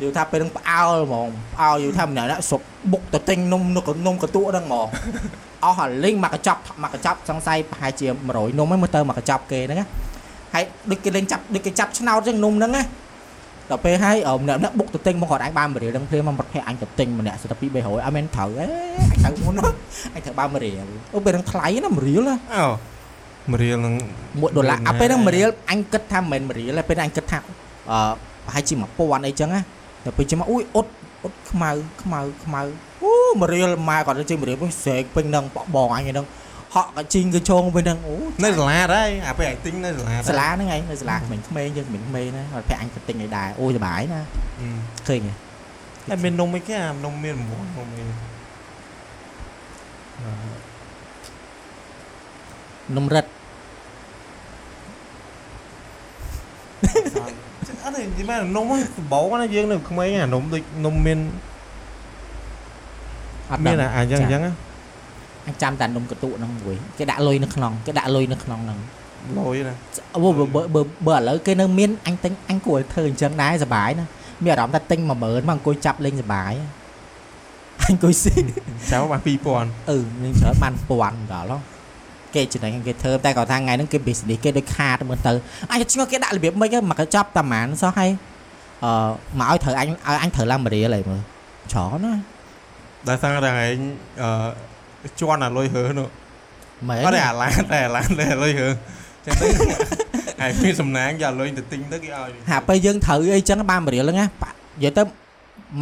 Speaker 2: យល់ថាពេលហ្នឹងផ្អើលហ្មងផ្អើលយល់ថាម្នាក់ៗសុកបុកទៅទិញនំនៅកនំកតក់ហ្នឹងហ្មងអស់អាលីងមកកញ្ចប់មកកញ្ចប់សង្ស័យប្រហែលជា100នំហ្នឹងមើលទៅមកកញ្ចប់គេហ្នឹងណាហើយដូចគេលេងចាប់ដូចគេចាប់ឆ្នោតចឹងនំហ្នឹងណាដល់ពេលហើយអឺម្នាក់ៗបុកទៅទិញមកគាត់ឯងបានមរៀលហ្នឹងភ្លាមមកប្រភេទអញទៅទិញម្នាក់សិតទៅ2 300អត់មែនត្រូវអេអញត្រូវមុនណាអញត្រូវបានមរៀលអូពេលហ្នឹងថ្លៃណាមរៀលណា
Speaker 1: អោមរៀលនឹង
Speaker 2: 1ដុល្លារអាពេលហ្នឹងមរៀលអញគិតថាមិនមែនមរៀលទេពេលហ្នឹងអញគិតថាអឺ ប្រហែលជា1000អីចឹងណាតែពេលចាំមកអ៊ុយអ៊ុតអ៊ុតខ្មៅខ្មៅខ្មៅអូមរៀលម៉ែគាត់ទៅជិះមរៀលវិញស្រែកពេញហ្នឹងបកបងអញហ្នឹងហក់កជីងកញ្ជងវិញហ្នឹងអូ
Speaker 1: នៅសាលាដែរអាពេលឯងទិញនៅសាលាដែរ
Speaker 2: សាលាហ្នឹងឯងនៅសាលាក្មេងៗយើងក្មេងៗណាគាត់ប្រាក់អញទៅទិញឲ្យដែរអូសុបាយណា
Speaker 1: អឺ
Speaker 2: ឃើញទេ
Speaker 1: តែមាននំអីគេអានំមានរង្វាន់នំអីអឺ
Speaker 2: នំរិត
Speaker 1: អត់ទេនិយាយមែននំហ្នឹងដំបូងណាយើងនៅក្មេងអានំដូចនំមាន
Speaker 2: អត់
Speaker 1: មាន
Speaker 2: ដឹង
Speaker 1: អាអញ្ចឹងអញ្ចឹងណា
Speaker 2: អញចាំតែនំកតុហ្នឹងមួយគេដាក់លុយនៅក្នុងគេដាក់លុយនៅក្នុងហ្នឹង
Speaker 1: លយណា
Speaker 2: អូបើបើបើបើឥឡូវគេនៅមានអញទិញអញគួរឲ្យធ្វើអញ្ចឹងដែរសុបាយណាមានអារម្មណ៍ថាទិញ10000មកអង្គុយចាប់លេងសុបាយអញអង្គុយស៊ី
Speaker 1: ចៅបាន2000
Speaker 2: អឺនឹងច្រើនបានពាន់ដល់ហ៎ គេចំណេញគេធ្វើតែគាត់ថាថ្ងៃហ្នឹងគេ business គេដូចខាតមើលទៅអញឆ្ងល់គេដាក់របៀបម៉េចហ្នឹងមកកញ្ចប់តាម៉ានសោះហើយអឺមកឲ្យត្រូវអញឲ្យអញត្រូវឡើងមរៀលហើយមើលច្រើនណា
Speaker 1: ដែលសារតែឯងអឺជន់អាលុយហើនោះ
Speaker 2: មែន
Speaker 1: អត់ទេអាឡានតែអាឡានតែលុយហើចឹងទៅហើយមានសំណាងយកលុយទៅទិញទៅគេឲ្យ
Speaker 2: ហាពេលយើងត្រូវអីចឹងបានមរៀលហ្នឹងណាបាក់និយាយទៅ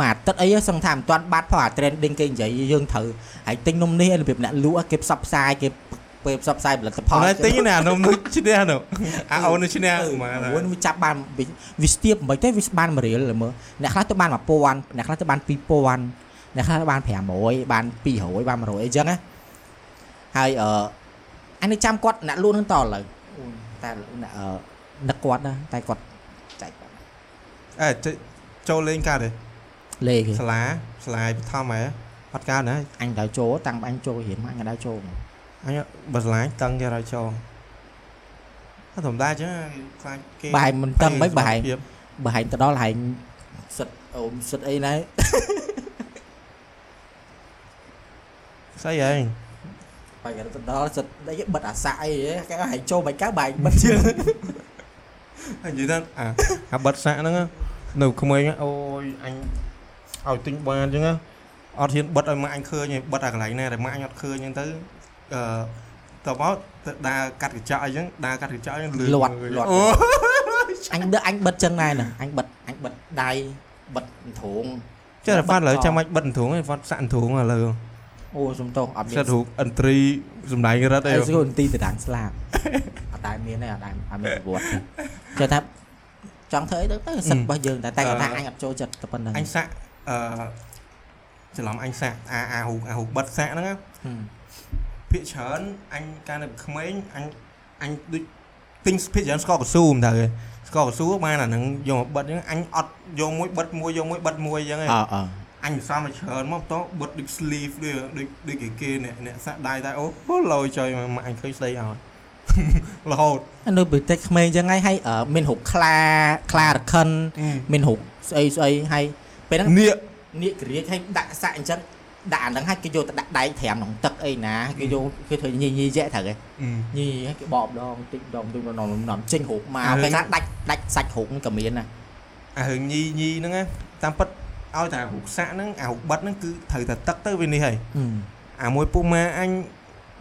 Speaker 2: មួយអាទិត្យអីសឹងថាមិនទាន់បាត់ផងអា trending គេនិយាយយើងត្រូវហើយទិញនំនេះរបៀបអ្នកលក់គេផ្សព្វផ្សាយគេ ពេលផ្សព្វផ្សាយផលិតផល
Speaker 1: អត់ទិញណានំនោះឈ្នះនោះអាអូននោះឈ្នះ
Speaker 2: អឺ
Speaker 1: មក
Speaker 2: មួយវាចាប់បានវាវាស្ទាបមិនទេវាបានមរៀលមើលអ្នកខ្លះទៅបាន1000អ្នកខ្លះទៅបាន2000អ្នកខ្លះទៅបាន500បាន200បាន100អីចឹងណាហើយអឺអញនឹងចាំគាត់អ្នកលក់នឹងតឥឡូវអូយតែអ្នកអឺនឹកគាត់ណាតែគាត់ចែកបាត់
Speaker 1: អេចូលលេងកើតទេ
Speaker 2: លេគេ
Speaker 1: សាលាសាលាបឋមហ៎អត់កើតណា
Speaker 2: អញដល់ចូលតាំងអញចូលរៀនមកអញដល់ចូល
Speaker 1: អញបើសាលាតឹងគេឲ្យចូលអត់ធម្មតាចឹងខ្លាចគេ
Speaker 2: បែរមិនតឹងមិនបែរ
Speaker 1: ភាព
Speaker 2: បើហែងទៅដល់ហែងសិតអូមសិតអីណែ
Speaker 1: ស្អីហ៎
Speaker 2: បែរទៅដល់សិតអីបិទអាសាក់អីគេហែងចូលមិនកើបែកបិទជើង
Speaker 1: ហើយនិយាយថាអាអាបិទសាក់ហ្នឹងណានៅក្មេងហ្នឹងអូយអញឲ្យទិញបានចឹងណាអត់ហ៊ានបិទឲ្យម៉ាក់អញឃើញទេបិទអាកន្លែងណាដែលម៉ាក់អញអត់ឃើញចឹងទៅ អឺតបមកទៅដើរកាត់កញ្ចក់អីចឹងដើរកាត់កញ្ចក់អីចឹងលឿន
Speaker 2: លាត់
Speaker 1: មើ
Speaker 2: លាត់
Speaker 1: អូ
Speaker 2: អញដឹកអញបិទចឹងដែរណាអញបិទអញបិទដៃបិទធង
Speaker 1: ចេះតែហ្វាត់ឥឡូវចាំមិនបិទអន្ទ្រូងទេហ្វាត់សាក់អន្ទ្រូងឥឡូវ
Speaker 2: អូសំទោសអត់មាន
Speaker 1: សិតរូបអន្ត្រីសំដែងរត់អី
Speaker 2: អីស្គនទីតដាំងស្លាប់អត់ដែរមានទេអត់ដែរអត់មានប្រវត្តិទេចេះថាចង់ធ្វើអីទៅទៅសិតរបស់យើងតែតែគាត់ថាអញអត់ចូលចិត្តតែប៉ុណ្្នឹង
Speaker 1: អញសាក់អឺច្រឡំអញសាក់អាអារូបអារូបបិទសាក់ហ្នឹងណា
Speaker 2: ហឹម
Speaker 1: ភាកច្រើនអញកាលនៅក្មេងអញអញដូចទិញភាកច្រើនស្ករកស៊ូមិនទៅទេស្ករកស៊ូបានអាហ្នឹងយកមកបិទអញ្ចឹងអញអត់យកមួយបិទមួយយកមួយបិទមួយអញ្ចឹងឯង
Speaker 2: អើអើ
Speaker 1: អញសំមកច្រើនមកតោះបិទដូច sleeve ដូចដូចដូចគេគេអ្នកអ្នកសាក់ដៃតែអូអូឡយចុយមកអញឃើញស្ដីឲ្យរហូត
Speaker 2: នៅពីតិចក្មេងចឹងហើយហើយអឺមានរូបខ្លាខ្លារខិនមានរូបស្អីស្អីហើយពេលហ្នឹង
Speaker 1: នេះ
Speaker 2: នៀកក្រៀកឲ្យដាក់សាក់អញ្ចឹង ដាក់អាហ្នឹងឲ្យគេយកទៅដាក់ដៃត្រាំក្នុងទឹកអីណាគេយកគេធ្វើញីញីយែត្រូវហ៎ញីឲ្យគេបបដងតិចម្ដងតិចម្ដងនំចេញរូបមកគេថាដាច់ដាច់សាច់រូបហ្នឹងក៏មានណា
Speaker 1: អារឿងញីញីហ្នឹងណាតាមពិតឲ្យតែរូបសាក់ហ្នឹងអារូបបិទហ្នឹងគឺត្រូវតែទឹកទៅវានេះហើយអាមួយពុកម៉ាអញ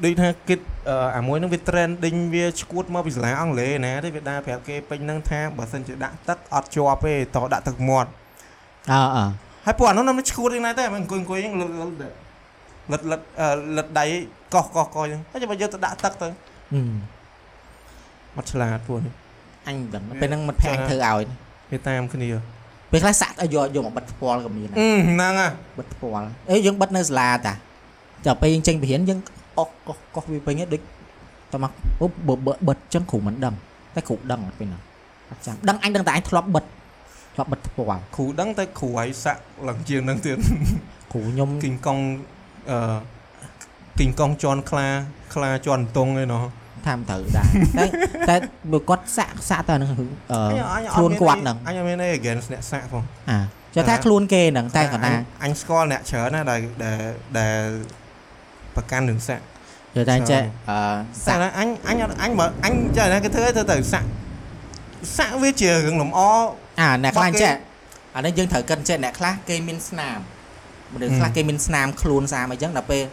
Speaker 1: ដូចថាគិតអឺអាមួយហ្នឹងវា trending វាឈួតមកពីសាលាអង់គ្លេសណាទេវាដើរប្រាប់គេពេញហ្នឹងថាបើសិនជាដាក់ទឹកអត់ជាប់ទេតោះដាក់ទឹកមាត់
Speaker 2: អើអើ
Speaker 1: ហើយពួកអានោះ nó ឈួតយ៉ាងណាទេមិនអង្គុយអង្គុយហ្នឹងលឹតលឹតលឹតលឹតអឺលឹតដៃកោះកោះកោះអញ្ចឹងហើយចាំបើយកទៅដាក់ទឹកទៅអត់ឆ្លាតពួកនេះ
Speaker 2: អញមិនដឹងពេលហ្នឹងមិត្តភក្តិអញធ្វើឲ្យ
Speaker 1: វាតាមគ្នា
Speaker 2: ពេលខ្លះសាក់ឲ្យយកយកមកបិទផ្ពាល់ក៏មានដែរ
Speaker 1: អឺហ្នឹងហ่ะ
Speaker 2: បិទផ្ពាល់អេយើងបិទនៅសាលាតាចាំពេលយើងចេញពីរៀនយើងអុកកោះកោះវាពេញហ្នឹងដូចតមកអូបើបើបិទចឹងគ្រូមិនដឹងតែគ្រូដឹងអត់ពេលហ្នឹងអត់ចាំដឹងអញដឹងតែអញធ្លាប់បិទ ធ្លាប់បិទផ្ពាល់
Speaker 1: គ្រូដឹងតែគ្រូឲ្យសាក់ឡើងជាងហ្នឹងទៀត
Speaker 2: គ្រូខ្ញុំ
Speaker 1: គីងកង់អឺគីងកង់ជន់ខ្លាខ្លាជន់តុងឯណោះ
Speaker 2: ថាមិនត្រូវដែរតែតែបើគាត់សាក់សាក់ទៅហ្នឹងគឺអឺខ្លួនគាត់ហ្នឹង
Speaker 1: អញអត់មានអី against អ្នកសាក់ផង
Speaker 2: អាចុះថាខ្លួនគេហ្នឹងតែគាត់ថា
Speaker 1: អញស្គាល់អ្នកច្រើនណាស់ដែលដែលដែលប្រកាន់រឿងសាក់
Speaker 2: យល់តែចេះអឺ
Speaker 1: សា
Speaker 2: សា
Speaker 1: ក់
Speaker 2: ក់
Speaker 1: ណាអញអញអត់អញបើអញចេះណាគេធ្វើឲ្យធ្វើទៅសាក់សាក់វាជារឿងលម្អ
Speaker 2: អាអ្នកខ្លះ
Speaker 1: បាត់គេ
Speaker 2: ចេះអានេះយើងត្រូវកិនចេះអ្នកខ្លះគេមានស្នាមមនុស្សខ្លះ
Speaker 1: ហឹម
Speaker 2: គេមានស្នាមខ្លួនស្នាមអីចឹងដល់ពេល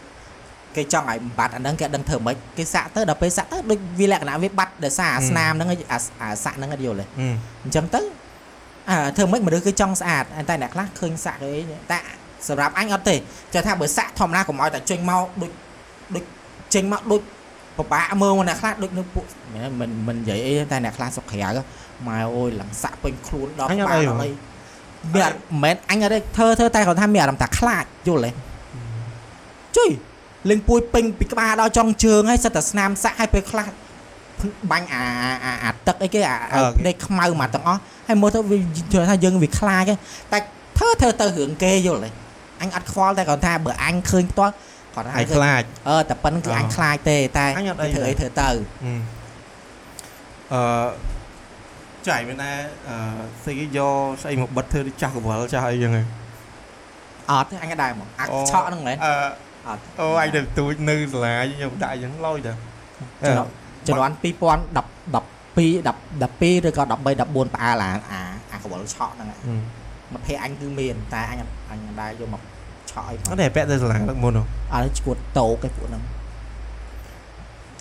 Speaker 2: គេចង់ឲ្យបំបត្តិអាហ្នឹងគេអត់ដឹងធ្វើម៉េចគេសាក់ទៅដល់ពេលសាក់ទៅដូចវាលក្ខណៈវាបាត់ដោយសារអាស្នាមហ្នឹងឯងអាអាសាក់ហ្នឹងអត់យល់ទេ
Speaker 1: ហឹម
Speaker 2: អញ្ចឹងទៅអើធ្វើម៉េចមនុស្សគឺចង់ស្អាតតែអ្នកខ្លះឃើញសាក់អីតែសម្រាប់អញអត់ទេចេះថាបើសាក់ធម្មតាកុំឲ្យតែចេញមកដូចដូចចេញមកដូចពិបាកមើលមកអ្នកខ្លះដូចនៅពួកមិនមិនមិននិយាយអីទេតែអ្នកខ្លះសុខក្រៅ ម៉ែអូយឡើងសាក់ពេញខ្លួនដល់
Speaker 1: អញអត់
Speaker 2: ក្បាល
Speaker 1: អី
Speaker 2: ដល់
Speaker 1: ហ៎
Speaker 2: អីមានអត់មិនមែនអញអត់ទេធ្វើធ្វើតែគាត់ថាមានអារម្មណ៍ថាខ្លាចយល់ទេជួយលេងពួយពេញពីក្បាលដល់ចុងជើងហើយសិតតែស្នាមសាក់ហើយពេលខ្លះបាញ់អាអាអាទឹកអីគេអាអាភ្នែកខ្មៅមកទាំងអស់ហើយមើលទៅវាយល់ថាយើងវាខ្លាចទេតែធ្វើធ្វើទៅរឿងគេយល់ទេអញអត់ខ្វល់តែគាត់ថាបើអញឃើញផ្ទាល់គាត់ថា
Speaker 1: ឯងខ្លាច
Speaker 2: អឺតែប៉ុណ្្នឹងគឺ
Speaker 1: អ
Speaker 2: អញខ្លាចទេតែ
Speaker 1: អញអត់អី
Speaker 2: ធ្វើអីធ្វើទៅ
Speaker 1: ហឹមអឺ ចៃមែនណាអឺស្អីគេយកស្អីមកបិទធ្វើដូចចាស់កវលចាស់អីចឹងហ៎
Speaker 2: អត់ទេអញក៏ដែរហ្មងអា
Speaker 1: អូ
Speaker 2: ឆក់ហ្នឹងមែន
Speaker 1: អឺ
Speaker 2: អត់
Speaker 1: អូអញទៅទូចនៅសាលាខ្ញុំដាក់អញ្ចឹងឡយតា
Speaker 2: ជំនាន់ជំនាន់2010 12 12ឬក៏13 14ផ្អើលអាអាអាកវលឆក់ហ្នឹង
Speaker 1: ហឹម
Speaker 2: មកភេទអញគឺមានតែអញអត់អញមិនដែរយកមកឆក់អីផង
Speaker 1: អត់ទេពាក់ទៅសាលាទឹកមុនហ៎
Speaker 2: អត់ឈួតតោកឯពួកហ្នឹង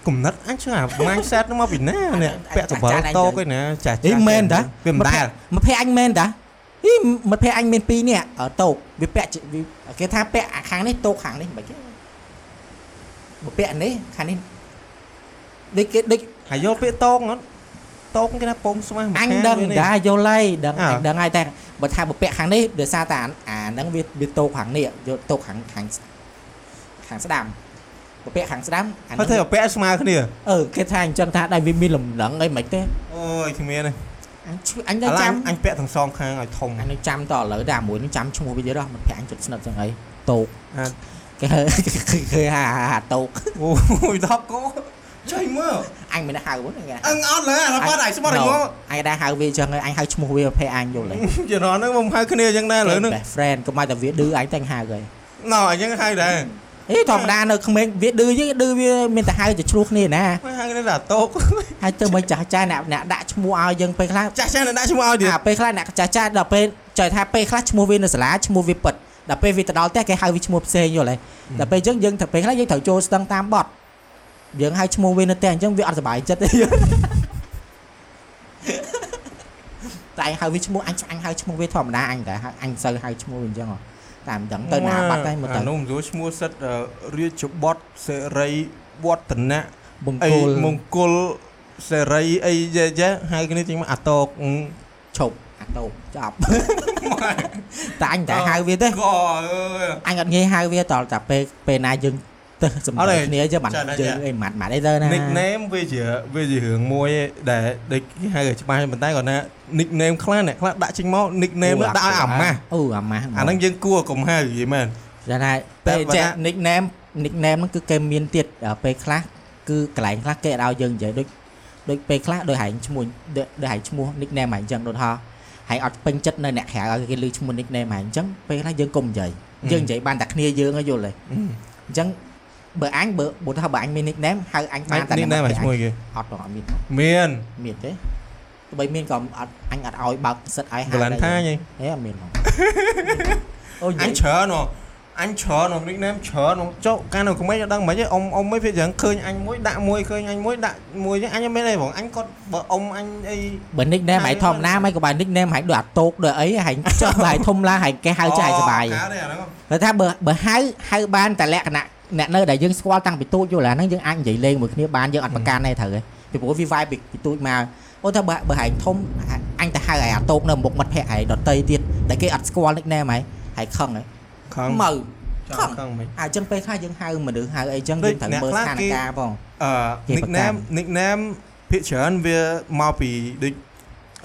Speaker 1: គំនិតអញជឿអា mindset ហ្នឹងមកពីណានេះពាក់កវលតោកឯណាចាស់
Speaker 2: អីមែនតា
Speaker 1: វាមិនដែល
Speaker 2: មកភេទអញមែនតាអីមកភេទអញមានពីរនេះអើតោកវាពាក់ជាវាគេថាពាក់អាខាងនេះតោកខាងនេះមិនគេមកពាក់នេះខាងនេះដូចគេដូច
Speaker 1: ហើយយកពាក្យតោកហ្នឹងតោកគេថាពងស្មាស់មួយ
Speaker 2: អញ
Speaker 1: ខា
Speaker 2: ដឹង
Speaker 1: វានេះ
Speaker 2: ដែរយល់ហើយដឹង
Speaker 1: អើ
Speaker 2: អញដឹងហើយតែបើថាបើពាក់ខាងនេះដោយសារតែអាអាហ្នឹងវាវាតោកខាងនេះយកតោកខាងខាងខាងស្ដាំ បើពាក់ខាងស្ដាំអា
Speaker 1: ហើយធ្វើ
Speaker 2: ហ្នឹង
Speaker 1: ឲ្យពាក់ស្មើគ្នា
Speaker 2: អឺគេថាអញ្ចឹងថាដែរវាមានលំនឹងអីមិនទេ
Speaker 1: អូយគ្មានទេ
Speaker 2: អញឈឺអញ
Speaker 1: ឥ
Speaker 2: នៅ
Speaker 1: ឡូវ
Speaker 2: ចាំ
Speaker 1: អញពាក់ទាំងសងខាងឲ្យធំ
Speaker 2: អញនៅចាំតឥឡូវតែអាមួយនឹងចាំឈ្មោះវាទៀតហ៎មិនប្រាំងចិត្តស្និទ្ធចឹងអីតោក
Speaker 1: អា
Speaker 2: គេហៅគេហៅហាតោក
Speaker 1: អូយដល់កោចៃមើល
Speaker 2: អញមិនដឹងហៅហ្នឹងគេ
Speaker 1: អឹងអត់លើអារ៉ាត់អាយស្មត់ឲ្យមក
Speaker 2: អញដែរហៅវាអញ្ចឹងហើយអញហៅឈ្មោះវាប្រភេទអញយល់ទេ
Speaker 1: ជំនាន់ហ្នឹងមកហៅគ្នាអញ្ចឹងដែរលើហ្នឹង
Speaker 2: best friend កុំឲ្យតែវាឌឺអញតែហៅហើយ
Speaker 1: ណ៎អញ្ចឹងហៅដែរ
Speaker 2: អេធម្មតានៅក្មេងវាឌឺយើងឌឺវាមានតែហៅទៅឆ្លោះគ្នាណា
Speaker 1: មកហៅគ្នាថាតោក
Speaker 2: ហើយទៅមិនចាស់ចាស់អ្នកអ្នកដាក់ឈ្មោះឲ្យយើងពេលខ្លះ
Speaker 1: ចាស់ចាស់ដាក់ឈ្មោះឲ្យទៀត
Speaker 2: អាពេលខ្លះអ្នកចាស់ចាស់ដល់ពេលចុយថាពេលខ្លះឈ្មោះវានៅសាលាឈ្មោះវាពិតដល់ពេលវាទៅដល់ផ្ទះគេហៅវាឈ្មោះផ្សេងយល់ទេដល់ពេលអញ្ចឹងយើងទៅពេលខ្លះយើងត្រូវចូលស្ទឹងតាមបត់យើងហៅឈ្មោះវានៅផ្ទះអញ្ចឹងវាអត់សុបាយចិត្តទេតែអញហៅវាឈ្មោះអញអញហៅឈ្មោះវាធម្មតាអញតែហៅអញសូវហៅឈ្មោះវាអញ្ចឹងហ៎ តែមិនដឹងទៅណាបាត់ហើយមើលទៅ
Speaker 1: អានោះមិនយល់ឈ្មោះសិតអឺរាជបុត្រសេរីវឌ្ឍនៈ
Speaker 2: បង្គ
Speaker 1: អី
Speaker 2: ល
Speaker 1: មង្គលសេរីអីយ៉ាយ៉ាហៅគ្នាជាងមកអាតោកអឺ
Speaker 2: ឈប់អាតោកចប់តែអញតែហៅវាទេ
Speaker 1: កអើយ
Speaker 2: អញអត់ងាយហៅវាតតែពេលពេលណាយើង ទៅសម្អ
Speaker 1: ត់ទេ
Speaker 2: ដែងគ្នាចឹងបាន
Speaker 1: ចា៎ចា៎
Speaker 2: យើងអីម៉ាត់ម៉ាត់អីទៅណា
Speaker 1: nickname វាជាវាជារឿងមួយដែលដូចគេហៅឲ្យច្បាស់ប៉ុន្តែគាត់ថា nickname ខ្លះអ្នកខ្លះដាក់ចេញមក nickname នោះដាក់ឲ្យអាម៉ាស់
Speaker 2: អូអាម៉ាស់
Speaker 1: អាហ្នឹងយើងគួរកុំហៅយីមែន
Speaker 2: ចាថា
Speaker 1: តែ
Speaker 2: ពេល
Speaker 1: បើ
Speaker 2: ចេះ
Speaker 1: ថា
Speaker 2: nickname nickname ហ្នឹងគឺគេមានទៀតដល់ពេលខ្លះគឺកន្លែងខ្លះគេឲ្យយើងនិយាយដូចដូចពេលខ្លះដោយហែងឈ្មោះដូចដូចហែងឈ្មោះ nickname ហែងអញ្ចឹងដូចថាហែងអត់ពេញចិត្តនៅអ្នកក្រៅឲ្យគេលើឈ្មោះ nickname ហែងអញ្ចឹងពេលខ្លះយើងកុំនិយាយយើងនិយាយបានតែគ្នាយើងឲ្យយល់ទេអញ្ចឹង បើអញបើបើថាបើអញមាន nickname ហៅអញបានតែ
Speaker 1: nickname ឲ្យឈ្មោះគេ
Speaker 2: អត់បងអត់មាន
Speaker 1: មាន
Speaker 2: មានទេទោះបីមានក៏អត់អញអត់ឲ្យបើកសិតឲ្យហៅ
Speaker 1: កលានថាញ
Speaker 2: ហេអត់មានហ្មងអូយ
Speaker 1: អញច្រើនហ៎ អញច្រើនហ៎ nickname ច្រើនហ៎ចុះកាលនៅក្មេងអត់ដឹងមិនទេអ៊ំអ៊ំមិនភាគច្រើនឃើញអញមួយដាក់មួយឃើញអញមួយដាក់មួយចឹងអញអត់មានអីបងអញគាត់បើអ៊ំអញអី
Speaker 2: បើ nickname ហៅធម្មតាមិនក៏បើ nickname ហៅដូចអាតោកដូចអីហៅចុះបើហៅធំឡើងហៅគេហៅចាយសបាយ
Speaker 1: អូកើតទេអាហ្នឹង
Speaker 2: ព្រោះថាបើបើហៅហៅបានតែលក្ខណៈអ្នកនៅដែលយើងស្គាល់តាំងពីទូចយល់អាហ្នឹងយើងអាចនិយាយលេងមួយគ្នាបានយើងអត់ប្រកាន់ទេត្រូវទេពីព្រោះវា vibe ពីពីទូចមកអូថាបើបើហែងធំអញទៅហៅហែអាតោកនៅមុខមាត់ភ័ក្រហែដតីទៀតដែលគេអត់ស្គាល់ nickname ហែហែខឹងហែ
Speaker 1: ខំ
Speaker 2: មើ
Speaker 1: ខំខំមិន
Speaker 2: អញ្ចឹងពេលខ្លះយើងហៅមនុស្សហៅអីចឹង
Speaker 1: ដូច
Speaker 2: យើងត្រូវ
Speaker 1: អ្នក
Speaker 2: មើល
Speaker 1: ខ្លះ
Speaker 2: ស្ថាន
Speaker 1: គេ
Speaker 2: ភាពផង
Speaker 1: អឺ
Speaker 2: គេប្រកាន់
Speaker 1: nickname nickname ភាគច្រើនវាមកពីដូច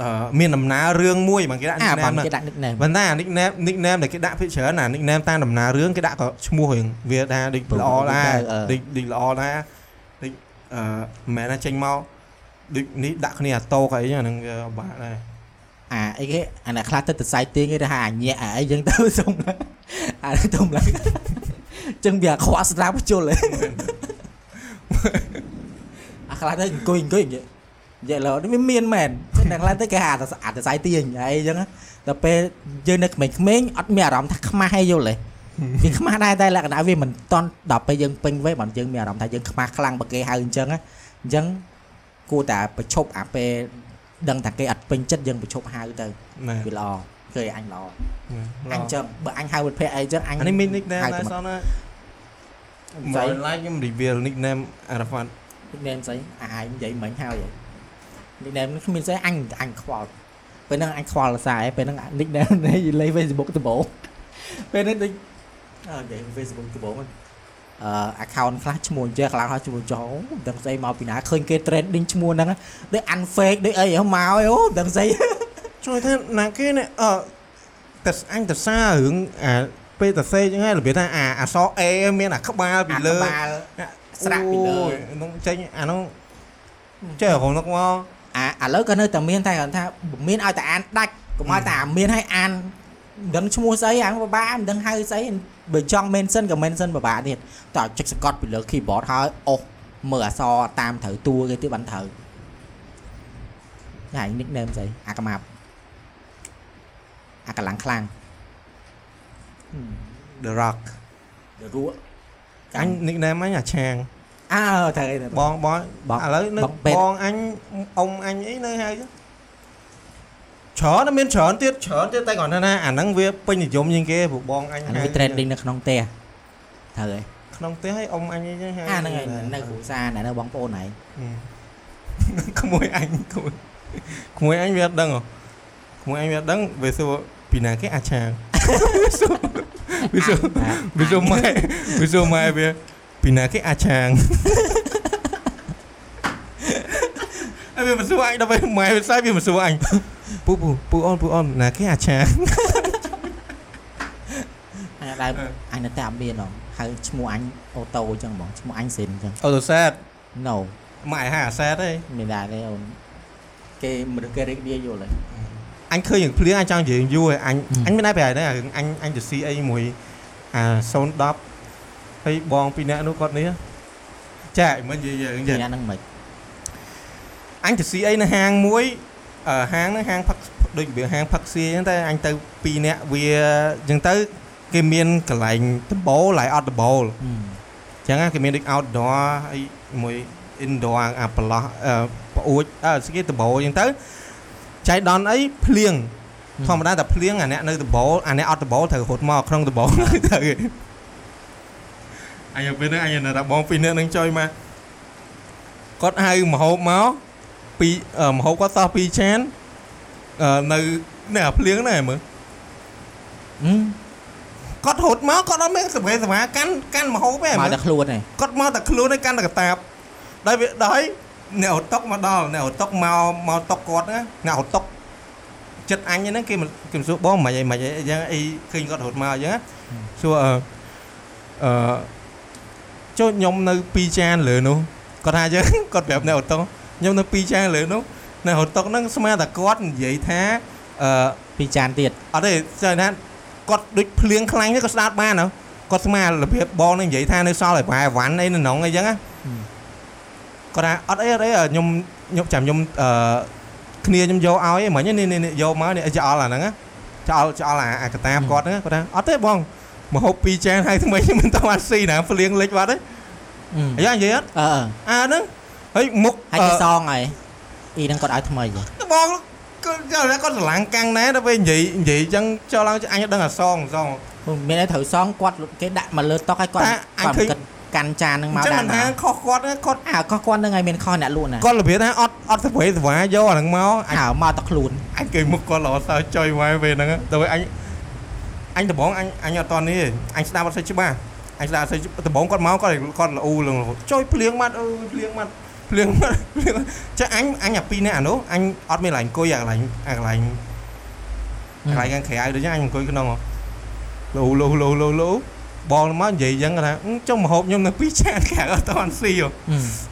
Speaker 1: អឺមានដំណើររឿងមួយបងគេដាក់
Speaker 2: អាបាន
Speaker 1: nickname
Speaker 2: គេដាក់ nickname
Speaker 1: ប៉ុន្តែអា nickname nickname ដែលគេដាក់ភាគច្រើនអា nickname តាមដំណើររឿងគេដាក់ក៏ឈ្មោះរឿងវាថាដូច
Speaker 2: ព្រោះ
Speaker 1: ល្អដែរ
Speaker 2: អឺ
Speaker 1: ដូចដូចល្អដែរដូចអឺមិនមែនថាចេញមកដូចនេះដាក់គ្នាអាតោកអីចឹងអាហ្នឹងវាបាក់ដែរ
Speaker 2: អអាអីគេអាអ្នកខ្លះទៅទៅសាយទៀងគេទៅហៅអាញាក់អាអីចឹងទៅសុំ ឡើងអាទៅឡើងចឹងវាខ្វះស្ដាប់ជុលហ៎អាខ្លះទៅអង្គុយអង្គុយនិយាយនិយាយឡើយវាមានមែនចឹងអ្នកខ្លះទៅគេហៅអាទៅអាទៅសាយទៀងអីចឹងណាដល់ពេលយើងនៅក្មេងៗអត់មានអារម្មណ៍ថាខ្មាស់អីយល់ទេវាខ្មាស់ដែរតែលក្ខណៈវាមិនតន់ដល់ពេលយើងពេញវ័យបើយើងមានអារម្មណ៍ថាយើងខ្មាស់ខ្លាំងបើគេហៅអញ្ចឹងណាអញ្ចឹងគួរតែប្រឈប់អាពេលដឹងថាគេអត់ពេញចិត្តយើងប្រឈប់ហៅទៅ
Speaker 1: ណា
Speaker 2: វាល្អ ឃើញអញល្អអ
Speaker 1: អ
Speaker 2: ញ
Speaker 1: ញ
Speaker 2: ចឹងបើអញហៅមិត្តភក្តិអីចឹងអញ
Speaker 1: អានេះមាន nickname
Speaker 2: ហៅ
Speaker 1: ដែរ
Speaker 2: ទៅ
Speaker 1: សោះណា
Speaker 2: ស្អី
Speaker 1: មើល like ខ្ញុំ reveal nickname Arafat
Speaker 2: nickname ស្អីអាឯងនិយាយមិញហើយហ៎ nickname នេះគ្មានស្អីអញអញខ្វល់ពេលហ្នឹងអញខ្វល់សារឯងពេលហ្នឹង nickname នេះលេខ Facebook ដំបូងពេលហ្នឹងដូចអើនិយាយ Facebook ដំបូងអឺ account ខ្លះឈ្មោះអញ្ចឹងខ្លះខ្លះឈ្មោះចោមិនដឹងស្អីមកពីណាឃើញគេ trending ឈ្មោះហ្នឹងដូច unfake ដូចអីហ្នឹងមកអូមិនដឹងស្អី
Speaker 1: ជួយថាណាគេនេះអឺតែអញទៅសាររឿងអាពេលទៅសេចឹងហើយរបៀបថាអាអសអេមានអាក្បាលពីលើ
Speaker 2: អាក្បាលស្រាក់ពីលើ
Speaker 1: អូយនោះចេញអានោះចេះរហូតមកមក
Speaker 2: អាឥឡូវក៏នៅតែមានតែគាត់ថាមានឲ្យតែអានដាច់កុំឲ្យតែអាមានឲ្យអានមិនដឹងឈ្មោះស្អីអាបបាមិនដឹងហៅស្អីបើចង់ mention ក៏ mention បបាទៀតតើចុចសកត់ពីលើ keyboard ហើយអូសមើលអក្សរតាមត្រូវតួគេទៀតបានត្រូវហើយ nickname ស្អីអាកម៉ាប់ អាកលាំងខ្លាំង
Speaker 1: The Rock
Speaker 2: The Rock
Speaker 1: អញ nickname អញអាឆាង
Speaker 2: អើត្រូវអីទៅ
Speaker 1: បងបង
Speaker 2: បង
Speaker 1: ឥឡូវនៅ
Speaker 2: បងពេទ្យ
Speaker 1: បងអញអ៊ំអញអីនៅហើយចឹងច្រើនណាស់មានច្រើនទៀតច្រើនទៀតតែគាត់ថាណាអាហ្នឹងវាពេញនិយមជាងគេព្រោះបងអញ
Speaker 2: អានេះវា
Speaker 1: ហៅ
Speaker 2: trending នៅក្នុងផ្ទះត្រូវហើយ
Speaker 1: ក្នុងផ្ទះឲ្យអ៊ំអញអីចឹងហៅ
Speaker 2: អាហ្នឹងហើយនៅគ្រួសារណែនៅបងប្អូនហើយ
Speaker 1: ក្មួយអញក្មួយក្មួយអញវាអត់ដឹងហ៎ក្មួយអញវាអត់ដឹងវាសួរ ពីណាគេអាឆាងវាសួរវាសួរវាសួរម៉ែវាសួរម៉ែវាពីណាគេអាឆាងអើវាមិនសួរអញដល់ពេលម៉ែវាសាយវាមិនសួរអញពូពូពូអូនពូអូនណាគេអាឆាង
Speaker 2: អញដែរអញនៅតែអត់មានហ៎ហៅឈ្មោះអញអូតូអញ្ចឹងបងឈ្មោះអញសិនអញ្ចឹង
Speaker 1: អូទៅសែត
Speaker 2: no
Speaker 1: ម៉ែហៅអាសែតទេ
Speaker 2: មានដែរទេអូនគេមនុស្សគេរីករាយយល់ហើយ
Speaker 1: អញឃើញយ៉ាងភ្លៀងអញចង់និយាយយូរហើយអញ
Speaker 2: ហឹម
Speaker 1: អញមិនដែរប្រហែលដែររឿងអញអញទៅស៊ីអីមួយអា010ហើយបងពីរនាក់នោះគាត់នេះចាមិននិយាយរឿង
Speaker 2: ពី
Speaker 1: ចា
Speaker 2: អាហ្នឹងមិន
Speaker 1: អញទៅស៊ីអីនៅហាងមួយអឺហាងហ្នឹងហាងផឹកដូចរបៀបហាងផឹកស៊ីអញ្ចឹងតែអញទៅពីរនាក់វាអញ្ចឹងទៅគេមានកន្លែងដំបូលហើយអត់ដំបូល
Speaker 2: ហឹម
Speaker 1: អញ្ចឹងណាគេមានដូច outdoor ហើយមួយ indoor អាប្រឡោះអឺប្អួចអឺស្គីដំបូលអញ្ចឹងទៅ ចៃដនអីភ្លៀងធម្មតាតែភ្លៀងអាអ្នកនៅដបអាអ្នកអត់ដបត្រូវរត់មកក្នុងដបទៅអញពេលហ្នឹងអញនៅតែបងពីរនាក់នឹងចុយមកគាត់ហៅមហូបមកពីអឺមហូបគាត់សោះពីរចានអឺនៅនៅអាភ្លៀងហ្នឹងមើល
Speaker 2: ហឹម
Speaker 1: គាត់រត់មកគាត់អត់មានសម្ភារសម្ភារកាន់កាន់មហូបទេ
Speaker 2: មក
Speaker 1: មើល
Speaker 2: តែខ្លួនឯង
Speaker 1: គាត់មកតែខ្លួនឯងកាន់តែកតាបដល់វាដល់ហើយ អ្នកអត់តុកមកដល់អ្នកអត់តុកមកមកតុកគាត់ណាអ្នកអត់តុកចិត្តអញហ្នឹងគេមិនគេមិនសួរបងមិនអីមិនអីអញ្ចឹងអីឃើញគាត់រត់មកអញ្ចឹងណាសួរអឺអឺចូលខ្ញុំនៅ2ចានលើនោះគាត់ថាអញ្ចឹងគាត់ប្រាប់អ្នកអត់តុកខ្ញុំនៅ2ចានលើនោះអ្នកអត់តុកហ្នឹងស្មានតែគាត់និយាយថាអឺ
Speaker 2: ពីចានទៀត
Speaker 1: អត់ទេស្អីណាគាត់ដូចភ្លៀងខ្លាំងទេគាត់ស្ដាប់បានហ៎គាត់ស្មានរបៀបបងនឹងនិយាយថានៅសល់ឲ្យប្រហែលវ៉ាន់អីនៅក្នុងអីចឹងណា គាត់ថាអត់អីអត់អីខ្ញុំខ្ញុំចាំខ្ញុំអឺគ្នាខ្ញុំយកឲ្យឯងមិញនេះនេះយកមកនេះចោលអាហ្នឹងណាចោលចោលអាអាកតាបគាត់ហ្នឹងគាត់ថាអត់ទេបងមកហូបពីរចានហើយថ្មីខ្ញុំមិនតអត់ស៊ីណាភ្លៀងលិចបាត់ទេ
Speaker 2: ហឹម
Speaker 1: អាយ៉ានិយាយអត់
Speaker 2: អឺអឺ
Speaker 1: អាហ្នឹងហើយមុខ
Speaker 2: ហើយគេសងហើយអ៊ីហ្នឹងគាត់ឲ្យថ្មីហ៎
Speaker 1: អឺបងគាត់គាត់គាត់ស្រឡាំងកាំងណែដល់ពេលនិយាយនិយាយចឹងចោលឡើងអញអត់ដឹងអាសងសង
Speaker 2: មានតែត្រូវសងគាត់គេដាក់មកលើតុកហើយគាត់
Speaker 1: តែអញ
Speaker 2: គាត់
Speaker 1: ឃើញ
Speaker 2: គិត កាន់ចានហ្នឹង
Speaker 1: អ
Speaker 2: មក
Speaker 1: ញ្ចឹង
Speaker 2: ដា
Speaker 1: មិន
Speaker 2: ន
Speaker 1: ថា
Speaker 2: មក
Speaker 1: ខុសគាត់ទេគាត់
Speaker 2: អាក៏គាត់ហ្នឹងហើយមានខុសអ្នកលក់ណា
Speaker 1: គាត់របៀបថាអត់អត់ស្វ័យស្វាយកអាហ្នឹងមកអញ
Speaker 2: អើមកតែខ្លួន
Speaker 1: អញគេមុខគាត់ល្អសើចុយមកពេលហ្នឹងទៅពេលអញអញដំបងអញអញអត់តនេះទេអញស្ដាប់អត់សូវច្បាស់អញស្ដាប់អត់សូវដំបងគាត់មកគាត់គាត់ល្អលងចុយភ្លៀងម៉ាត់អើយភ្លៀងម៉ាត់ភ្លៀងម៉ាត់ភ្លៀងចាអញអញអាពីរនាក់អានោះអញអត់មានកន្លែងអង្គុយអាកន្លែងអាកន្លែងកន្លែងខាងក្រៅដូចអញអង្គុយក្នុងលោលោលោលោលោ បងមកនិយាយអញ្ចឹងគាត់ថាអឺចុះមកហូបខ្ញុំនៅពីរចានខាងអត់តាន់ស៊ីហ៎
Speaker 2: អឺ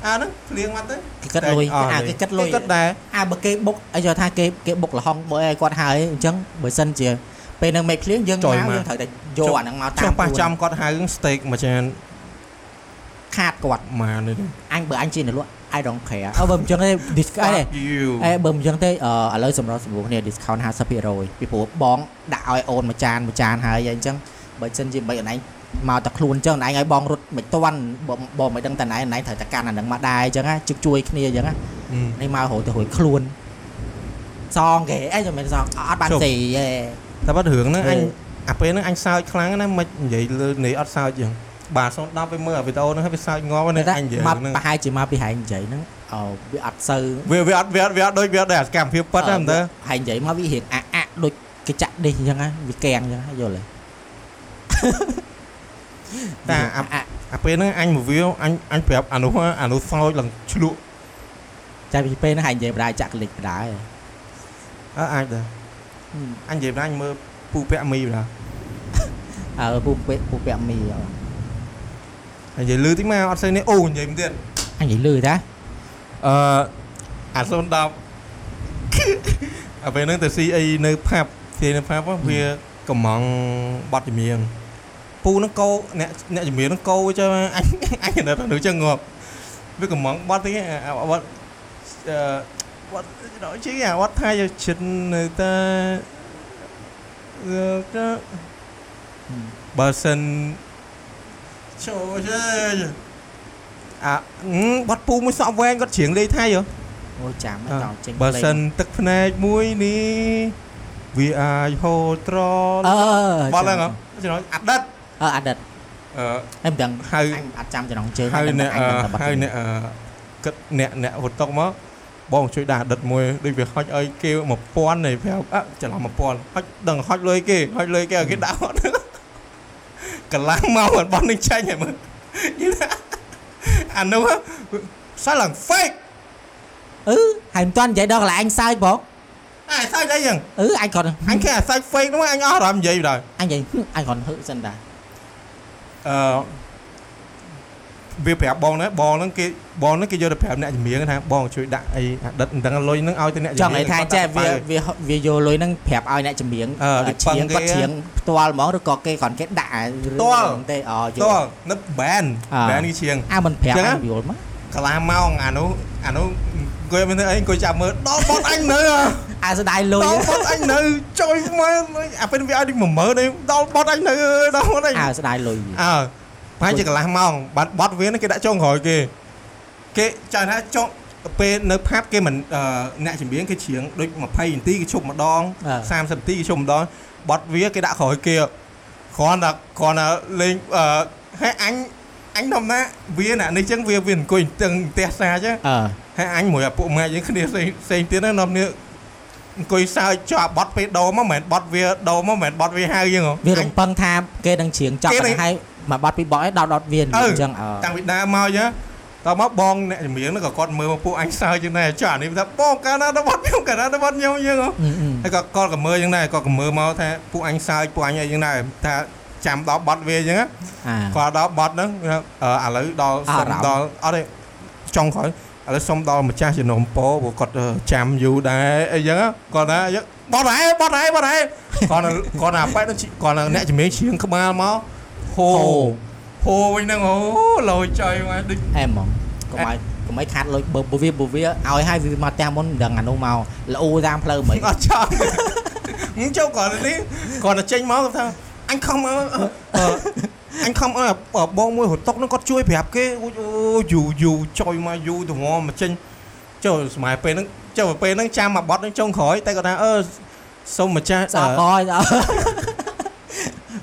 Speaker 1: អាហ្នឹងភ្លៀងមកទៅ
Speaker 2: គេគិតលុយ
Speaker 1: អស់
Speaker 2: អា
Speaker 1: លុយ
Speaker 2: គេគិតលុយ
Speaker 1: គេគិតដែរ
Speaker 2: អាបើគេបុកអីយកថាគេគេបុកលហុងបើអីគាត់ហើយអញ្ចឹងបើសិនជាពេលនឹងមេឃភ្លៀងយើងមកយើងត្រូវតែយកអាហ្នឹងមកតា
Speaker 1: ចុះ
Speaker 2: ម
Speaker 1: ប៉ះ
Speaker 2: ខ្លួន
Speaker 1: ចំគាត់ហៅស្តេកមួយចាន
Speaker 2: ខាតគាត់
Speaker 1: ម៉ានេះ
Speaker 2: អញបើអញជាអ្នកលក់ I don't care អើបើមិនអញ្ចឹងទេ discount ទេ
Speaker 1: Fuck you
Speaker 2: អេបើមិនអញ្ចឹងទេអឺឥឡូវសម្រាប់សម្រួលគ្នា discount 50%ពីព្រោះបងដាក់ឲ្យអូនមួយចានមួយចានហើយអញ្ចឹងបើសិនជាបីអនឯង មកតែខ្លួនអញ្ចឹងអនឯងឲ្យបងរត់មិនតាន់បងបងមិនដឹងតែណៃអនឯងត្រូវតែកាន់អាហ្នឹងមកដែរអញ្ចឹងណាជឹកជួយគ្នាអញ្ចឹងណា
Speaker 1: អឺ
Speaker 2: នេះមករួចទៅរួចខ្លួនសងគេអីចាំមិនសងអត់បាន
Speaker 1: ជប់
Speaker 2: ស៊ីទេ
Speaker 1: តែបាត់រឿងហ្នឹង
Speaker 2: ហេ
Speaker 1: អញអាពេលហ្នឹងអញសើចខ្លាំងណាស់មិននិយាយលើនេះអត់សើចចឹងបាទសូម10ទៅមើលអាវីដេអូហ្នឹងហើយវាសើចងាប់ណាស់
Speaker 2: តែ
Speaker 1: អញនិយាយ
Speaker 2: មក
Speaker 1: ហ្នឹង
Speaker 2: ប្រហែលជាមកពីហែងនិយាយហ្នឹងអឺវាអត់សូវ
Speaker 1: វាវាអត់វាអត់វាអត់ដូចវាអត់ដែរសកម្មភាពប៉ិតហ្នឹងតើ
Speaker 2: ហែងនិយាយមកវារៀងអាក់អាក់ដូចគេចាក់ដេះអញ្ចឹងណាវាកៀងអញ្ចឹងណាយល់ទេ
Speaker 1: តែអា
Speaker 2: អាក់
Speaker 1: អាពេលហ្នឹងអញមកវាអញអញប្រាប់អានោះអានោះសោចឡើងឆ្លក់
Speaker 2: តែពីពេលហ្នឹងហែងនិយាយបដាចាក់លិចបដា
Speaker 1: អើអាចដែរអញនិយាយថាអញមើលពូពាក់មីបណ្ដា
Speaker 2: អើពូពេពូពាក់មីអ
Speaker 1: អញនិយាយលឺតិចមកអត់ស្អីនេះអូនិយាយមិនទៀត
Speaker 2: អញនិយាយលឺតា
Speaker 1: អឺអាសូន10អាពេលហ្នឹងទៅស៊ីអីនៅផាប់ស៊ីនៅផាប់ហ្នឹងវាកំងបត់ជំនាញ ពូហ្នឹងកោអ្នកអ្នកជំនាញហ្នឹងកោចុះអញអញនៅតែនៅចឹងងាប់វាកំងបត់តិចអាបត់អឺបត់ដល់ជិះអាបត់ថាយកជិតនៅតែអឺទៅបើសិនចូលជើអាបត់ពូមួយសក់វែងគាត់ច្រៀងលេខថៃហ៎
Speaker 2: អូយចាំ
Speaker 1: អ่า
Speaker 2: ដល់ចេញ
Speaker 1: បើសិនទឹកភ្នែកមួយនេះវាអាចហូរត្រ
Speaker 2: អឺ
Speaker 1: បត់ហ្នឹងហ៎ចំណុចអតីត
Speaker 2: អឺអតីត
Speaker 1: អឺ
Speaker 2: ហើយមិនដឹង
Speaker 1: ហៅ
Speaker 2: អញអត់ចាំចំណងជើង
Speaker 1: ហៅ
Speaker 2: ដឹង
Speaker 1: អ្នក
Speaker 2: តែអញដឹងតែបទ
Speaker 1: ហៅអ្នកអឺគិតអ្នកអ្នកវត្តតុកមកបងជួយដាក់អតីតមួយដូចវាហុចឲ្យគេ1000នេះប្រាប់អ่ะច្រឡំ1000ហុចដឹងហុចលុយគេហុចលុយគេឲ្យគេដាក់អត់កន្លងមកមិនបោះនឹងចាញ់ហើយមើលយីណាអានោះសាឡើង fake
Speaker 2: អឺហើយមិនទាន់និយាយដល់កន្លែងអញសើចបង
Speaker 1: អាយសាច់អីយ៉ាង
Speaker 2: អឺអញគាត់
Speaker 1: អញគេអាសាច់ fake នោះអញអស់អារម្មណ៍និយាយបណ្ដោយ
Speaker 2: អញនិយាយអញគាត់ហឹកសិនតា
Speaker 1: អឺវាប្រាប់បងណាបងហ្នឹងគេបងហ្នឹងគេយកទៅប្រាប់អ្នកជំនាញថាបងជួយដាក់អីអាដិតមិនដឹងលុយហ្នឹងឲ្យទៅអ្នក
Speaker 2: ច
Speaker 1: ជំ
Speaker 2: ង់
Speaker 1: នាញ
Speaker 2: ឲ្យថាចេះវាវាវាយកលុយហ្នឹងប្រាប់ឲ្យអ្នកចម្រៀង
Speaker 1: អឺដូច
Speaker 2: ច្រៀង
Speaker 1: ពឹងគេ
Speaker 2: គាត់ច្រៀងផ្ទាល់ហ្មងឬក៏គេគ្រាន់គេដាក់រឿងហ្នឹងទេអូយ
Speaker 1: តោះនៅ ban
Speaker 2: អ่า
Speaker 1: ban គេជាង
Speaker 2: អាមិនប្រាប់
Speaker 1: ចឹង
Speaker 2: អ
Speaker 1: ហ៎
Speaker 2: ញយល់មក
Speaker 1: កន្លះម៉ោងអានោះអានោះ អង្គុយមិនទៅអីអង្គុយចាប់មើលដល់បត់អញនៅហ៎
Speaker 2: អាស្ដាយលុយ
Speaker 1: ដល់បត់អញនៅចុយមកអាពេលវាឲ្យដូច10000នេះដល់បត់អញនៅអើយដល់បត់អញ
Speaker 2: អាស្ដាយលុយ
Speaker 1: អើប្រហែលជាកន្លះម៉ោងបាត់បត់វាហ្នឹងគេដាក់ចុងក្រោយគេគេចាំថាចុងពេលនៅផាប់គេមិនអឺអ្នកជំនាញគេច្រៀងដូច20នាទីគេឈប់ម្ដង
Speaker 2: អឺ
Speaker 1: 30នាទីគេឈប់ម្ដងបត់វាគេដាក់ក្រោយគេគ្រាន់តែគ្រាន់តែលេងអឺហើយអញអញដំណាវាណានេះចឹងវាវាអង្គុយតឹងផ្ទះសាចឹង
Speaker 2: អឺ
Speaker 1: ហើយអញមួយអាពួកម៉ែយើងគ្នាផ្សេងផ្សេងទៀតហ្នឹងនាំគ្នាអង្គុយសើចចុះអាបត់ពេលដោមកមិនមែនបត់វាដោមកមិនមែនបត់វាហៅយើងហ៎
Speaker 2: វារំពឹងថាគេនឹងច្រៀងចប់
Speaker 1: គេនឹង
Speaker 2: ហើយមកបាត់ពីបោះឲ្យដោតដោតវាអ
Speaker 1: អឺ
Speaker 2: ញ្ចឹងអឺ
Speaker 1: តាំងពីដើមមកចឹងតមកបងអ្នកជំនាញហ្នឹងក៏គាត់មើលមកពួកអញសើចចឹងដែរចុះអានេះថាបងកាលណាដល់បត់ខ្ញុំកាលណាដល់បត់ខ្ញុំចឹងហ៎
Speaker 2: អឺអឺ
Speaker 1: ហើយក៏គាត់ក៏មើលចឹងដែរគាត់ក៏មើលមកថាពួកអញសើចពួកអញអីចឹងដែរថាចាំដល់បត់វាចឹងណា
Speaker 2: អា
Speaker 1: គាត់ដល់បត់ហ្នឹងអឺឥឡូវដល់
Speaker 2: អា
Speaker 1: សុំ
Speaker 2: រម្មណ៍
Speaker 1: ដល់អត់ទេចុងក្រោយ ឥឡូវសុំដល់ម្ចាស់ជំនុំពោព្រោះគាត់អឺចាំយូរដែរអីចឹងណាគាត់ថាអញ្ចឹងបត់ហើយបត់ហើយបត់ហើយគាត់ថាគាត់ថាប៉ែតគាត់ថាអ្នកជំនាញឈៀងក្បាលមកហូហូវិញហ្នឹងអូលយចុយមកដូច
Speaker 2: អែមហ្មងកុំឲ្យកុំឲ្យខាត់លុយបើបើវាបើវាឲ្យហើយវាមកផ្ទះមុនមិនដឹងអានោះមកល្អតាមផ្លូវមិន
Speaker 1: អត់ចង់ខ្ញុំចូលគាត់នេះគាត់ទៅចេញមកគាត់ថាអញខំអឺអឺ អញខំអើបងមួយរត់តុកហ្នឹងគាត់ជួយប្រាប់គេអូយអូយូយូចុយមកយូទៅងមកចេញចូលស្ម័យពេលហ្នឹងចូលពេលហ្នឹងចាំមកបត់ហ្នឹងចុងក្រោយតែគាត់ថាអឺសុំម្ចាស់
Speaker 2: ស្អកកយដល់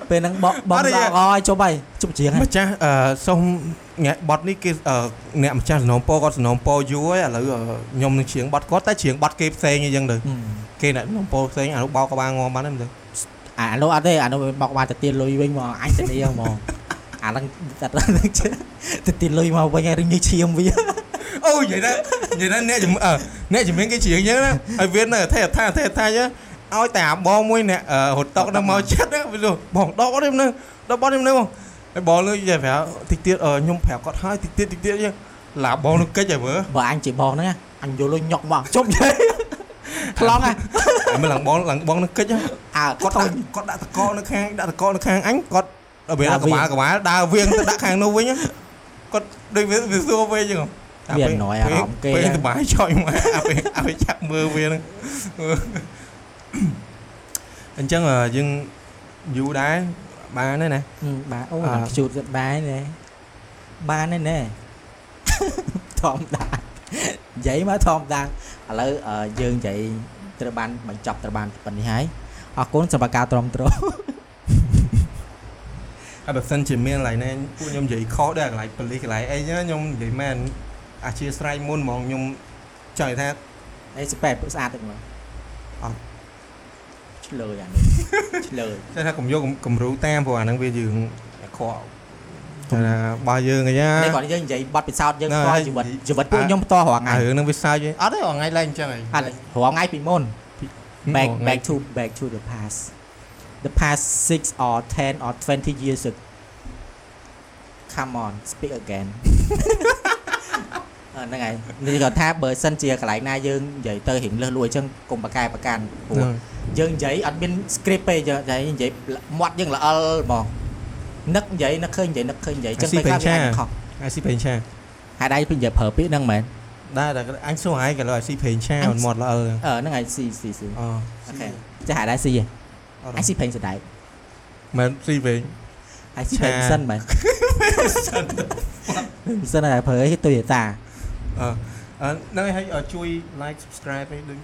Speaker 2: ពេលហ្នឹងបកបង
Speaker 1: អត់ទេ
Speaker 2: ស្អកកយជប់ហើយជប់ច្រៀងហើយ
Speaker 1: ម្ចាស់អឺសុំងាក់បត់នេះគេអឺអ្នកម្ចាស់សំណងពោគាត់សំណងពោយូរហើយឥឡូវអឺខ្ញុំនឹងច្រៀងបត់គាត់តែច្រៀងបត់គេផ្សេងអីចឹងទៅ
Speaker 2: ហឹម
Speaker 1: គេអ្នកសំណងពោផ្សេងអានោះបោកក្បាលងំបានទេមិនទៅ
Speaker 2: អានោះអត់ទេអានោះមកបានទៅទៀនលុយវិញមកអញទៅនេះហ្មងអាហ្នឹងតែទៅទៀនលុយមកវិញហើយរញឈាមវា
Speaker 1: អូនិយាយថានិយាយថាអ្នកជំអឺអ្នកជំនាញគេច្រៀងចឹងណាហើយវានៅថេថាថេថាចឹងឲ្យតែអាបងមួយអ្នកអឺរត់តុកនៅមកចិត្តណាវាសួរបងដកនេះនៅដកបត់នេះនៅបងហើយបងនឹងនិយាយប្រាប់តិចទៀតអឺខ្ញុំប្រាប់គាត់ហើយតិចទៀតតិចទៀតចឹងឡាបងនឹងកិច្ចហើយមើល
Speaker 2: បើអញជាបងហ្នឹងណាអញយកលុយញុកមកជប់យាយ ខ្លងហ่ะ
Speaker 1: ហើយមើលឡើងបងឡើងបងនឹងកិច្ចហ៎
Speaker 2: អើ
Speaker 1: គាត់
Speaker 2: ធុញ
Speaker 1: ដាក់គាត់ដាក់តកនៅខាងដាក់តកនៅខាងអញគាត់ដល់វា
Speaker 2: ដើរ
Speaker 1: ក
Speaker 2: វា
Speaker 1: បាល់កបាល់ដើរវៀងទៅដាក់ខាងនោះវិញហ៎គាត់ដូចវាវាសួរវិញចឹងហ៎
Speaker 2: វាអណយអារម្មណ៍គេ
Speaker 1: ពេលសបាយចុយមកអាពេលអាពេលចាប់មើលវាហ្នឹងអញ្ចឹងអឺយើងយូរដែរបានហើយណា
Speaker 2: ហឹមបាទអូ
Speaker 1: អ่า
Speaker 2: ខ្ជូតគាត់បានណែបានហើយណែធម្មតានិយាយមកធម្មតា ឥឡូវអឺយើងនិយាយត្រូវបានបញ្ចប់ត្រូវបានប៉ុណ្នេះហើយអរគុណសម្រាប់ការទ្រាំទ្រ
Speaker 1: ហើយបើសិនជាមានកន្លែងណាពួកខ្ញុំនិយាយខុសដែរកន្លែងប៉លីសកន្លែងអីចឹងខ្ញុំនិយាយមែនអាជាស្រ័យមុនហ្មងខ្ញុំចង់និយាយថា
Speaker 2: អេស្ប៉ែតស្អាតទៅមក
Speaker 1: អត់
Speaker 2: ឆ្លើយអានេះឆ្លើយ
Speaker 1: តែថាកុំយកគំរូតាមព្រោះអាហ្នឹងវាយើងអាក្រក់តែថា បើយើងអីណា
Speaker 2: នេះគាត់យើងនិយាយបတ်ពិសោធន៍យើង
Speaker 1: ណ៎
Speaker 2: ផ្ទាល់
Speaker 1: ហើយ
Speaker 2: ជីវិត
Speaker 1: និយាយ
Speaker 2: ជីវិតពួកខ្ញុំផ្ទាល់រាល់ថ្ងៃ
Speaker 1: អារឿងហ្នឹងវាសើចវិញអត់ទេថ្ងៃឡើងអញ្ចឹងហី
Speaker 2: អត់រាល់ថ្ងៃពីមុន back back to back to the past the past 6 or 10 or 20 years ago come on speak again អឺហ្នឹងហើយនេះគាត់ថាបើសិនជាកន្លែងណាយើងនិយាយទៅរៀងលឹះលួយអញ្ចឹងកុំបកកែប្រកាន់ព្រោះយើងនិយាយអត់មាន script ទេយើងនិយាយនិយាយមាត់យើងល្អិលហ្មង នឹកនិយាយនឹកឃើញនិយាយនឹកឃើញនិយាយអញ្ចឹងពេលខ្លះវាអាចខុស
Speaker 1: អាស៊ីប្រេងឆា
Speaker 2: ហើយដៃពេញនិយាយប្រើពាក្យហ្នឹងមែន
Speaker 1: ដែរតែអញសួរហើយកន្លោអាស៊ីប្រេងឆា
Speaker 2: អញ
Speaker 1: មិនមាត់ល្អិល
Speaker 2: អឺហ្នឹងហើយស៊ីស៊ីស៊ី
Speaker 1: អូ
Speaker 2: អូខេចាស់ហើយដែរស៊ីហ៎
Speaker 1: អត់
Speaker 2: អញស៊ីពេញសដែក
Speaker 1: មែនស៊ីប្រេង
Speaker 2: ហើយស៊ីពេញ
Speaker 1: ឆា
Speaker 2: សិនមែនសិនតែប្រើអីទុយតា
Speaker 1: អឺអឺហ្នឹងហើយឲ្យជួយ like subscribe ឯងដូច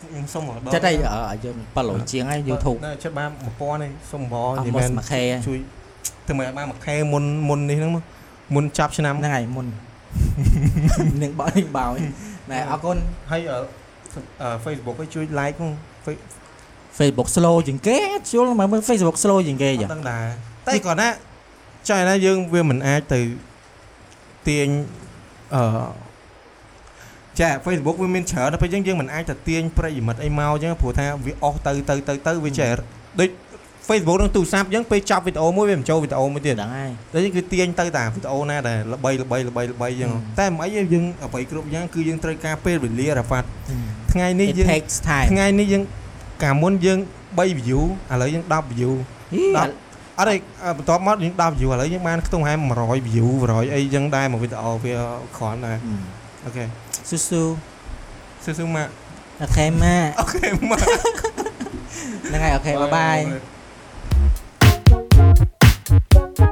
Speaker 1: ខ្ញុំសុំមកដល់
Speaker 2: ចិត្តឯងអឺយើងប៉ឡូជាងហើយ YouTube
Speaker 1: នៅចិត្តបាន1000ឯងសុំបង
Speaker 2: អស់
Speaker 1: និយាយ
Speaker 2: មក
Speaker 1: មែន
Speaker 2: មួយខែ
Speaker 1: ជួយ ធ្វើមកឲ្យបានមួយខែមុនមុននេះហ្នឹងមកមុនចាប់ឆ្នាំ
Speaker 2: ហ្នឹងហើយមុននឹងបោនឹងបោណែអរគុណ
Speaker 1: ហើយអឺអឺ Facebook ឲ្យជួយ like ហ្នឹង Face-
Speaker 2: Facebook slow ជាងគេជួលមកមើល Facebook slow ជាងគេ
Speaker 1: អ
Speaker 2: ចា
Speaker 1: ត់ដឹងដែរតែគាត់ណាចង់ឲ្យណាយើងវាមិនអាចទៅទាញអឺចា Facebook វាមានច្រើនដល់ពេលអញ្ចឹងយើងមិនអាចទៅទាញប្រិយមិត្តអីមកអញ្ចឹងព្រោះថាវាអស់ទៅទៅទៅទៅវាចេះដូច Facebook នឹងទូរស័ព្ទអញ្ចឹងពេលចាប់វីដេអូមួយវាមិនចូលវីដេអូមួយទៀត
Speaker 2: ដឹងហើយ
Speaker 1: តែគឺទាញទៅតាវីដេអូណាដែលល្បីល្បីល្បីល្បីអញ្ចឹង
Speaker 2: ហឹម
Speaker 1: តែមិនអីទេយើងអ្វីគ្រប់យ៉ាងគឺយើងត្រូវការពេលវេលារ៉ាហ្វាត់ថ្ងៃនេះ
Speaker 2: it
Speaker 1: យើង
Speaker 2: takes time
Speaker 1: ថ្ងៃនេះយើងកាលមុនយើង3 view ឥឡូវយើង10 view
Speaker 2: ហី
Speaker 1: 10អត់ទេអឺបន្ទាប់មកយើង10 view ឥឡូវយើងបានខ្ទង់ហែ100 view 100អីចឹងដែរមួយវីដេអូវាគ្រាន់ដែរអូខេ
Speaker 2: ស៊ូស៊ូ
Speaker 1: ស៊ឺស៊ឺមក
Speaker 2: អូខេម៉ា
Speaker 1: អូខេមក
Speaker 2: ហ្នឹងហើយអូខេបាយបាយ
Speaker 1: បាយ Bye.